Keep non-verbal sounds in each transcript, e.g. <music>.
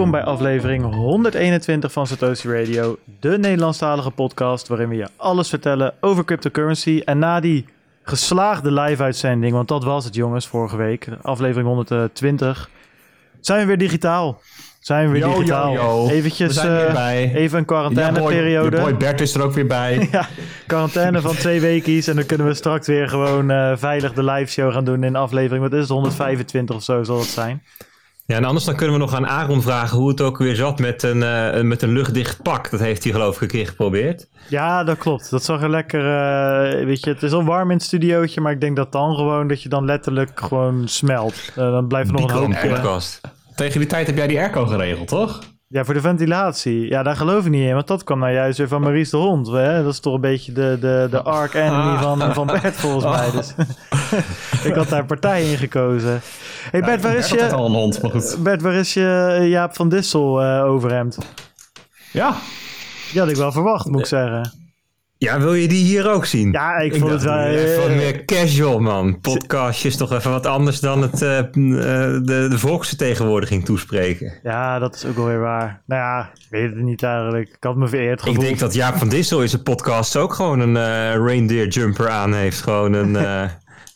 welkom bij aflevering 121 van Satoshi Radio, de Nederlandstalige podcast waarin we je alles vertellen over cryptocurrency. En na die geslaagde live-uitzending, want dat was het jongens vorige week, aflevering 120, zijn we weer digitaal. Zijn we weer Yo, digitaal. yo, yo. Eventjes, We eh, even een quarantaineperiode. Je boy Bert is er ook weer bij. <laughs> Ja, quarantaine van twee weekjes. En dan kunnen we straks weer gewoon eh, veilig de live show gaan doen in aflevering. Wat is het? 125 of zo zal het zijn. Ja, en anders dan kunnen we nog aan Aaron vragen hoe het ook weer zat met een, eh, met een luchtdicht pak. Dat heeft hij geloof ik een keer geprobeerd. Ja, dat klopt. Dat zag er lekker. eh, weet je, het is al warm in het studiootje. Maar ik denk dat dan gewoon dat je dan letterlijk gewoon smelt. Eh, dan blijft er nog een Een hoop. podcast. Tegen die tijd heb jij die airco geregeld, toch? Ja, voor de ventilatie. Ja, daar geloof ik niet in. Want dat kwam nou juist weer van Maurice de Hond. Hè? Dat is toch een beetje de, de, de arc enemy van, van Bert volgens mij. Dus <laughs> <laughs> ik had daar partij in gekozen. hey Bert, waar is je... al een hond, maar goed. Bert, waar is je eh, Jaap van Dissel eh, overhemd? Ja, Die had ik wel verwacht, moet ik zeggen. Ja, wil je die hier ook zien? Ja, ik, vond het wel... dacht, eh, Even meer casual, man. Podcastje is toch even wat anders dan het, eh, eh, de, de volksvertegenwoordiging toespreken. Ja, dat is ook wel weer waar. Nou ja, ik weet het niet eigenlijk. Ik had me vereerd Ik gevoeld. denk dat Jaap van Dissel in zijn podcast ook gewoon een eh, reindeer jumper aan heeft. Gewoon een, <laughs> eh,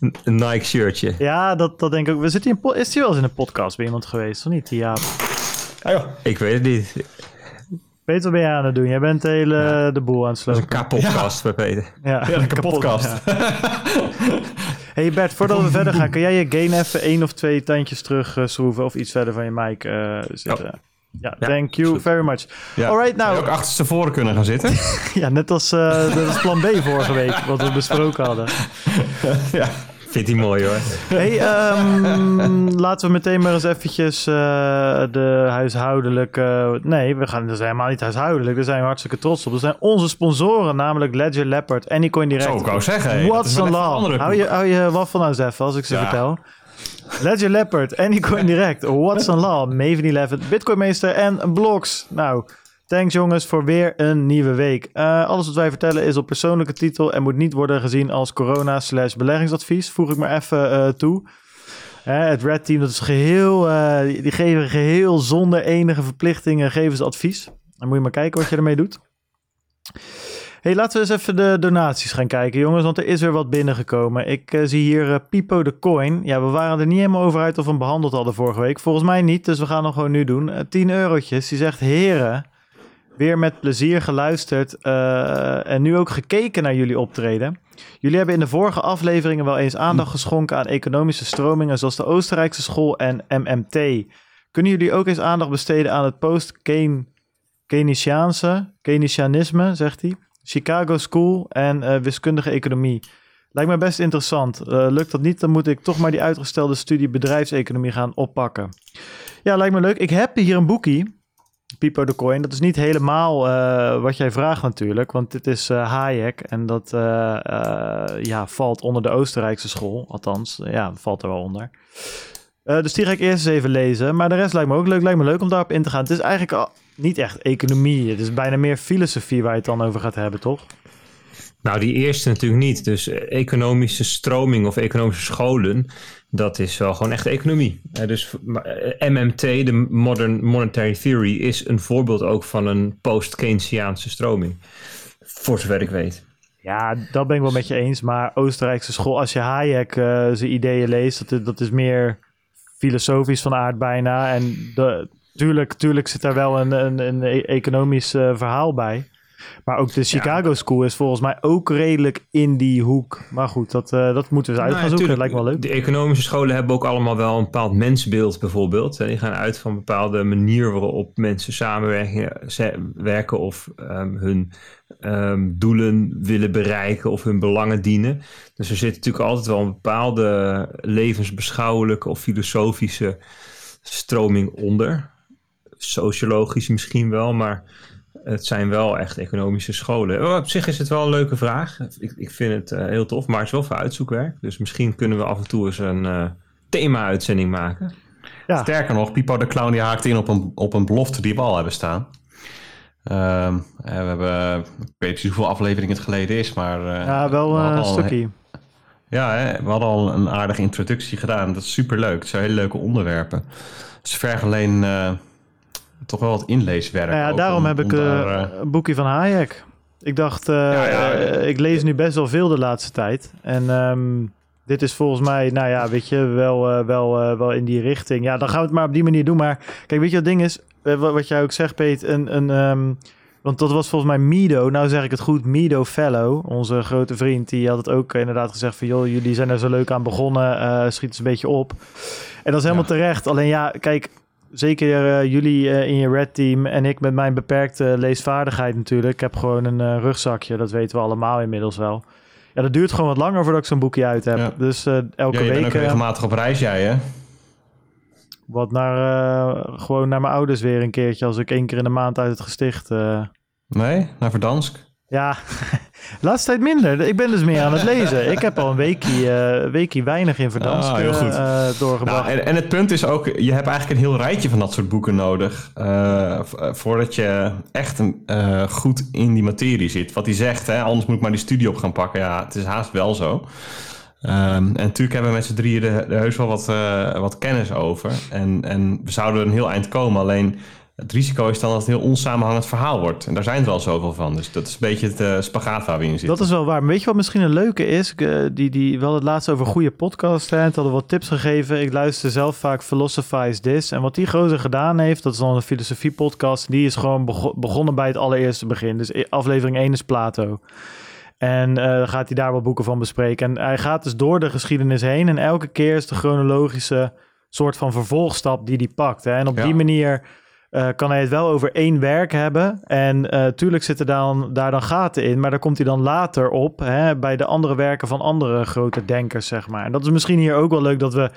een- een Nike shirtje. Ja, dat, dat denk ik ook. We zitten in is hij wel eens in een podcast bij iemand geweest, of niet? Ja. ah, joh. Ik weet het niet. Weet wat ben je aan het doen? Jij bent de hele de boel aan het Dat is slopen. een K-podcast bij Peter. Ja, Ja, de kapot, podcast. ja. <laughs> Hey Bert, voordat we verder gaan, kun jij je gain even één of twee tandjes terug eh, schroeven of iets verder van je mic eh, zitten? Ja, Ja, thank you very much. Ja. Alright, Zou je nou, ook achterstevoren kunnen gaan zitten? <laughs> ja, net als eh, dat was plan B vorige week, wat we besproken hadden. <laughs> ja. Vindt hij mooi hoor. Hey, ehm, <laughs> laten we meteen maar eens eventjes eh, de huishoudelijke... Nee, we gaan dus helemaal niet huishoudelijk. Daar zijn we hartstikke trots op. Dat zijn onze sponsoren, namelijk Ledger Leopard, Anycoin Direct. Zo, ik wou zeggen. hey, What's the law? andere Hou je, hou je waffel nou eens even als ik ze Ja. vertel. Ledger Leopard, Anycoin Direct, What's the Law, Maven 11, Bitcoin Meester en Blocks. Nou, thanks jongens voor weer een nieuwe week. Eh, alles wat wij vertellen is op persoonlijke titel en moet niet worden gezien als corona slash beleggingsadvies. Voeg ik maar even eh, toe. Hè, het Red Team, dat is geheel, eh, die geven geheel zonder enige verplichtingen geven ze advies. Dan moet je maar kijken wat je ermee doet. Hey, laten we eens even de donaties gaan kijken, jongens, want er is weer wat binnengekomen. Ik eh, zie hier eh, Pipo de Coin. Ja, we waren er niet helemaal over uit of we hem behandeld hadden vorige week. Volgens mij niet, dus we gaan hem gewoon nu doen. Eh 10 eurotjes. Die zegt, heren, weer met plezier geluisterd eh, en nu ook gekeken naar jullie optreden. Jullie hebben in de vorige afleveringen wel eens aandacht geschonken aan economische stromingen zoals de Oostenrijkse school en MMT. Kunnen jullie ook eens aandacht besteden aan het post-Keynesiaanse, Keynesianisme, zegt hij, Chicago School en eh, wiskundige economie? Lijkt me best interessant. Eh, lukt dat niet, dan moet ik toch maar die uitgestelde studie bedrijfseconomie gaan oppakken. Ja, lijkt me leuk. Ik heb hier een boekie. Pipo de Coin. Dat is niet helemaal eh, wat jij vraagt natuurlijk, want dit is eh, Hayek en dat eh, ja, valt onder de Oostenrijkse school, althans, ja, valt er wel onder. Dus die ga ik eerst eens even lezen, maar de rest lijkt me ook leuk, lijkt me leuk om daarop in te gaan. Het is eigenlijk niet echt economie, het is bijna meer filosofie waar je het dan over gaat hebben, toch? Nou, die eerste natuurlijk niet. Dus economische stroming of economische scholen, dat is wel gewoon echt economie. Eh, dus maar, eh, MMT, de Modern Monetary Theory, is een voorbeeld ook van een post-Keynesiaanse stroming. Voor zover ik weet. Ja, dat ben ik wel met je eens. Maar Oostenrijkse school, als je Hayek eh, zijn ideeën leest, dat, dat is meer filosofisch van aard bijna. En de, tuurlijk, zit daar wel een, een, een e- economisch verhaal bij. Maar ook de Chicago School is volgens mij ook redelijk in die hoek. Maar goed, dat, eh, dat moeten we eens uit gaan Nou, zoeken. Dat lijkt me wel leuk. De economische scholen hebben ook allemaal wel een bepaald mensbeeld bijvoorbeeld. En die gaan uit van een bepaalde manier waarop mensen samenwerken of ehm, hun ehm, doelen willen bereiken of hun belangen dienen. Dus er zit natuurlijk altijd wel een bepaalde levensbeschouwelijke of filosofische stroming onder. Sociologisch misschien wel, maar het zijn wel echt economische scholen. Oh, Op zich is het wel een leuke vraag. Ik, ik vind het eh, heel tof, maar het is wel voor uitzoekwerk. Dus misschien kunnen we af en toe eens een eh, thema-uitzending maken. Ja. Sterker nog, Pipo de Clown die haakt in op een, op een belofte die we al hebben staan. Ehm, eh, we hebben, ik weet niet precies hoeveel afleveringen het geleden is, maar... eh, Ja, wel eh, een stukje. Ja, hè, we hadden al een aardige introductie gedaan. Dat is superleuk. Het zijn hele leuke onderwerpen. Dus verg alleen... toch wel wat inleeswerk. Nou ja, daarom om- heb ik om eh, daar, eh, een boekje van Hayek. Ik dacht, eh, Ja, ja, ik lees nu best wel veel de laatste tijd. En ehm, dit is volgens mij, nou ja, weet je, wel, wel, wel in die richting. Ja, dan gaan we het maar op die manier doen. Maar kijk, weet je wat het ding is? Wat, jij ook zegt, Peet, een... een ehm, want dat was volgens mij Mido, nou zeg ik het goed, Mido Fellow, onze grote vriend, die had het ook inderdaad gezegd van, joh, jullie zijn er zo leuk aan begonnen, schiet eens een beetje op. En dat is helemaal Ja. terecht. Alleen ja, kijk, zeker eh, jullie eh, in je red team en ik met mijn beperkte leesvaardigheid natuurlijk. Ik heb gewoon een eh, rugzakje, dat weten we allemaal inmiddels wel. Ja, dat duurt gewoon wat langer voordat ik zo'n boekje uit heb. Ja. Dus eh, elke ja, je bent week ook eh, regelmatig op reis, jij hè? wat naar, eh, gewoon naar mijn ouders weer een keertje als ik één keer in de maand uit het gesticht... eh, Nee, naar Verdansk? Ja, <laughs> laatste tijd minder. Ik ben dus meer aan het <laughs> lezen. Ik heb al een weekje, eh, weekje weinig in Verdansk Ah, heel goed. eh, doorgebracht. Nou, en, en het punt is ook, je hebt eigenlijk een heel rijtje van dat soort boeken nodig. voordat je echt een, goed in die materie zit. Wat hij zegt, hè, anders moet ik maar die studie op gaan pakken. Ja, het is haast wel zo. Ehm, en natuurlijk hebben we met z'n drieën er heus wel wat, wat kennis over. En, en we zouden er een heel eind komen. Alleen het risico is dan dat het een heel onsamenhangend verhaal wordt. En daar zijn er al zoveel van. Dus dat is een beetje het eh, spagaat waar we in zitten. Dat is wel waar. Maar weet je wat misschien een leuke is? Eh, die, die, we hadden het laatst over goede podcasts. Hè? Het hadden wat tips gegeven. Ik luister zelf vaak Philosophize This. En wat die gozer gedaan heeft, dat is dan een filosofie podcast. Die is gewoon bego- begonnen bij het allereerste begin. Dus i- aflevering 1 is Plato. En eh, dan gaat hij daar wel boeken van bespreken. En hij gaat dus door de geschiedenis heen. En elke keer is de chronologische soort van vervolgstap die hij pakt. Hè? En op Ja. die manier eh, kan hij het wel over één werk hebben. En eh tuurlijk zitten dan, daar dan gaten in. Maar daar komt hij dan later op hè, bij de andere werken van andere grote denkers, zeg maar. En dat is misschien hier ook wel leuk dat we...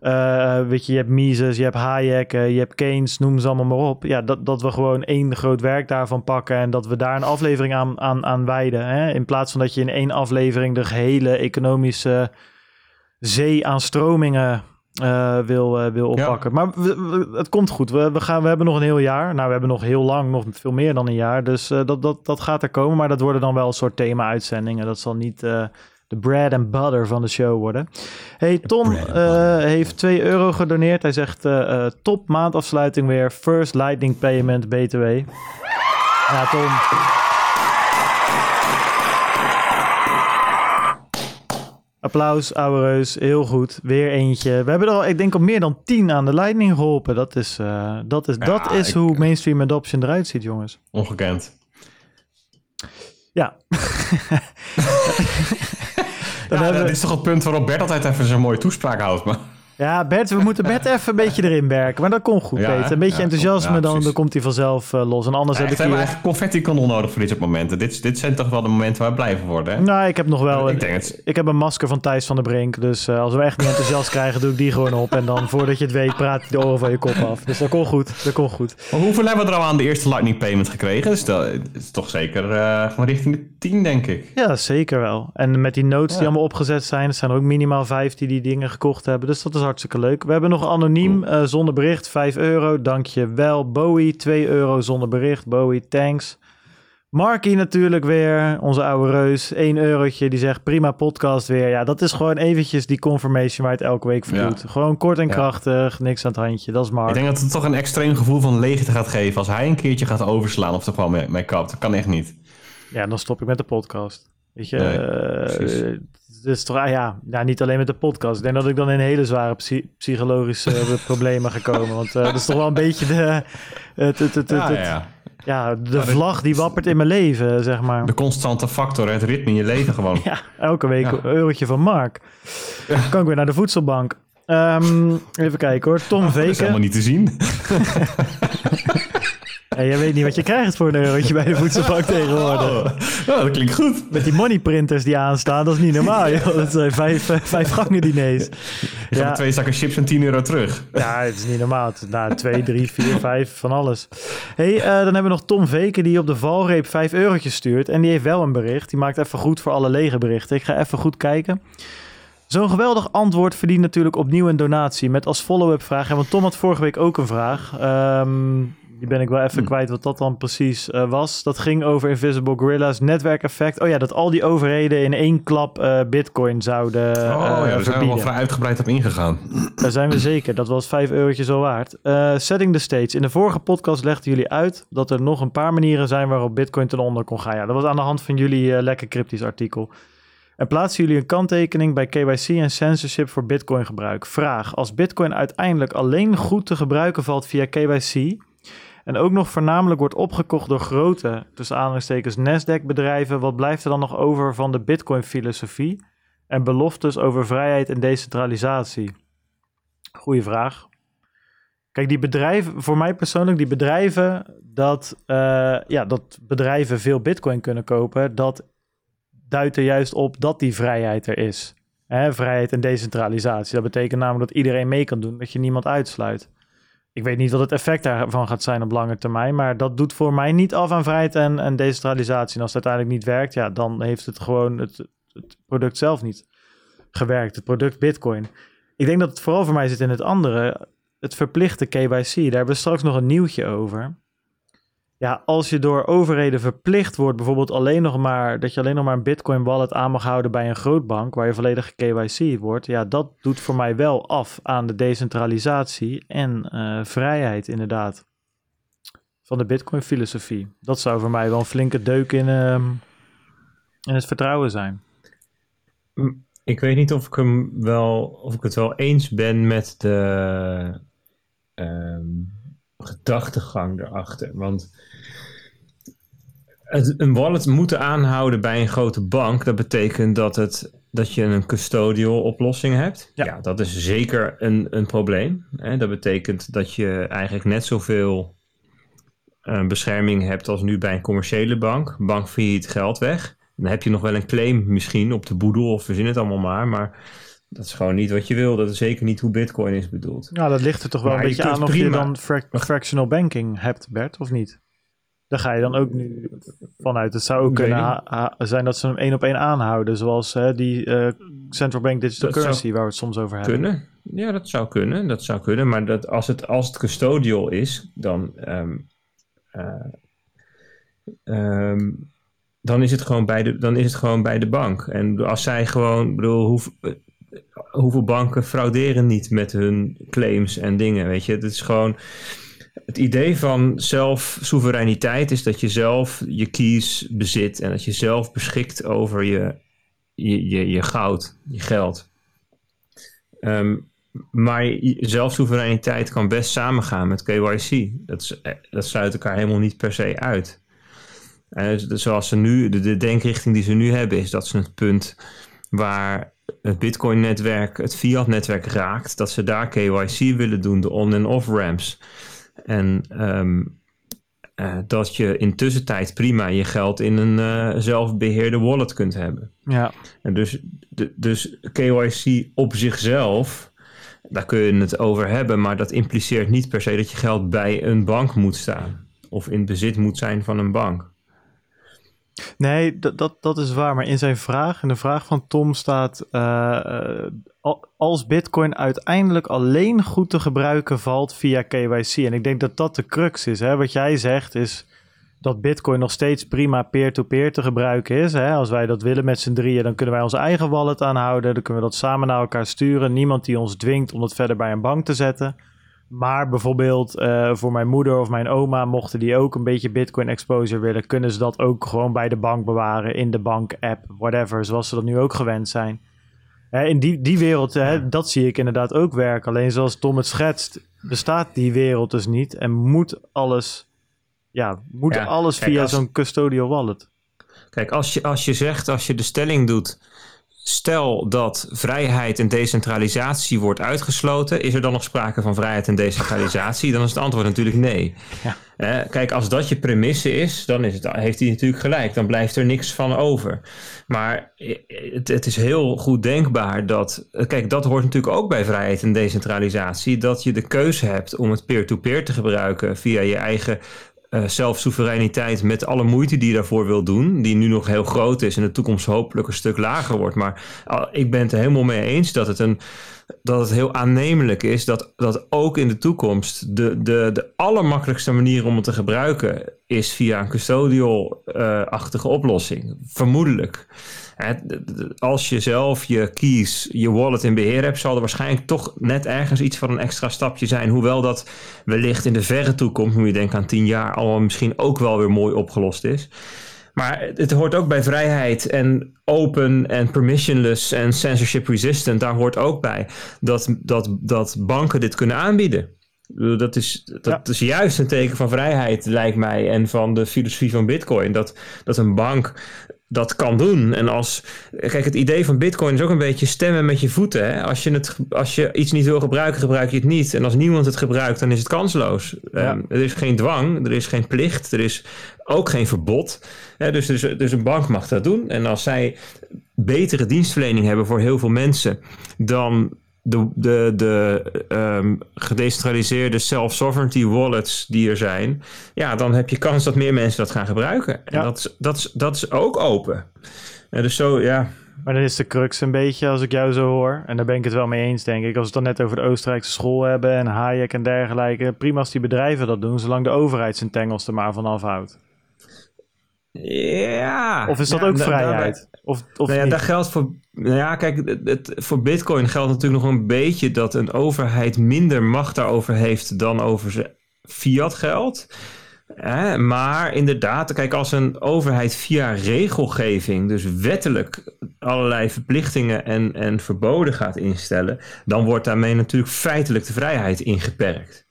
eh, weet je, je hebt Mises, je hebt Hayek, je hebt Keynes, noem ze allemaal maar op. Ja, dat, dat we gewoon één groot werk daarvan pakken en dat we daar een aflevering aan, aan, aan wijden. Hè? In plaats van dat je in één aflevering de gehele economische zee aan stromingen eh, wil, eh, wil Ja. oppakken. Maar we- we- het komt goed. We, we, gaan, we hebben nog een heel jaar. Nou, we hebben nog heel lang, nog veel meer dan een jaar. Dus eh, dat, dat, dat gaat er komen. Maar dat worden dan wel een soort thema-uitzendingen. Dat zal niet de bread and butter van de show worden. Hey, Tom heeft 2 euro gedoneerd. Hij zegt top maandafsluiting weer. First lightning payment BTW. Ja, Tom. Applaus, ouwe reus. Heel goed. Weer eentje. We hebben er al, ik denk, op meer dan 10 aan de Lightning geholpen. Dat is, eh, dat is, Ja, dat is ik- hoe mainstream adoption eruit ziet, jongens. Ongekend. Ja. <laughs> <laughs> Dan Ja, hebben dat we- is toch het punt waarop Bert altijd even zo'n mooie toespraak houdt. Maar... ja, Bert, we moeten Bert even een beetje erin werken. Maar dat komt goed, Ja, Peter. Een beetje Ja, enthousiasme, ja, dan, dan komt hij vanzelf eh, los. En anders heb we ik hebben hier... eigenlijk confetti-kanon nodig voor dit soort momenten. Dit, dit zijn toch wel de momenten waar we blij van worden, hè? Nou, ik heb nog wel... Ik Een, denk het. ik heb een masker van Thijs van der Brink. Dus eh, als we echt niet enthousiast krijgen, doe ik die gewoon op. En dan, voordat je het weet, praat hij de oren van je kop af. Dus dat komt goed. Dat komt goed. Maar hoeveel hebben we er al aan de eerste lightning payment gekregen? Dus dat is toch zeker gewoon richting de 10, denk ik. Ja, zeker wel. En met die notes die allemaal opgezet zijn, er zijn er ook minimaal vijf die die dingen gekocht hebben. Dus dat is hartstikke leuk. We hebben nog anoniem eh, zonder bericht, 5 euro. Dank je wel. Bowie, 2 euro zonder bericht. Bowie, thanks. Marky natuurlijk weer, onze oude reus. 1 eurotje, die zegt prima podcast weer. Ja, dat is gewoon eventjes die confirmation waar het elke week voor Ja. doet. Gewoon kort en Ja. krachtig, niks aan het handje. Dat is Mark. Ik denk dat het toch een extreem gevoel van leegte gaat geven als hij een keertje gaat overslaan of er gewoon mee, mee kapt. Dat kan echt niet. Ja, dan stop ik met de podcast. Weet je, Nee, eh, is toch, ah ja, ja, niet alleen met de podcast. Ik denk dat ik dan in hele zware psy- psychologische eh, <laughs> problemen ga komen. Want eh, dat is toch wel een beetje de, het, het, het, Ja, ja, ja. de vlag die wappert in mijn leven, zeg maar. De constante factor, het ritme in je leven gewoon. <laughs> Ja, elke week een eurotje van Mark. Kan ik weer naar de voedselbank. Ehm, even kijken hoor. Tom Dat is Veken. helemaal niet te zien. <laughs> Hey, jij weet niet wat je krijgt voor een eurotje bij de voedselbank <laughs> tegenwoordig. Oh, oh, dat klinkt goed. Met die moneyprinters die aanstaan, dat is niet normaal. Joh. Dat zijn vijf, eh, vijf gangen diners. Je Ja. twee zakken chips en 10 euro terug. Ja, het is niet normaal. Het is, nou, twee, drie, vier, vijf, van alles. hey, eh, dan hebben we nog Tom Veken die op de valreep vijf eurotjes stuurt. En die heeft wel een bericht. Die maakt even goed voor alle lege berichten. Ik ga even goed kijken. Zo'n geweldig antwoord verdient natuurlijk opnieuw een donatie. Met als follow-up vraag. En want Tom had vorige week ook een vraag. Ehm, die ben ik wel even Hm. kwijt wat dat dan precies eh, was. Dat ging over Invisible Gorillas netwerkeffect. Oh ja, dat al die overheden in één klap eh, bitcoin zouden Oh eh, ja, daar zijn we wel verbieden. vrij uitgebreid op ingegaan. Daar zijn we zeker. Dat was 5 eurotjes al waard. Setting the stage. In de vorige podcast legden jullie uit dat er nog een paar manieren zijn waarop Bitcoin ten onder kon gaan. Ja, dat was aan de hand van jullie lekker cryptisch artikel. En plaatsen jullie een kanttekening bij KYC en censorship voor Bitcoin gebruik? Vraag. Als Bitcoin uiteindelijk alleen goed te gebruiken valt via KYC en ook nog voornamelijk wordt opgekocht door grote, tussen aanhalingstekens, Nasdaq-bedrijven, wat blijft er dan nog over van de Bitcoin-filosofie en beloftes over vrijheid en decentralisatie? Goeie vraag. Kijk, die bedrijven, voor mij persoonlijk, die bedrijven, dat, eh, ja, dat bedrijven veel bitcoin kunnen kopen, dat duidt er juist op dat die vrijheid er is. Hè, vrijheid en decentralisatie. Dat betekent namelijk dat iedereen mee kan doen, dat je niemand uitsluit. Ik weet niet wat het effect daarvan gaat zijn op lange termijn, maar dat doet voor mij niet af aan vrijheid en, en decentralisatie. En als het uiteindelijk niet werkt, ja, dan heeft het gewoon het, het product zelf niet gewerkt, het product bitcoin. Ik denk dat het vooral voor mij zit in het andere, het verplichte KYC. Daar hebben we straks nog een nieuwtje over. Ja, als je door overheden verplicht wordt, bijvoorbeeld alleen nog maar dat je alleen nog maar een Bitcoin wallet aan mag houden bij een grootbank waar je volledig KYC wordt, ja, dat doet voor mij wel af aan de decentralisatie en eh, vrijheid, inderdaad, van de Bitcoin-filosofie. Dat zou voor mij wel een flinke deuk in, ehm, in het vertrouwen zijn. Ik weet niet of ik, hem wel, of ik het wel eens ben met de ehm, gedachtegang erachter. Want het, een wallet moeten aanhouden bij een grote bank, dat betekent dat, het, dat je een custodial oplossing hebt. Ja. Ja, dat is zeker een, een probleem. Hè? Dat betekent dat je eigenlijk net zoveel eh, bescherming hebt als nu bij een commerciële bank. Bank failliet geld weg. Dan heb je nog wel een claim misschien op de boedel of verzin het allemaal maar. Maar dat is gewoon niet wat je wil. Dat is zeker niet hoe bitcoin is bedoeld. Nou, dat ligt er toch wel Maar een je beetje aan of je dan frac- fractional banking hebt, Bert, of niet? Daar ga je dan ook nu vanuit. Het zou ook kunnen zijn dat ze hem één op één aanhouden, zoals hè, die eh, central bank digital Dat currency waar we het soms over hebben. Kunnen. Ja, dat zou kunnen. Dat zou kunnen. Maar dat, als, het, als het custodial is, dan, ehm, eh, ehm, dan, is het gewoon bij de, dan is het gewoon bij de bank. En als zij gewoon, ik bedoel, hoe, eh, hoeveel banken frauderen niet met hun claims en dingen, weet je? Het is gewoon... Het idee van zelfsoevereiniteit is dat je zelf je keys bezit en dat je zelf beschikt over je, je, je, goud, je geld. Ehm, maar zelfsoevereiniteit kan best samengaan met KYC. Dat, is, eh, dat sluit elkaar helemaal niet per se uit. En dus zoals ze nu, de, de denkrichting die ze nu hebben, is dat ze het punt waar het Bitcoin-netwerk, het fiat-netwerk raakt, dat ze daar KYC willen doen, de on- en off-ramps. En ehm, eh, dat je in tussentijd prima je geld in een eh, zelfbeheerde wallet kunt hebben. Ja, En dus, de, dus KYC op zichzelf, daar kun je het over hebben, maar dat impliceert niet per se dat je geld bij een bank moet staan. Of in bezit moet zijn van een bank. Nee, dat, dat, dat is waar. Maar in zijn vraag, in de vraag van Tom staat... eh, eh, al- als bitcoin uiteindelijk alleen goed te gebruiken valt via KYC. En ik denk dat dat de crux is. Hè? Wat jij zegt is dat bitcoin nog steeds prima peer-to-peer te gebruiken is. Hè? Als wij dat willen met z'n drieën, dan kunnen wij onze eigen wallet aanhouden. Dan kunnen we dat samen naar elkaar sturen. Niemand die ons dwingt om dat verder bij een bank te zetten. Maar bijvoorbeeld eh, voor mijn moeder of mijn oma, mochten die ook een beetje Bitcoin exposure willen, kunnen ze dat ook gewoon bij de bank bewaren, in de bank-app, whatever, zoals ze dat nu ook gewend zijn. Hè, in die, die wereld, hè, dat zie ik inderdaad ook werken. Alleen zoals Tom het schetst, bestaat die wereld dus niet en moet alles, ja, moet Ja, alles kijk, via als- zo'n custodial wallet. Kijk, als je, als je zegt, als je de stelling doet, stel dat vrijheid en decentralisatie wordt uitgesloten, is er dan nog sprake van vrijheid en decentralisatie? Dan is het antwoord natuurlijk nee. Ja. Eh, kijk, als dat je premisse is, dan is het, heeft hij natuurlijk gelijk. Dan blijft er niks van over. Maar eh, het, het is heel goed denkbaar dat. eh, Kijk, dat hoort natuurlijk ook bij vrijheid en decentralisatie. Dat je de keuze hebt om het peer-to-peer te gebruiken via je eigen eh zelfsoevereiniteit met alle moeite die je daarvoor wil doen, die nu nog heel groot is en de toekomst hopelijk een stuk lager wordt. Maar ah, ik ben het er helemaal mee eens dat het een, dat het heel aannemelijk is dat, dat ook in de toekomst de, de, de allermakkelijkste manier om het te gebruiken is via een custodial-achtige oplossing. Vermoedelijk. Als je zelf je keys, je wallet in beheer hebt, zal er waarschijnlijk toch net ergens iets van een extra stapje zijn. Hoewel dat wellicht in de verre toekomst, moet je denken aan tien jaar, allemaal misschien ook wel weer mooi opgelost is. Maar het hoort ook bij vrijheid en open en permissionless en censorship resistant. Daar hoort ook bij dat, dat, dat banken dit kunnen aanbieden. Dat is, dat is juist een teken van vrijheid, lijkt mij, en van de filosofie van Bitcoin. Dat, dat een bank dat kan doen. En als, kijk, het idee van Bitcoin is ook een beetje stemmen met je voeten. Hè? Als, je het, als je iets niet wil gebruiken, gebruik je het niet. En als niemand het gebruikt, dan is het kansloos. Ehm, er is geen dwang, er is geen plicht, er is ook geen verbod. Hè? Dus, dus, dus een bank mag dat doen. En als zij betere dienstverlening hebben voor heel veel mensen, dan de, de, de um, gedecentraliseerde self-sovereignty wallets die er zijn, ja, dan heb je kans dat meer mensen dat gaan gebruiken. En dat, is, dat, is, dat is ook open. En dus zo, ja. Maar dan is de crux een beetje, als ik jou zo hoor, en daar ben ik het wel mee eens, denk ik. Als we het dan net over de Oostenrijkse school hebben en Hayek en dergelijke. Prima als die bedrijven dat doen, zolang de overheid zijn tengels er maar van afhoudt. Ja. Of is dat ook vrijheid? Of, of nou ja, daar geldt voor. Nou ja, kijk, het, voor Bitcoin geldt natuurlijk nog een beetje dat een overheid minder macht daarover heeft dan over fiat geld. maar inderdaad, kijk, als een overheid via regelgeving, dus wettelijk, allerlei verplichtingen en, en verboden gaat instellen, dan wordt daarmee natuurlijk feitelijk de vrijheid ingeperkt.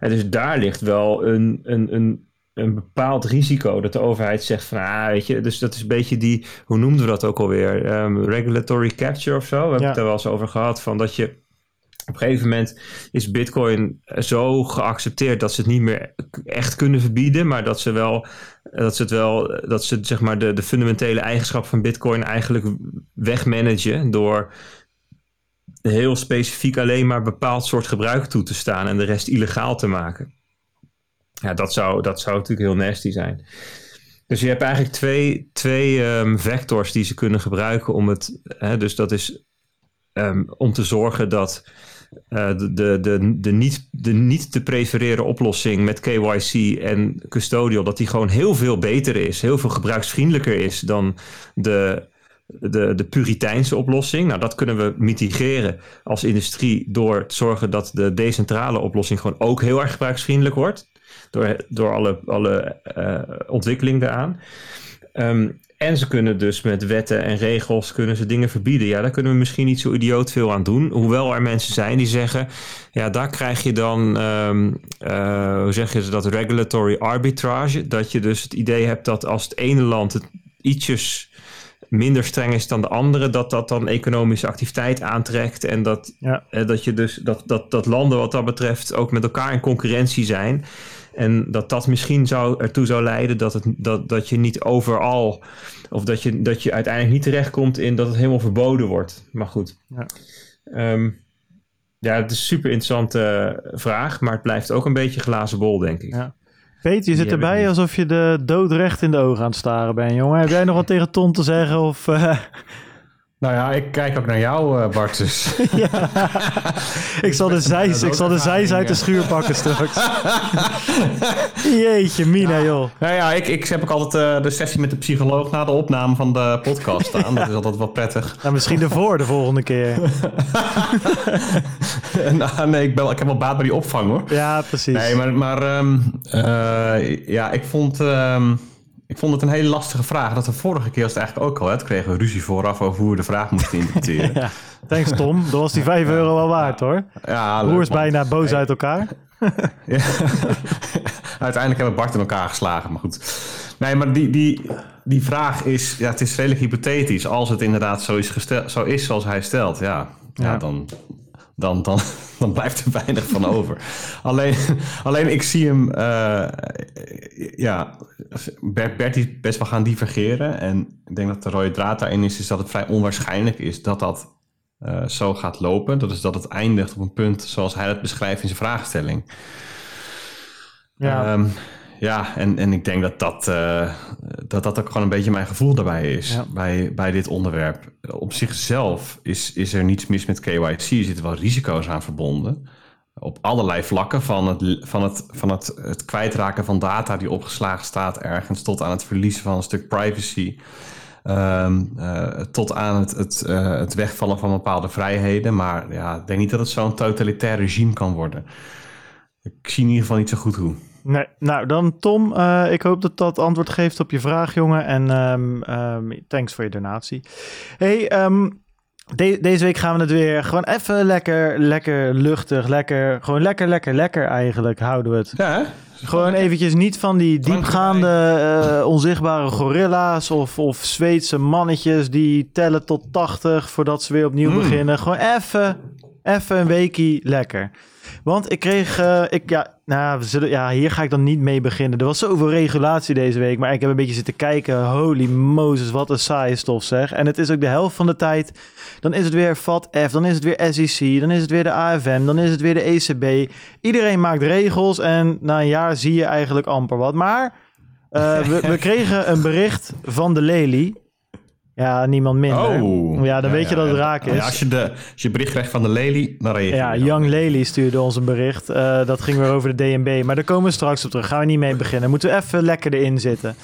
En dus daar ligt wel een, een, een een bepaald risico dat de overheid zegt van, ah, weet je, dus dat is een beetje die, hoe noemden we dat ook alweer? Um, regulatory capture of zo. We hebben het er wel eens over gehad van dat je op een gegeven moment is Bitcoin zo geaccepteerd dat ze het niet meer echt kunnen verbieden, maar dat ze wel, dat ze het wel, dat ze zeg maar de, de fundamentele eigenschap van Bitcoin eigenlijk wegmanagen door heel specifiek alleen maar bepaald soort gebruik toe te staan en de rest illegaal te maken. Ja, dat zou, dat zou natuurlijk heel nasty zijn. Dus je hebt eigenlijk twee, twee um, vectors die ze kunnen gebruiken om het. Hè, dus dat is um, om te zorgen dat uh, de, de, de, de, niet, de niet te prefereren oplossing met KYC en custodial, dat die gewoon heel veel beter is, heel veel gebruiksvriendelijker is dan de, de, de Puriteinse oplossing. Nou, dat kunnen we mitigeren als industrie door te zorgen dat de decentrale oplossing gewoon ook heel erg gebruiksvriendelijk wordt door, door alle, alle uh, ontwikkeling daaraan. Ehm, en ze kunnen dus met wetten en regels kunnen ze dingen verbieden. Ja, daar kunnen we misschien niet zo idioot veel aan doen. Hoewel er mensen zijn die zeggen... ja, daar krijg je dan... Um, uh, hoe zeg je dat? Regulatory arbitrage. Dat je dus het idee hebt dat als het ene land het ietsjes minder streng is dan de andere, dat dat dan economische activiteit aantrekt. En dat, ja. eh, dat je dus dat, dat, dat landen wat dat betreft ook met elkaar in concurrentie zijn. En dat dat misschien zou, ertoe zou leiden dat, het, dat, dat je niet overal, of dat je, dat je uiteindelijk niet terechtkomt in dat het helemaal verboden wordt. Maar goed. Ja, um, ja het is een super interessante vraag, maar het blijft ook een beetje glazen bol, denk ik. Ja. Peter, je zit erbij alsof je de dood recht in de ogen aan het staren bent, jongen. Heb jij nog wat tegen Ton te zeggen? Of, uh... Nou ja, ik kijk ook naar jou, uh, Bart. Dus. <laughs> ja. ik zal de <laughs> zijs, ik zal de zijs uit de schuur pakken straks. <laughs> Jeetje, Mina, joh. Nou ja, ik, ik heb ook altijd uh, de sessie met de psycholoog na de opname van de podcast staan. Dat is altijd wel prettig. Nou, misschien ervoor de volgende keer. nou, nee, ik, ben, ik heb wel baat bij die opvang, hoor. Ja, precies. Nee, maar, maar um, uh, ja, ik vond... Um, ik vond het een hele lastige vraag. Dat de vorige keer was het eigenlijk ook al. Hè? kregen we ruzie vooraf over hoe we de vraag moesten interpreteren. <laughs> ja, thanks Tom. Dat was die 5 euro wel waard hoor. Ja, Broers bijna boos uit elkaar. <laughs> ja. Uiteindelijk hebben Bart in elkaar geslagen, maar goed. Nee, maar die, die, die vraag is, ja, het is redelijk hypothetisch. Als het inderdaad zo is, gesteld, zo is zoals hij stelt, ja, ja. ja dan, dan, dan, dan blijft er weinig van over. alleen, alleen ik zie hem, uh, ja, Bert, Bert is best wel gaan divergeren. En ik denk dat de rode draad daarin is, is dat het vrij onwaarschijnlijk is dat dat uh, zo gaat lopen. Dat is dat het eindigt op een punt zoals hij het beschrijft in zijn vraagstelling. Ja. Um, ja, en, en ik denk dat dat, uh, dat dat ook gewoon een beetje mijn gevoel daarbij is. Ja. Bij, bij dit onderwerp. Op zichzelf is, is er niets mis met KYC. Er zitten wel risico's aan verbonden. Op allerlei vlakken. Van het, van het, van het, het kwijtraken van data die opgeslagen staat ergens. Tot aan het verliezen van een stuk privacy. Eh, tot aan het, het, eh, het wegvallen van bepaalde vrijheden. Maar ja, ik denk niet dat het zo'n totalitair regime kan worden. Ik zie in ieder geval niet zo goed hoe. Nee, nou dan Tom, eh, ik hoop dat dat antwoord geeft op je vraag, jongen. En ehm, ehm, thanks voor je donatie. Hey, ehm, de- deze week gaan we het weer gewoon even lekker, lekker luchtig, lekker, gewoon lekker, lekker, lekker eigenlijk houden we het. Ja, hè? Gewoon eventjes niet van die diepgaande eh, onzichtbare gorilla's of, of Zweedse mannetjes die tellen tot 80 voordat ze weer opnieuw Mm. beginnen. Gewoon even, even een weekie lekker. Want ik kreeg, eh, ik, ja, nou, we zullen, ja, hier ga ik dan niet mee beginnen. Er was zoveel regulatie deze week, maar ik heb een beetje zitten kijken. Holy Moses, wat een saaie stof zeg. En het is ook de helft van de tijd. Dan is het weer FATF, dan is het weer SEC, dan is het weer de AFM, dan is het weer de ECB. Iedereen maakt regels en na een jaar zie je eigenlijk amper wat. Maar eh, we, we kregen een bericht van de Lely. Ja, niemand minder. Oh. Ja, dan weet je dat het raak is. Ja, als, je de, als je bericht krijgt van de Lely, dan reageer je. Ja. Young Lely stuurde ons een bericht. Eh, dat ging weer over de DNB. Maar daar komen we straks op terug. Gaan we niet mee beginnen. Moeten we even lekker erin zitten.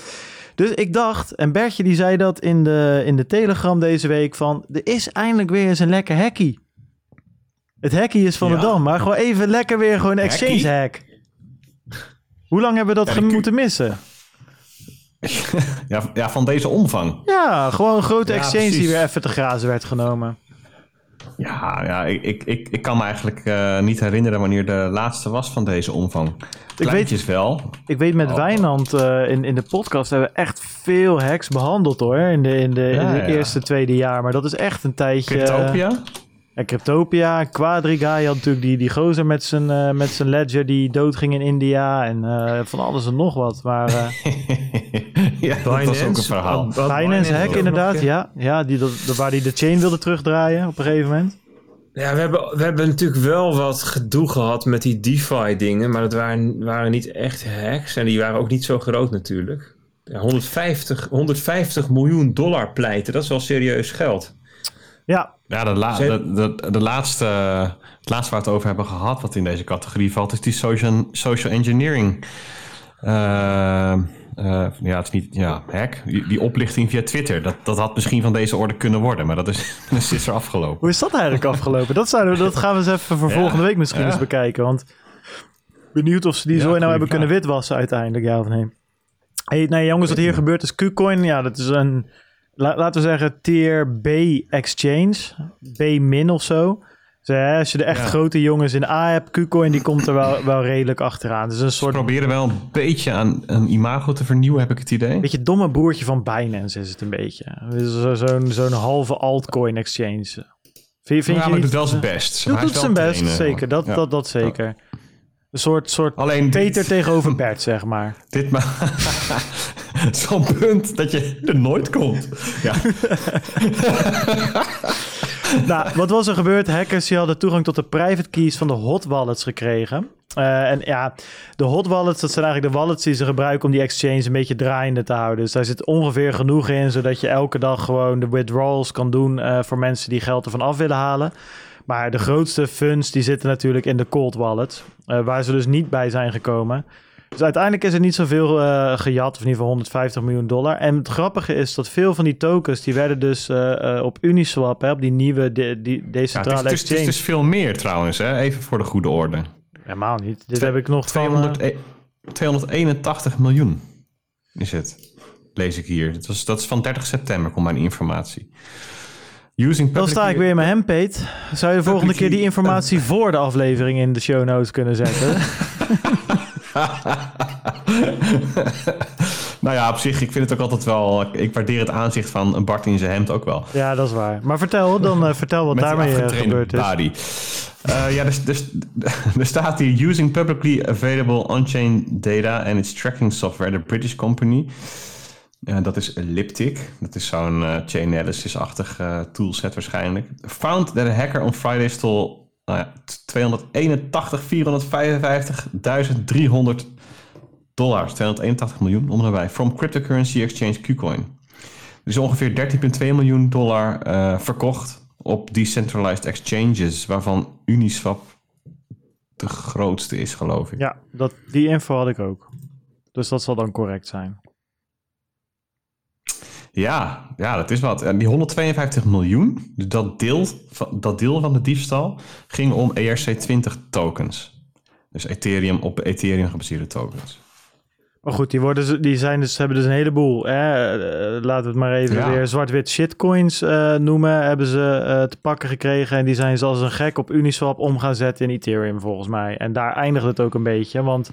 Dus ik dacht, en Bertje die zei dat in de, in de Telegram deze week van... Er is eindelijk weer eens een lekker hackie. Het hackie is van Ja. de Dam. Maar gewoon even lekker weer gewoon een exchange hack. Hoe lang hebben we dat moeten missen? Ja, ja, van deze omvang. Ja, gewoon een grote Ja, exchange die weer even te grazen werd genomen. Ja, ja ik, ik, ik, ik kan me eigenlijk eh, niet herinneren wanneer de laatste was van deze omvang. Kleintjes wel. Ik weet met Oh. Wijnand eh, in, in de podcast hebben we echt veel hacks behandeld hoor. In de, in de, in Ja, de ja. eerste, tweede jaar. Maar dat is echt een tijdje. Cryptopia. Ja, Cryptopia, Quadriga. Je had natuurlijk die, die gozer met zijn, eh, met zijn ledger die doodging in India. En eh, van alles en nog wat. Maar eh <laughs> ja, dat was ook een verhaal. Binance hack inderdaad, nog, ja. Ja, die, dat, waar die de chain wilde terugdraaien op een gegeven moment. Ja, we hebben, we hebben natuurlijk wel wat gedoe gehad met die DeFi-dingen, maar dat waren, waren niet echt hacks en die waren ook niet zo groot natuurlijk. Ja, 150, 150 miljoen dollar pleiten, dat is wel serieus geld. Ja, Ja, de, la, Zijn- de, de, de laatste, het laatste waar we het over hebben gehad, wat in deze categorie valt, is die social, social engineering. Eh, eh, ja, het is niet, ja, hack. Die, die oplichting via Twitter. Dat, dat had misschien van deze orde kunnen worden, maar dat is, <laughs> dat is er afgelopen. hoe is dat eigenlijk afgelopen? Dat, zouden, we- dat gaan we eens even voor Ja, volgende week misschien ja. eens bekijken. Want benieuwd of ze die Ja, zo nou hebben kunnen witwassen uiteindelijk, ja of nee. Hey, nee jongens, wat hier gebeurt is KuCoin. Ja, dat is een, la- laten we zeggen, tier B exchange. B- of zo. Dus, hè, als je de echt Ja. grote jongens in A hebt, KuCoin die komt er wel, <laughs> wel redelijk achteraan. Is een soort proberen wel een beetje aan een imago te vernieuwen, heb ik het idee. beetje domme broertje van Binance is het een beetje. Zo- Zo'n zo'n halve altcoin exchange. Vind, vind ja, je maar doet wel zijn best. Doet, Hij doet zijn best, trainen. zeker. Dat, Ja. dat, dat zeker. Een soort, soort Alleen Peter dit, tegenover <laughs> Bert, zeg maar. dit maar <laughs> zo'n punt dat je er nooit komt. Ja, <laughs> nou, wat was er gebeurd? Hackers die hadden toegang tot de private keys van de hot wallets gekregen. Eh, en ja, de hot wallets, dat zijn eigenlijk de wallets die ze gebruiken om die exchange een beetje draaiende te houden. Dus daar zit ongeveer genoeg in, zodat je elke dag gewoon de withdrawals kan doen eh, voor mensen die geld ervan af willen halen. Maar de grootste funds die zitten natuurlijk in de cold wallet, eh, waar ze dus niet bij zijn gekomen. Dus uiteindelijk is er niet zoveel eh gejat, of in ieder geval 150 miljoen dollar. En het grappige is dat veel van die tokens, die werden dus eh, eh, op Uniswap, hè, op die nieuwe de, die ja het, is, decentrale het, is, het is exchange. dus veel meer trouwens, hè? even voor de goede orde. Helemaal niet. Dit heb ik nog van... 200, eh, e- 281 miljoen is het, lees ik hier. Dat, was, dat is van 30 september, komt mijn informatie. Using dan sta ik weer in mijn hempeet. Zou je de volgende keer die informatie <laughs> voor de aflevering in de show notes kunnen zetten? <laughs> <laughs> nou ja, op zich, ik vind het ook altijd wel... Ik waardeer het aanzicht van een Bart in zijn hemd ook wel. ja, dat is waar. Maar vertel, dan eh, vertel wat Met daarmee eh, gebeurd is. body. Eh, ja, dus, dus, er staat hier... Using publicly available on-chain data and its tracking software, the British company... Dat is Elliptic. Dat is zo'n chain analysis-achtig toolset waarschijnlijk. Found that a hacker on Friday stole nou ja, 281, 455.300 dollar, 281 miljoen, om from cryptocurrency exchange KuCoin. Dus ongeveer 13,2 miljoen dollar uh, verkocht op decentralized exchanges, waarvan Uniswap de grootste is, geloof ik. Ja, dat, die info had ik ook. Dus dat zal dan correct zijn. Ja, ja, dat is wat. En die 152 miljoen, dus dat deel, van, dat deel van de diefstal, ging om ERC20 tokens. Dus Ethereum op Ethereum gebaseerde tokens. Maar goed, die, worden, die zijn dus, hebben dus een heleboel. Hè? Uh, laten we het maar even weer zwart-wit shitcoins uh, noemen. Hebben ze uh, te pakken gekregen. En die zijn zoals een gek op Uniswap om gaan zetten in Ethereum volgens mij. En daar eindigt het ook een beetje. Want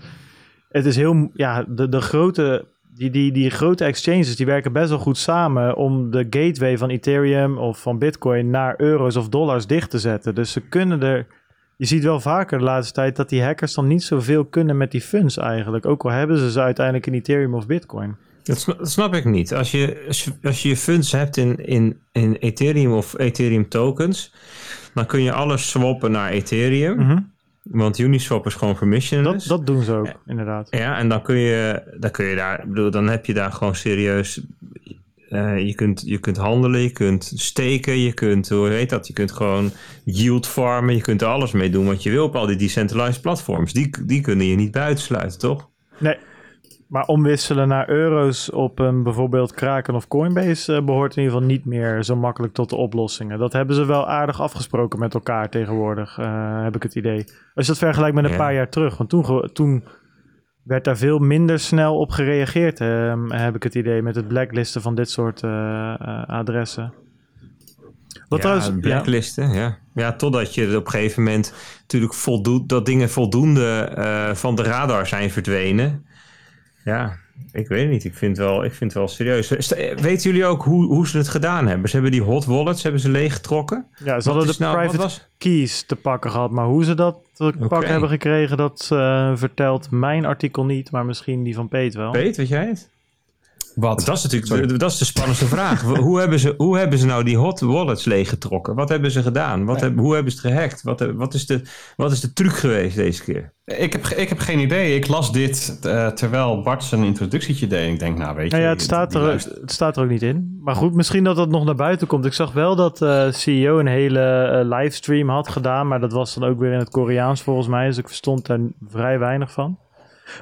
het is heel. Ja, de, de grote. Die, die, die grote exchanges die werken best wel goed samen om de gateway van Ethereum of van Bitcoin naar euro's of dollars dicht te zetten. Dus ze kunnen er je ziet wel vaker de laatste tijd dat die hackers dan niet zoveel kunnen met die funds eigenlijk. Ook al hebben ze ze uiteindelijk in Ethereum of Bitcoin. Dat snap, ik niet. Als je, als je, je funds hebt in, in, in Ethereum of Ethereum tokens, dan kun je alles swappen naar Ethereum. Mhm. Want Uniswap is gewoon permissionless. Dat, dat doen ze ook, inderdaad. Ja, en dan kun je, dan kun je daar, bedoel, dan heb je daar gewoon serieus uh, je, kunt, je kunt handelen, je kunt steken, je kunt, hoe heet dat? Je kunt gewoon yield farmen, je kunt er alles mee doen wat je wil op al die decentralized platforms. Die, die kunnen je niet buitensluiten, toch? Nee, maar omwisselen naar euro's op een bijvoorbeeld Kraken of Coinbase uh, behoort in ieder geval niet meer zo makkelijk tot de oplossingen. Dat hebben ze wel aardig afgesproken met elkaar tegenwoordig, uh, heb ik het idee. Als je dat vergelijkt met een paar jaar terug, want toen, toen werd daar veel minder snel op gereageerd, ehm, heb ik het idee, met het blacklisten van dit soort uh, uh, adressen. Wat ja, trouwens, blacklisten, ja. ja. ja. totdat je op een gegeven moment natuurlijk voldoet, dat dingen voldoende uh, van de radar zijn verdwenen. Ja, ik weet het niet. Ik vind, wel, ik vind het wel serieus. Weten jullie ook hoe, hoe ze het gedaan hebben? Ze hebben die hot wallets hebben ze leeggetrokken. Ja, ze hadden de nou, private keys te pakken gehad. Maar hoe ze dat te pakken hebben gekregen, dat uh, vertelt mijn artikel niet. Maar misschien die van Peet wel. Peet, weet jij het? Wat? Dat is natuurlijk dat is de spannendste vraag. hoe, hebben ze, hoe hebben ze nou die hot wallets leeggetrokken? Wat hebben ze gedaan? Wat hoe hebben ze het gehackt? Wat, wat, is de, wat is de truc geweest deze keer? Ik heb, ik heb geen idee. Ik las dit uh, terwijl Bart zijn introductietje deed. Ik denk, nou weet je... Nou ja, het, staat er, het staat er ook niet in. Maar goed, misschien dat dat nog naar buiten komt. Ik zag wel dat de uh, CEO een hele uh, livestream had gedaan. Maar dat was dan ook weer in het Koreaans volgens mij. Dus ik verstond daar vrij weinig van.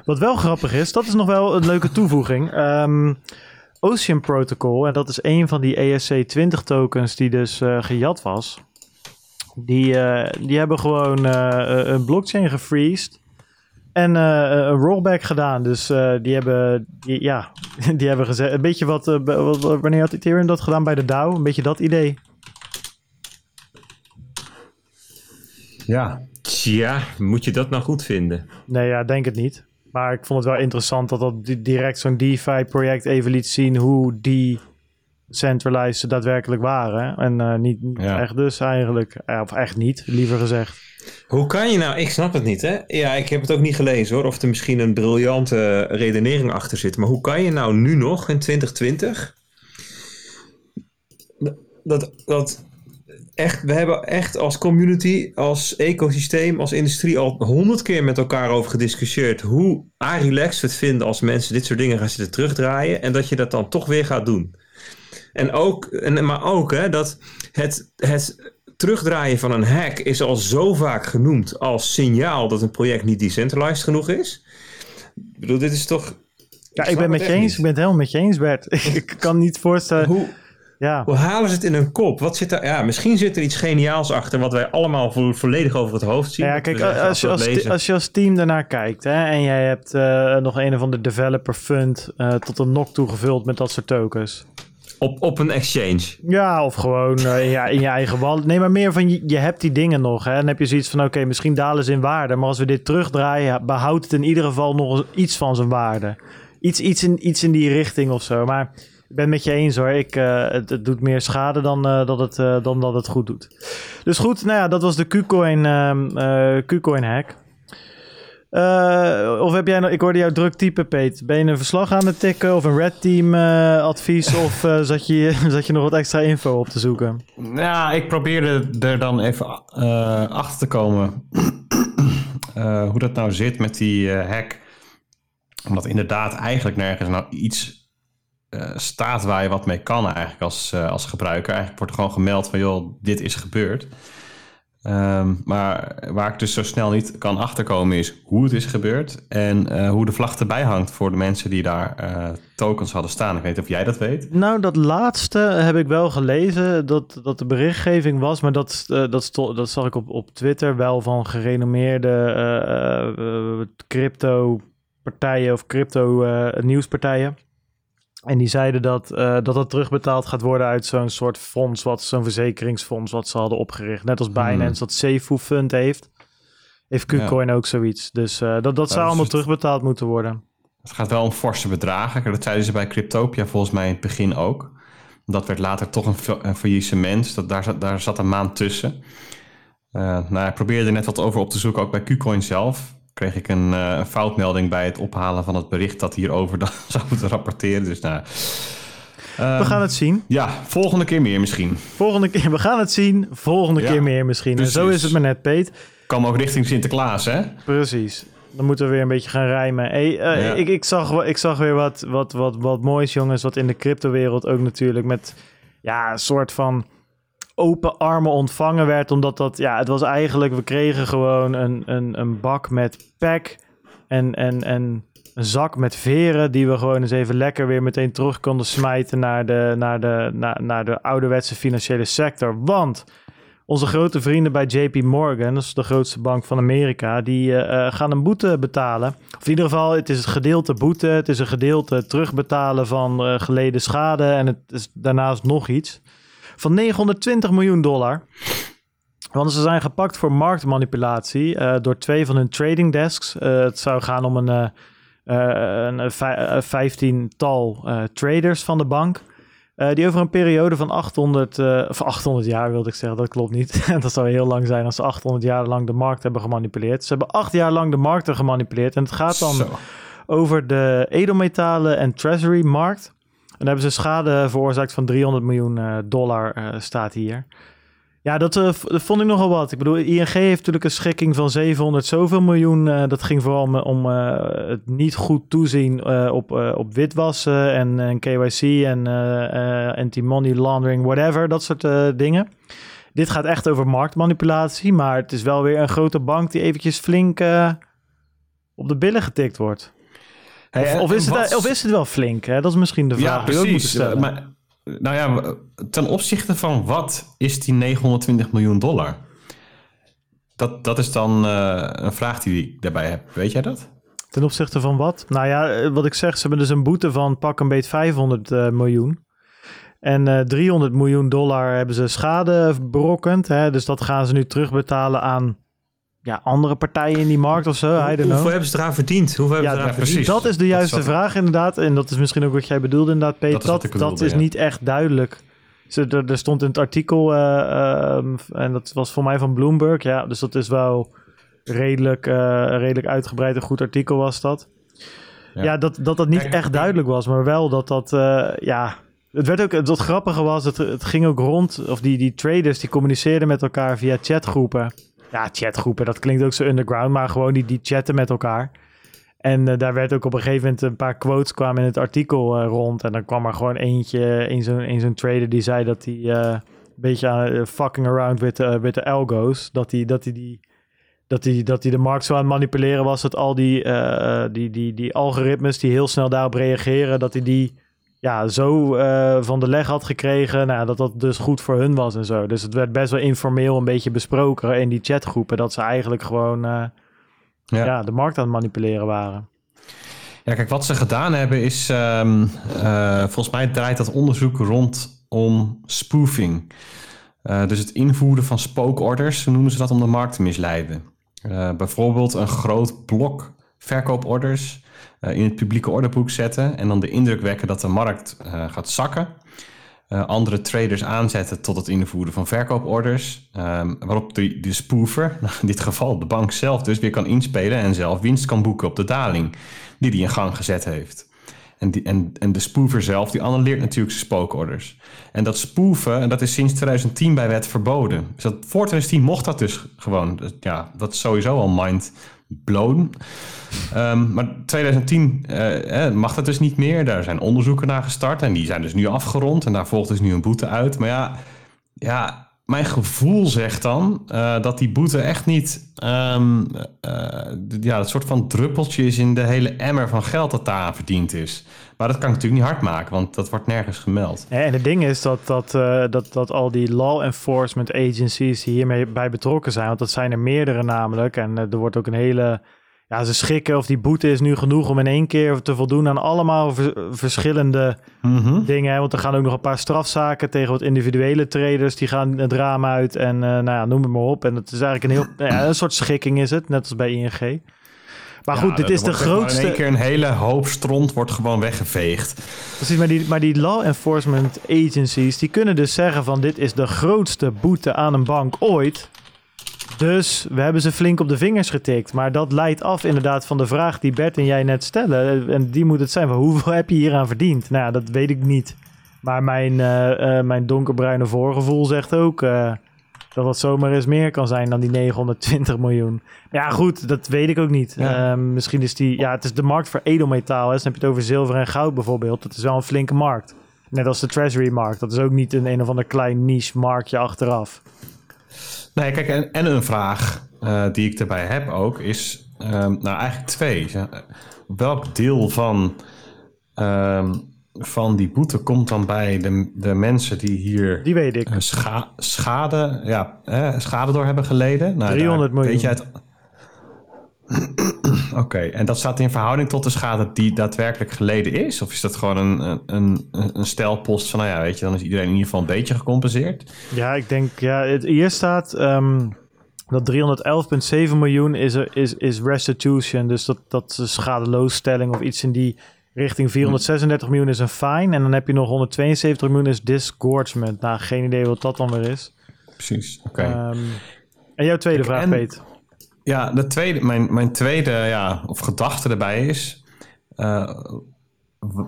Wat wel grappig is, dat is nog wel een leuke toevoeging. Um, Ocean Protocol, en dat is een van die ESC20 tokens die dus uh, gejat was. Die, uh, die hebben gewoon uh, een blockchain gefreezed. En een rollback gedaan. Dus die hebben, die, ja, <laughs> die hebben gezegd. Een beetje wat, wat, Wanneer had Ethereum dat gedaan bij de DAO? Een beetje dat idee. Ja. Tja, moet je dat nou goed vinden? Nee, ja, denk het niet. Maar ik vond het wel interessant dat dat direct zo'n DeFi-project even liet zien hoe die centralized ze daadwerkelijk waren. En uh, niet, echt dus eigenlijk. Eh, of echt niet, liever gezegd. Hoe kan je nou, ik snap het niet hè. Ja, ik heb het ook niet gelezen hoor. Of er misschien een briljante redenering achter zit. Maar hoe kan je nou nu nog in 2020 dat, dat echt, we hebben echt als community, als ecosysteem, als industrie al honderd keer met elkaar over gediscussieerd hoe relaxed het vinden als mensen dit soort dingen gaan zitten terugdraaien en dat je dat dan toch weer gaat doen. En ook, en, maar ook hè, dat het, het terugdraaien van een hack is al zo vaak genoemd als signaal dat een project niet decentralized genoeg is. Ik bedoel, dit is toch. Ja, ik, ben met je eens. Ik ben het helemaal met je eens, Bert. <laughs> ik kan niet voorstellen. Hoe, ja. Hoe halen ze het in hun kop? Wat zit er, ja, misschien zit er iets geniaals achter wat wij allemaal volledig over het hoofd zien. Ja, kijk, als je als, als je als team daarnaar kijkt hè, en jij hebt uh, nog een of andere developer fund uh, tot een nok toegevuld met dat soort tokens. Op, op een exchange. Ja, of gewoon uh, in, je, in je eigen wallet. Nee, maar meer van je, je hebt die dingen nog. Hè? Dan heb je zoiets van: oké, misschien dalen ze in waarde. Maar als we dit terugdraaien, behoudt het in ieder geval nog iets van zijn waarde. Iets, iets, in, iets in die richting of zo. Maar ik ben het met je eens hoor. Ik, uh, het, doet meer schade dan, uh, dat het, uh, dan dat het goed doet. Dus goed, nou ja, dat was de KuCoin, ehm, KuCoin hack. of heb jij nog, ik hoorde jou druk typen, Peet. Ben je een verslag aan het tikken of een red team advies? <laughs> of zat, je, <laughs> zat je nog wat extra info op te zoeken? Ja, ik probeerde er dan even achter te komen <clears throat> hoe dat nou zit met die hack Omdat inderdaad eigenlijk nergens nou iets staat waar je wat mee kan eigenlijk als, uh, als gebruiker. Eigenlijk wordt er gewoon gemeld van joh, dit is gebeurd. Um, maar waar ik dus zo snel niet kan achterkomen is hoe het is gebeurd en uh, hoe de vlag erbij hangt voor de mensen die daar tokens hadden staan. Ik weet niet of jij dat weet. Nou, dat laatste heb ik wel gelezen, dat, dat de berichtgeving was, maar dat, dat, dat zag ik op, op Twitter wel van gerenommeerde crypto partijen of crypto nieuwspartijen. En die zeiden dat, uh, dat het terugbetaald gaat worden uit zo'n soort fonds, wat zo'n verzekeringsfonds wat ze hadden opgericht. Net als Binance hmm. dat Safefu Fund heeft. Heeft KuCoin ook zoiets. Dus uh, dat, dat zou allemaal terugbetaald moeten worden. Het gaat wel om forse bedragen. Dat zeiden ze bij Cryptopia volgens mij in het begin ook. Dat werd later toch een, een faillissement. Dat, daar, daar zat een maand tussen. Uh, nou, ik probeerde er net wat over op te zoeken, ook bij KuCoin zelf kreeg ik een uh, foutmelding bij het ophalen van het bericht dat hierover dan <laughs> zou moeten rapporteren. Dus nou. we gaan het zien. Ja, volgende keer meer misschien. Volgende keer, we gaan het zien. Volgende keer meer misschien. En zo is het maar net, Peet. Kan ook richting Sinterklaas, hè? Precies. Dan moeten we weer een beetje gaan rijmen. Hey, uh, ik, ik, zag, ik zag weer wat, wat, wat, wat moois, jongens. Wat in de cryptowereld ook natuurlijk met ja, een soort van open armen ontvangen werd. Omdat dat, ja, het was eigenlijk, we kregen gewoon een, een, een bak met pack en, en, en een zak met veren. Die we gewoon eens even lekker weer meteen terug konden smijten naar de, naar de, naar, naar de ouderwetse financiële sector. Want onze grote vrienden bij JP Morgan, dat is de grootste bank van Amerika, die uh, gaan een boete betalen. Of in ieder geval, het is een gedeelte boete, het is een gedeelte terugbetalen van uh, geleden schade en het is daarnaast nog iets van 920 miljoen dollar. Want ze zijn gepakt voor marktmanipulatie uh, door twee van hun trading desks. Uh, het zou gaan om een, uh, een vijftiental traders van de bank. die over een periode van 800, of 800 jaar wilde ik zeggen, dat klopt niet. <laughs> dat zou heel lang zijn als ze 800 jaar lang de markt hebben gemanipuleerd. Ze hebben acht jaar lang de markten gemanipuleerd. En het gaat dan Zo. over de edelmetalen en treasury markt. Daar hebben ze schade veroorzaakt van 300 miljoen uh, dollar, uh, staat hier. Ja, dat, uh, dat, vond ik nogal wat. Ik bedoel, ING heeft natuurlijk een schikking van 700 zoveel miljoen. dat ging vooral om, om het niet goed toezien op, op witwassen en, en KYC en anti-money laundering, whatever, dat soort dingen. Dit gaat echt over marktmanipulatie, maar het is wel weer een grote bank die eventjes flink op de billen getikt wordt of, is het, of is het wel flink? Hè? Dat is misschien de vraag ja, precies. die stellen. Maar, nou ja, ten opzichte van wat is die 920 miljoen dollar? Dat, dat is dan uh, een vraag die ik daarbij heb. Weet jij dat? Ten opzichte van wat? Nou ja, eh, wat ik zeg, ze hebben dus een boete van pak een beet 500 uh, miljoen. En uh, 300 miljoen dollar hebben ze schade berokkend. Hè? Dus dat gaan ze nu terugbetalen aan ja, andere partijen in die markt of zo. Hoe, hoeveel hebben ze eraan verdiend? Hoeveel hebben ja, ze eraan precies. Dat is de juiste vraag inderdaad. En dat is misschien ook wat jij bedoelde inderdaad, Peter. Dat, dat, dat is niet echt duidelijk. Ze, er, er, stond in het artikel, uh, um, en dat was voor mij van Bloomberg. Ja, dus dat is wel redelijk, uh, redelijk uitgebreid. Een goed artikel was dat. Ja, ja dat, dat dat niet echt duidelijk was, maar wel dat dat, uh, ja... Het werd ook, het grappige was, het, het ging ook rond, of die, die traders die communiceerden met elkaar via chatgroepen. Ja, chatgroepen, dat klinkt ook zo underground, maar gewoon die, die chatten met elkaar. En uh, daar werd ook op een gegeven moment een paar quotes kwamen in het artikel uh, rond. En dan kwam er gewoon eentje, een zo'n zo'n trader die zei dat hij uh, een beetje aan fucking around with, with the algo's. Dat hij dat die, die, dat hij dat hij de markt zo aan het manipuleren was. Dat al die, die, die, die algoritmes die heel snel daarop reageren, dat hij die ja, zo uh, van de leg had gekregen. Nou, dat dat dus goed voor hun was en zo. Dus het werd best wel informeel een beetje besproken in die chatgroepen. Dat ze eigenlijk gewoon uh, ja. ja. de markt aan het manipuleren waren. Ja, kijk, wat ze gedaan hebben is... Um, uh, volgens mij draait dat onderzoek rondom spoofing. dus het invoeren van spookorders, noemen ze dat, om de markt te misleiden. bijvoorbeeld een groot blok verkooporders eh, in het publieke orderboek zetten en dan de indruk wekken dat de markt uh, gaat zakken. Uh, andere traders aanzetten tot het invoeren van verkooporders, um, waarop de, de spoofer, <laughs> in dit geval de bank zelf dus, weer kan inspelen en zelf winst kan boeken op de daling die hij in gang gezet heeft. En, die, en, en de spoofer zelf, die annuleert natuurlijk zijn spookorders. En dat spoofen, en dat is sinds 2010 bij wet verboden. Dus dat, voor 2010 mocht dat dus gewoon. Ja, dat is sowieso al mind blown. Um, maar 2010 uh, mag dat dus niet meer. Daar zijn onderzoeken naar gestart en die zijn dus nu afgerond. En daar volgt dus nu een boete uit. Maar ja, ja mijn gevoel zegt dan uh, dat die boete echt niet um, uh, ja, het soort van druppeltje is in de hele emmer van geld dat daar verdiend is. Maar dat kan ik natuurlijk niet hard maken, want dat wordt nergens gemeld. En het ding is dat, dat, uh, dat, dat al die law enforcement agencies die hiermee bij betrokken zijn, want dat zijn er meerdere namelijk. En er wordt ook een hele ja, ze schikken of die boete is nu genoeg om in één keer te voldoen aan allemaal verschillende Mhm. dingen. Want er gaan ook nog een paar strafzaken tegen wat individuele traders. Die gaan het raam uit en uh, nou ja, noem het maar op. En het is eigenlijk een heel nou ja, een soort schikking is het, net als bij ING. Maar goed, Ja, dit is de grootste... In één keer een hele hoop stront wordt gewoon weggeveegd. Precies, maar die, maar die law enforcement agencies, die kunnen dus zeggen van dit is de grootste boete aan een bank ooit. Dus we hebben ze flink op de vingers getikt. Maar dat leidt af inderdaad van de vraag die Bert en jij net stellen. En die moet het zijn van hoeveel heb je hier aan verdiend? Nou ja, dat weet ik niet. Maar mijn, uh, uh, mijn donkerbruine voorgevoel zegt ook uh, dat het zomaar eens meer kan zijn dan die 920 miljoen. Ja goed, dat weet ik ook niet. Ja. Uh, misschien is die, ja het is de markt voor edelmetaal. Hè. Dus dan heb je het over zilver en goud bijvoorbeeld. Dat is wel een flinke markt. Net als de treasury markt. Dat is ook niet een een of ander klein niche marktje achteraf. Nee, kijk, en, en een vraag uh, die ik erbij heb ook is, um, nou eigenlijk twee. Welk deel van, um, van die boete komt dan bij de, de mensen die hier die weet ik. Scha schade, ja, eh, schade door hebben geleden? Nou, 300 miljoen. Weet je. Oké, okay, en dat staat in verhouding tot de schade die daadwerkelijk geleden is? Of is dat gewoon een, een, een stelpost van, nou ja, weet je, dan is iedereen in ieder geval een beetje gecompenseerd? Ja, ik denk, ja, het, hier staat um, dat 311,7 miljoen is, er, is, is restitution. Dus dat, dat is schadeloosstelling of iets in die richting. 436 miljoen is een fine. En dan heb je nog 172 miljoen is disgorgement. Nou, geen idee wat dat dan weer is. Precies, oké. Okay. Um, en jouw tweede Kijk, vraag, en... Peet. Ja, de tweede, mijn, mijn tweede ja, of gedachte erbij is. Uh,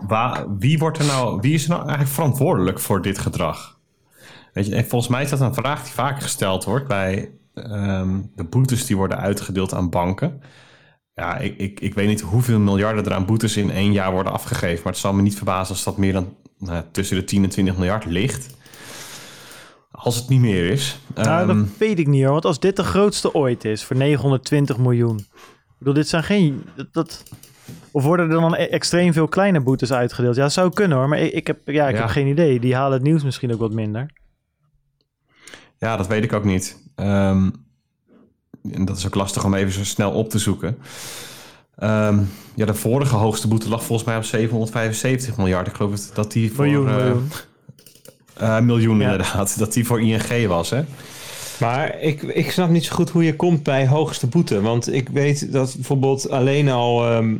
waar, wie, wordt er nou, wie is er nou eigenlijk verantwoordelijk voor dit gedrag? Weet je, en volgens mij is dat een vraag die vaak gesteld wordt bij um, de boetes die worden uitgedeeld aan banken. Ja, ik, ik, ik weet niet hoeveel miljarden er aan boetes in één jaar worden afgegeven. Maar het zal me niet verbazen als dat meer dan nou, tussen de 10 en 20 miljard ligt. Als het niet meer is. Nou, um, dat weet ik niet hoor. Want als dit de grootste ooit is voor 920 miljoen. Ik bedoel, dit zijn geen... Dat, dat, of worden er dan extreem veel kleine boetes uitgedeeld? Ja, zou kunnen hoor. Maar ik, ik heb, ja, ik Ja. heb geen idee. Die halen het nieuws misschien ook wat minder. Ja, dat weet ik ook niet. Ehm, en dat is ook lastig om even zo snel op te zoeken. Ehm, ja, de vorige hoogste boete lag volgens mij op 775 miljard. Ik geloof dat- dat die voor... Miljoen, eh, miljoen. Eh, miljoen Ja. inderdaad. Dat die voor ING was, hè? Maar ik, ik snap niet zo goed hoe je komt bij hoogste boete. Want ik weet dat bijvoorbeeld alleen al ehm,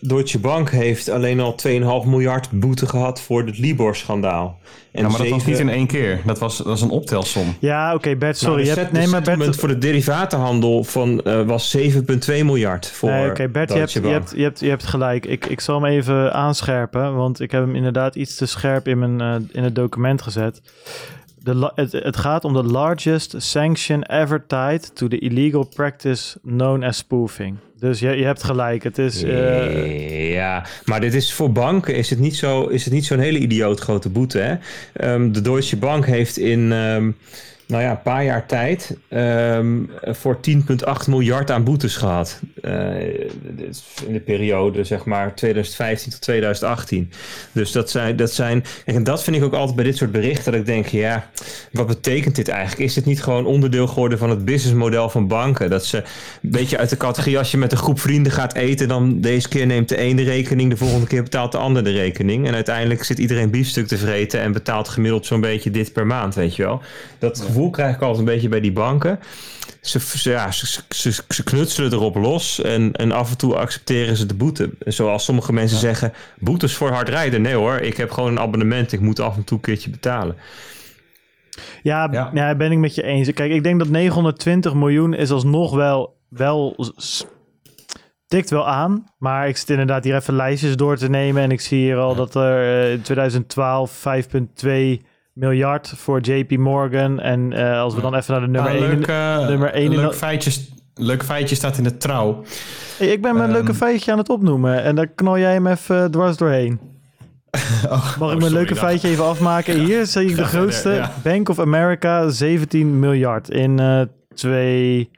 Deutsche Bank heeft alleen al 2,5 miljard boete gehad voor het Libor-schandaal. En ja, maar dat was niet in één keer. Dat was, dat was een optelsom. Ja, oké Bert, sorry. Nou, je de hebt, nee, maar Bert, voor de derivatenhandel van, eh, was 7,2 miljard voor Nee, oké, Bert, je hebt, je, hebt, je, hebt, je hebt gelijk. Ik, ik zal hem even aanscherpen, want ik heb hem inderdaad iets te scherp in, mijn, eh, in het document gezet. Het, gaat om de largest sanction ever tied to the illegal practice known as spoofing. Dus je, je hebt gelijk. Het is. eh, Ja, maar dit is voor banken is het niet zo zo'n hele idioot grote boete. Hè? Ehm, de Deutsche Bank heeft in ehm, nou ja, een paar jaar tijd ehm, voor 10,8 miljard aan boetes gehad. Eh, is in de periode zeg maar 2015 tot 2018. Dus dat zijn, dat zijn en dat vind ik ook altijd bij dit soort berichten dat ik denk, ja, wat betekent dit eigenlijk? Is dit niet gewoon onderdeel geworden van het businessmodel van banken? Dat ze een beetje uit de categorie als je met een groep vrienden gaat eten, dan deze keer neemt de ene de rekening, de volgende keer betaalt de ander de rekening. En uiteindelijk zit iedereen biefstuk te vreten en betaalt gemiddeld zo'n beetje dit per maand, weet je wel. Dat gevoel krijg ik altijd een beetje bij die banken. Ze, ze, ja, ze, ze, ze knutselen erop los en, en af en toe accepteren ze de boete. Zoals sommige mensen zeggen, boetes voor hard rijden. Nee hoor, ik heb gewoon een abonnement, ik moet af en toe een keertje betalen. ja, Ja. ja. ben ik met je eens. Kijk, ik denk dat 920 miljoen is alsnog wel. wel tikt wel aan. Maar ik zit inderdaad hier even lijstjes door te nemen. En ik zie hier al dat er eh, in 2012 5,2 miljard voor JP Morgan. En eh, als we dan even naar de nummer Ah, 1. leuk, eh, nummer één in leuk dat- feitje, leuk feitje staat in de trouw. Hey, ik ben mijn Ehm. leuke feitje aan het opnoemen en daar knal jij hem even dwars doorheen. <laughs> Oh, Mag ik mijn sorry, leuke feitje even afmaken? Hier zie ik de grootste. ja. Bank of America, 17 miljard in eh, twee...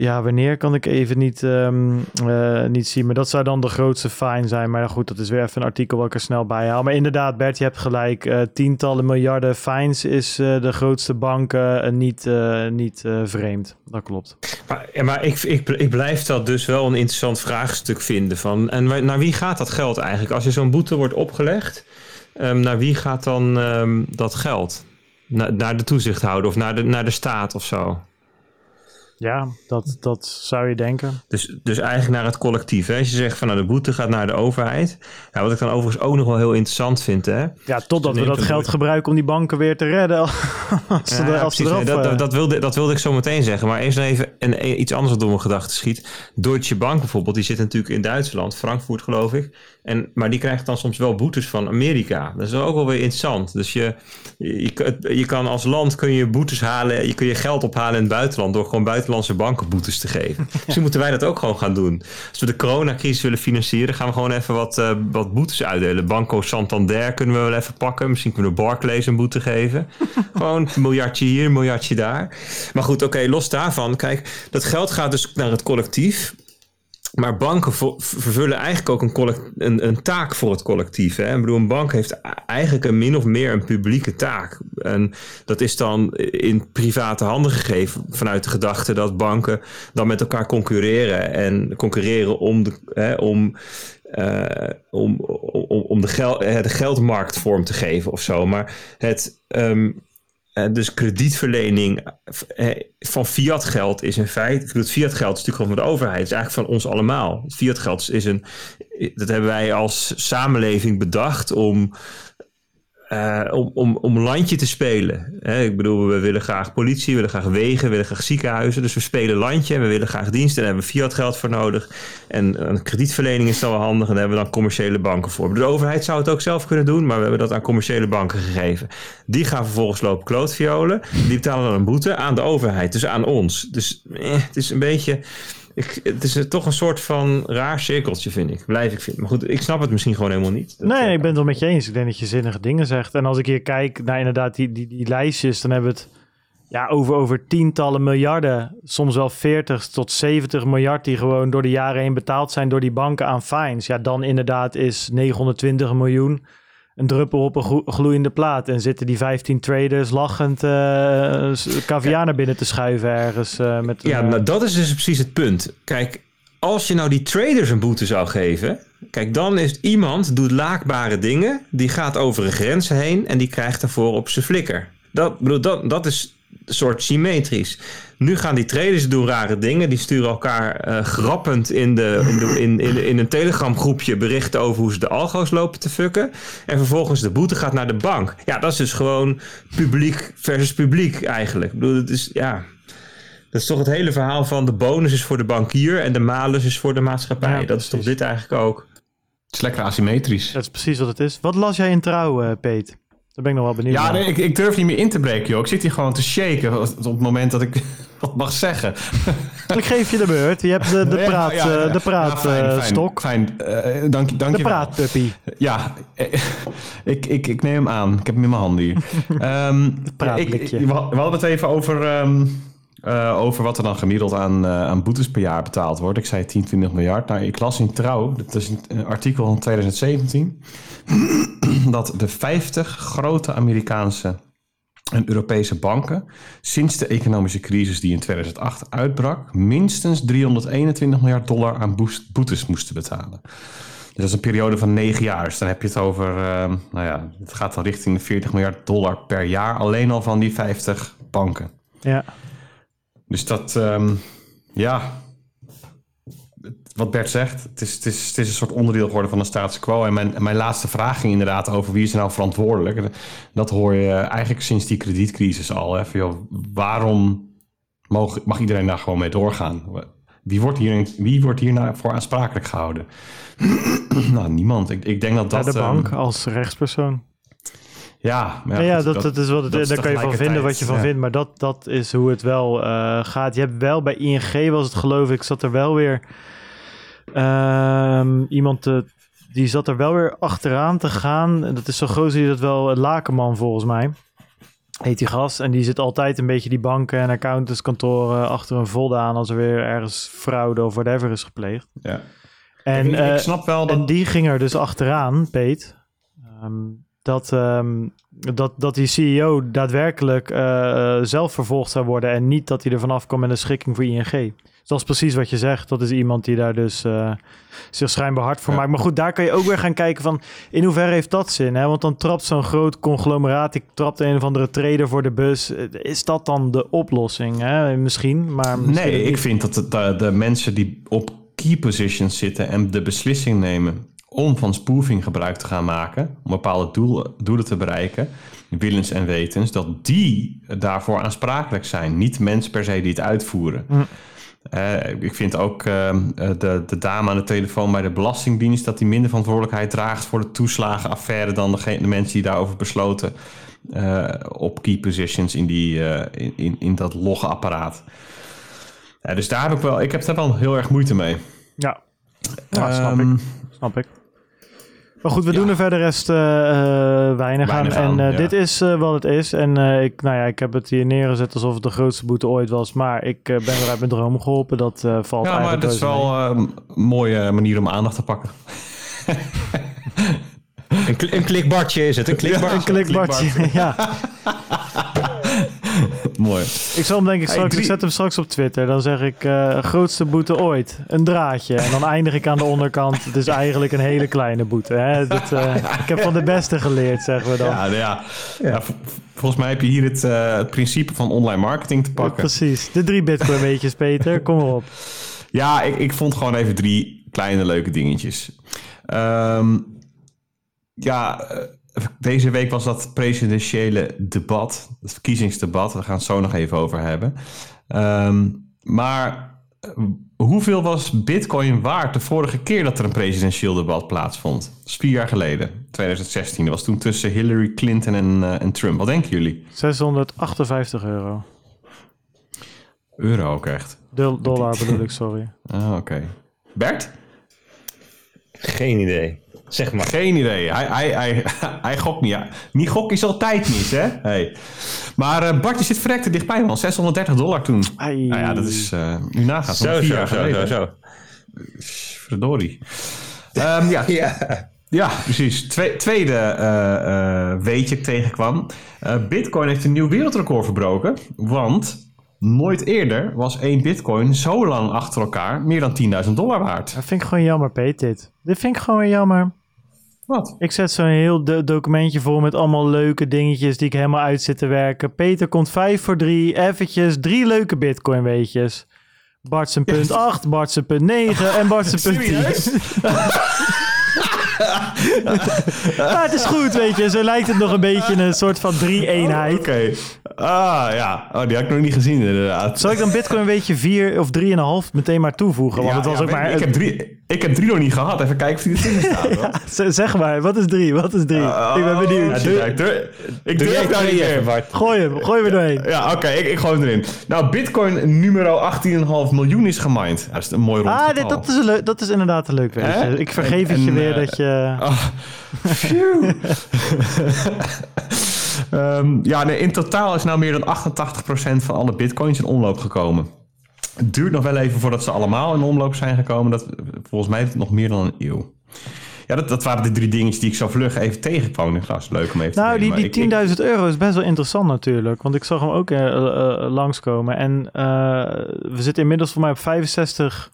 Ja, wanneer kan ik even niet, ehm, eh, niet zien. Maar dat zou dan de grootste fine zijn. Maar goed, dat is weer even een artikel wat ik er snel bij haal. Maar inderdaad, Bert, je hebt gelijk. Eh, tientallen miljarden fines is eh, de grootste banken eh, niet, niet vreemd. Dat klopt. Maar, maar ik, ik, ik blijf dat dus wel een interessant vraagstuk vinden. Van, en naar wie gaat dat geld eigenlijk? Als je zo'n boete wordt opgelegd, ehm, naar wie gaat dan ehm, dat geld? Na- naar de toezichthouder of naar de, naar de staat of zo? Ja, dat, dat zou je denken. Dus, dus eigenlijk naar het collectief. Hè? Als je zegt van nou, de boete gaat naar de overheid. Ja, wat ik dan overigens ook nog wel heel interessant vind. Hè? Ja, totdat we dat geld gebruiken om die banken weer te redden. <laughs> als ze, Ja, er- als ze precies. eraf, Nee, dat, eh, dat, dat, wilde, dat wilde ik zo meteen zeggen. Maar eerst even een, een- iets anders wat door mijn gedachten schiet. Deutsche Bank bijvoorbeeld, die zit natuurlijk in Duitsland, Frankfurt geloof ik. En, maar die krijgt dan soms wel boetes van Amerika. Dat is ook wel weer interessant. Dus je, je, je, kan- je kan als land kun je boetes halen, je kun je geld ophalen in het buitenland door gewoon buitenlandse banken boetes te geven. <laughs> Misschien moeten wij dat ook gewoon gaan doen. Als we de coronacrisis willen financieren, gaan we gewoon even wat, eh, wat boetes uitdelen. Banco Santander kunnen we wel even pakken. Misschien kunnen we Barclays een boete geven. <laughs> gewoon een miljardje hier, een miljardje daar. Maar goed, oké, los daarvan. Kijk, dat geld gaat dus naar het collectief. Maar banken vervullen eigenlijk ook een, een, taak voor het collectief. Hè? Ik bedoel, een bank heeft e- eigenlijk een min of meer een publieke taak. En dat is dan in private handen gegeven vanuit de gedachte dat banken dan met elkaar concurreren. En concurreren om de, hè, om, eh, om, om, de, gel, de geldmarkt vorm te geven of zo. Maar het. ehm, eh, dus kredietverlening eh, van fiat geld is in feite. Het fiat geld is natuurlijk van de overheid. Het is eigenlijk van ons allemaal. Fiat geld is een. Dat hebben wij als samenleving bedacht om. Eh, om, om, om landje te spelen. Hè, ik bedoel, we willen graag politie, we willen graag wegen, we willen graag ziekenhuizen. Dus we spelen landje en we willen graag diensten. En daar hebben we fiat geld voor nodig. En een kredietverlening is dan wel handig. En daar hebben we dan commerciële banken voor. De overheid zou het ook zelf kunnen doen, maar we hebben dat aan commerciële banken gegeven. Die gaan vervolgens lopen klootviolen. Die betalen dan een boete aan de overheid, dus aan ons. Dus eh, het is een beetje. Ik, het is een- toch een soort van raar cirkeltje, vind ik. Blijf ik vinden. Maar goed, ik snap het misschien gewoon helemaal niet. Dat, Nee, eh, ik ben het wel met je eens. Ik denk dat je zinnige dingen zegt. En als ik hier kijk naar inderdaad die, die, die lijstjes, dan hebben we het ja, over, over tientallen miljarden. Soms wel 40 tot 70 miljard die gewoon door de jaren heen betaald zijn door die banken aan fines. Ja, dan inderdaad is 920 miljoen een druppel op een glo- gloeiende plaat. En zitten die 15 traders lachend eh caviar naar binnen te schuiven ergens. eh, met Ja, een, nou dat is dus precies het punt. Kijk, als je nou die traders een boete zou geven... Kijk, dan is iemand doet laakbare dingen... die gaat over een grens heen... en die krijgt daarvoor op zijn flikker. Dat, bedoel, dat, dat is een soort symmetrisch. Nu gaan die traders doen rare dingen. Die sturen elkaar eh, grappend in, de, in, de, in, in, in een telegram groepje... berichten over hoe ze de algo's lopen te fucken. En vervolgens de boete gaat naar de bank. Ja, dat is dus gewoon publiek versus publiek eigenlijk. Ik bedoel, het is... Ja, dat is toch het hele verhaal van de bonus is voor de bankier en de malus is voor de maatschappij. Ja, dat is toch dit eigenlijk ook? Het is lekker asymmetrisch. Dat is precies wat het is. Wat las jij in trouw, eh, Peet? Daar ben ik nog wel benieuwd Ja, nee, ik, ik durf niet meer in te breken, joh. Ik zit hier gewoon te shaken op het moment dat ik <laughs> wat mag zeggen. Ik geef je de beurt. Je hebt de, de <laughs> praat, ja, ja. eh, de praat Ja, fijn, fijn, Eh, dank, dank De je praatpuppy. Ja, ik, ik, ik neem hem aan. Ik heb hem in mijn handen hier. <laughs> Ik- we had- we hadden het even over, ehm, eh, over wat er dan gemiddeld aan, aan boetes per jaar betaald wordt. Ik zei 10, 20 miljard. Nou, ik las in Trouw, dat is een artikel van 2017, <clears throat> dat de 50 grote Amerikaanse en Europese banken sinds de economische crisis die in 2008 uitbrak, minstens 321 miljard dollar aan boetes moesten betalen. Dus dat is een periode van negen jaar. Dus dan heb je het over, eh, nou ja, het gaat dan richting de 40 miljard dollar per jaar, alleen al van die 50 banken. Ja. Dus dat, ehm, ja, wat Bert zegt, het is, het, is, het is een soort onderdeel geworden van de status quo. En mijn, mijn laatste vraag ging inderdaad over wie is nou verantwoordelijk. Dat hoor je eigenlijk sinds die kredietcrisis al. Hè, van, joh, waarom mag, mag iedereen daar gewoon mee doorgaan? Wie wordt hier, wie wordt hier nou voor aansprakelijk gehouden? <clears throat> nou, niemand. Ik, ik denk dat Ja, dat... de ehm, bank als rechtspersoon. Ja, Ja, dat, dat, is wat het, dat daar kan je van vinden wat je van vindt. Maar dat, dat is hoe het wel eh, gaat. Je hebt wel bij ING, was het geloof ik, zat er wel weer ehm, iemand te, die zat er wel weer achteraan te gaan. Dat is zo groot die dat wel, Lakenman volgens mij. Heet die gast. En die zit altijd een beetje die banken en accountantskantoren achter een voldaan als er weer ergens fraude of whatever is gepleegd. Ja. En, ik, ik eh, snap wel dat... en die ging er dus achteraan, Peet. ehm, dat, ehm, dat, dat die CEO daadwerkelijk eh, eh, zelf vervolgd zou worden. En niet dat hij er vanaf kwam met een schikking voor ING. Dat is precies wat je zegt. Dat is iemand die daar dus eh, zich schijnbaar hard voor Ja. maakt. Maar goed, daar kan je ook weer gaan kijken van... in hoeverre heeft dat zin? Hè? Want dan trapt zo'n groot conglomeraat... die trapt een of andere trader voor de bus. Eh, Is dat dan de oplossing? Hè? Misschien, maar... misschien Nee, ik vind dat de, de, de mensen die op key positions zitten en de beslissing nemen om van spoofing gebruik te gaan maken, om bepaalde doelen, doelen te bereiken, willens en wetens, dat die daarvoor aansprakelijk zijn. Niet mensen per se die het uitvoeren. Hm. Ik vind ook eh, de, de dame aan de telefoon bij de Belastingdienst dat die minder verantwoordelijkheid draagt voor de toeslagenaffaire dan degene, de mensen die daarover besloten eh, op key positions in, die, eh, in, in, in dat loggeapparaat. Ja, dus daar heb ik wel, ik heb daar wel heel erg moeite mee. Ja, ja snap ik. Ehm, Snap ik. Maar goed, we doen er verder rest eh, eh, weinig, Weinig aan. aan, En eh, ja. dit is eh, wat het is. En eh, ik, nou ja, ik heb het hier neergezet alsof het de grootste boete ooit was. Maar ik eh, ben weer uit mijn droom geholpen. Dat eh, valt ja, maar eigenlijk dat is reuze mee. wel eh, een mooie manier om aandacht te pakken. Een, kli- een klikbordje is het, een <laughs> klikbordje. Een klikbordje, <laughs> ja. <laughs> Mooi. Ik zal hem denk ik Hey, straks, drie- ik zet hem straks op Twitter. Dan zeg ik, eh, grootste boete ooit. Een draadje. En dan eindig ik aan de onderkant. Het is eigenlijk een hele kleine boete. Hè? Dat, eh, ik heb van de beste geleerd, zeggen we dan. Ja, ja. volgens mij heb je hier het, eh, het principe van online marketing te pakken. Precies. De drie bitcoin weetjes, Peter. Kom maar op. Ja, ik, ik vond gewoon even drie kleine leuke dingetjes. Ehm, ja, eh, deze week was dat presidentiële debat, het verkiezingsdebat. We gaan het zo nog even over hebben. Ehm, maar eh, hoeveel was Bitcoin waard de vorige keer dat er een presidentieel debat plaatsvond? Dat is vier jaar geleden, 2016. Dat was toen tussen Hillary Clinton en, eh, en Trump. Wat denken jullie? 658 euro. Euro ook echt. Dol- dollar bedoel ik, sorry. <laughs> Ah, oké. Bert? Geen idee. Zeg maar. Geen idee. Hij, hij, hij, <laughs> hij gokt niet. Niet gokken is altijd mis, hè? Hey. Maar eh Bart, je zit verrekte dichtbij, man. 630 dollar toen. Ai. Nou ja, dat is... eh nu nagaat. Zo, zo, zo, zo. Verdorie. <laughs> Ehm, ja, Ja. ja, precies. Twe- tweede eh, eh, weetje ik tegenkwam. Eh, Bitcoin heeft een nieuw wereldrecord verbroken. Want nooit eerder was één Bitcoin zo lang achter elkaar meer dan 10.000 dollar waard. Dat vind ik gewoon jammer, Peet, dit. Dit vind ik gewoon weer jammer. Wat? Ik zet zo'n heel do- documentje vol met allemaal leuke dingetjes die ik helemaal uit zit te werken. Peter komt 5 voor 3, eventjes drie leuke bitcoin weetjes. Bartsen punt 8, Bartsen punt 9 en Bartsen punt 10. Serieus? <laughs> Maar het is goed, weet je. Zo lijkt het nog een beetje een soort van drie-eenheid. Oké. Ah, ja. Oh, die had ik nog niet gezien, inderdaad. Zal ik dan bitcoin een beetje 4 of 3,5 meteen maar toevoegen? Want Ja, het was ja, ook maar... Ik heb, drie, ik heb drie nog niet gehad. Even kijken of die erin <laughs> staat. Z- Zeg maar, wat is 3? Wat is 3? Ah, ik ben benieuwd. Ja, ik durf, daar niet. Bart. Gooi hem, gooi hem er doorheen. Ja, oké, ik, ik gooi hem erin. Nou, Bitcoin numero 18,5 miljoen is gemined. Ja, dat is een mooi rond Ah, dit, dat, is een dat is inderdaad een leuk weetje. Ik vergeef En- het je en, weer eh, dat je... <laughs> Ah, <laughs> Ehm, ja, nee, in totaal is nou meer dan 88% van alle bitcoins in omloop gekomen. Het duurt nog wel even voordat ze allemaal in omloop zijn gekomen. Dat, volgens mij heeft het nog meer dan een eeuw. Ja, dat, dat waren de drie dingetjes die ik zo vlug even tegenkwam. Ik dacht, leuk om even te Nou, delen, die, die ik- ik- 10.000 euro is best wel interessant natuurlijk. Want ik zag hem ook eh, eh, langskomen. En we zitten inmiddels voor mij op 65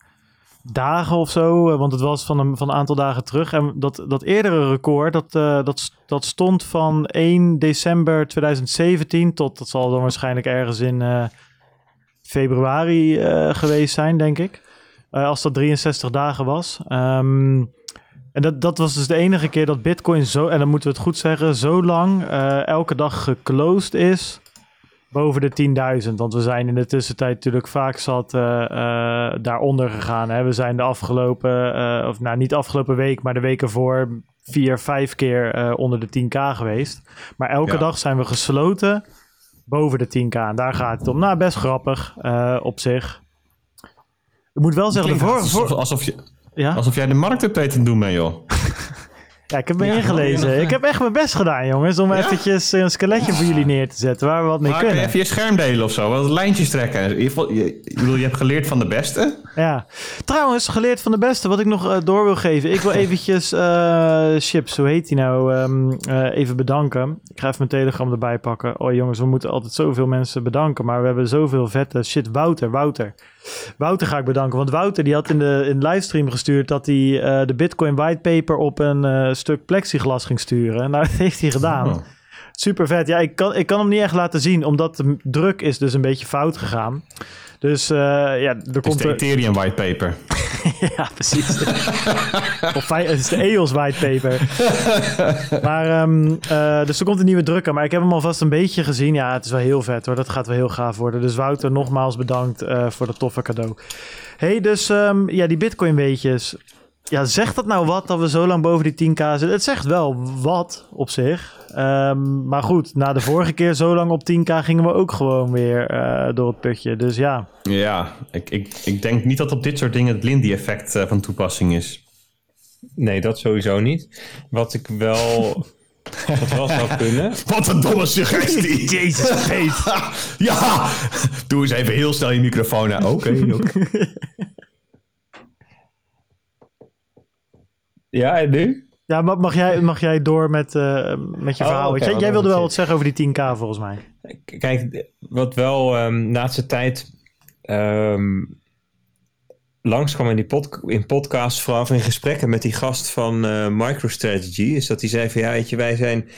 dagen of zo. eh, Want het was van een, van een aantal dagen terug. En dat, dat eerdere record, dat, eh, dat, dat stond van 1 december 2017 tot... Dat zal dan waarschijnlijk ergens in eh, februari geweest zijn, denk ik. Als dat 63 dagen was. Ehm, en dat, dat was dus de enige keer dat Bitcoin zo, en dan moeten we het goed zeggen, zo lang elke dag geclosed is boven de 10.000. Want we zijn in de tussentijd natuurlijk vaak zat eh, eh, daaronder gegaan. Hè? We zijn de afgelopen, eh, of nou niet de afgelopen week, maar de week ervoor vier, vijf keer onder de 10k geweest. Maar elke Ja. dag zijn we gesloten boven de 10k. En daar gaat het om. Nou, best grappig op zich. Ik moet wel zeggen, de Klinkt vorige... alsof, Voor, alsof, je, ja? alsof jij de marktupdate aan het doen bent, joh. <laughs> ja, ik heb me Ja, ingelezen. Ik heb echt mijn best gedaan, jongens. Om Ja? eventjes een skeletje voor jullie neer te zetten. Waar we wat mee Maar kunnen. even je scherm delen of zo? Wat lijntjes trekken. Je, je, bedoel, je hebt geleerd van de beste. Ja. Trouwens, geleerd van de beste, wat ik nog eh, door wil geven. Ik wil <laughs> eventjes eh, Chips, hoe heet die nou, eh, even bedanken. Ik ga even mijn telegram erbij pakken. Oh jongens, we moeten altijd zoveel mensen bedanken, maar we hebben zoveel vette shit. Wouter, Wouter. Wouter ga ik bedanken, want Wouter die had in de, in de livestream gestuurd dat hij eh, de Bitcoin whitepaper op een eh, stuk plexiglas ging sturen. Nou, dat <laughs> heeft hij gedaan. Oh. Super vet. Ja, ik kan, ik kan hem niet echt laten zien, omdat de druk is dus een beetje fout gegaan. Dus eh, ja, er komt de er... Ethereum whitepaper. <laughs> Ja, precies. <laughs> of het is de EOS whitepaper. <laughs> maar, ehm, eh, dus er komt een nieuwe drukker. Maar ik heb hem alvast een beetje gezien. Ja, het is wel heel vet hoor. Dat gaat wel heel gaaf worden. Dus Wouter, nogmaals bedankt eh, voor dat toffe cadeau. hey, dus ehm, ja, die bitcoin weetjes. Ja, zegt dat nou wat dat we zo lang boven die 10k zitten? Het zegt wel wat op zich. Ehm, maar goed, na de vorige keer zo lang op 10k gingen we ook gewoon weer eh, door het putje. Dus ja, Ja, ik, ik, ik denk niet dat op dit soort dingen het Lindy-effect eh, van toepassing is. Nee, dat sowieso niet. Wat ik wel... <laughs> wat wel zou kunnen... Wat een domme suggestie. <laughs> Jezus, vergeet. <laughs> ja, doe eens even heel snel je microfoon aan. Oké, oké. Ja, en nu? Ja, ma- mag jij, mag jij door met, eh, met je Oh, verhaal? jij, wilde wel wat zeggen over die 10k volgens mij. Kijk, wat wel ehm laatste tijd ehm langskwam in, die pod in podcasts, vooral in gesprekken met die gast van eh, MicroStrategy, is dat hij zei van ja, weet je, wij zijn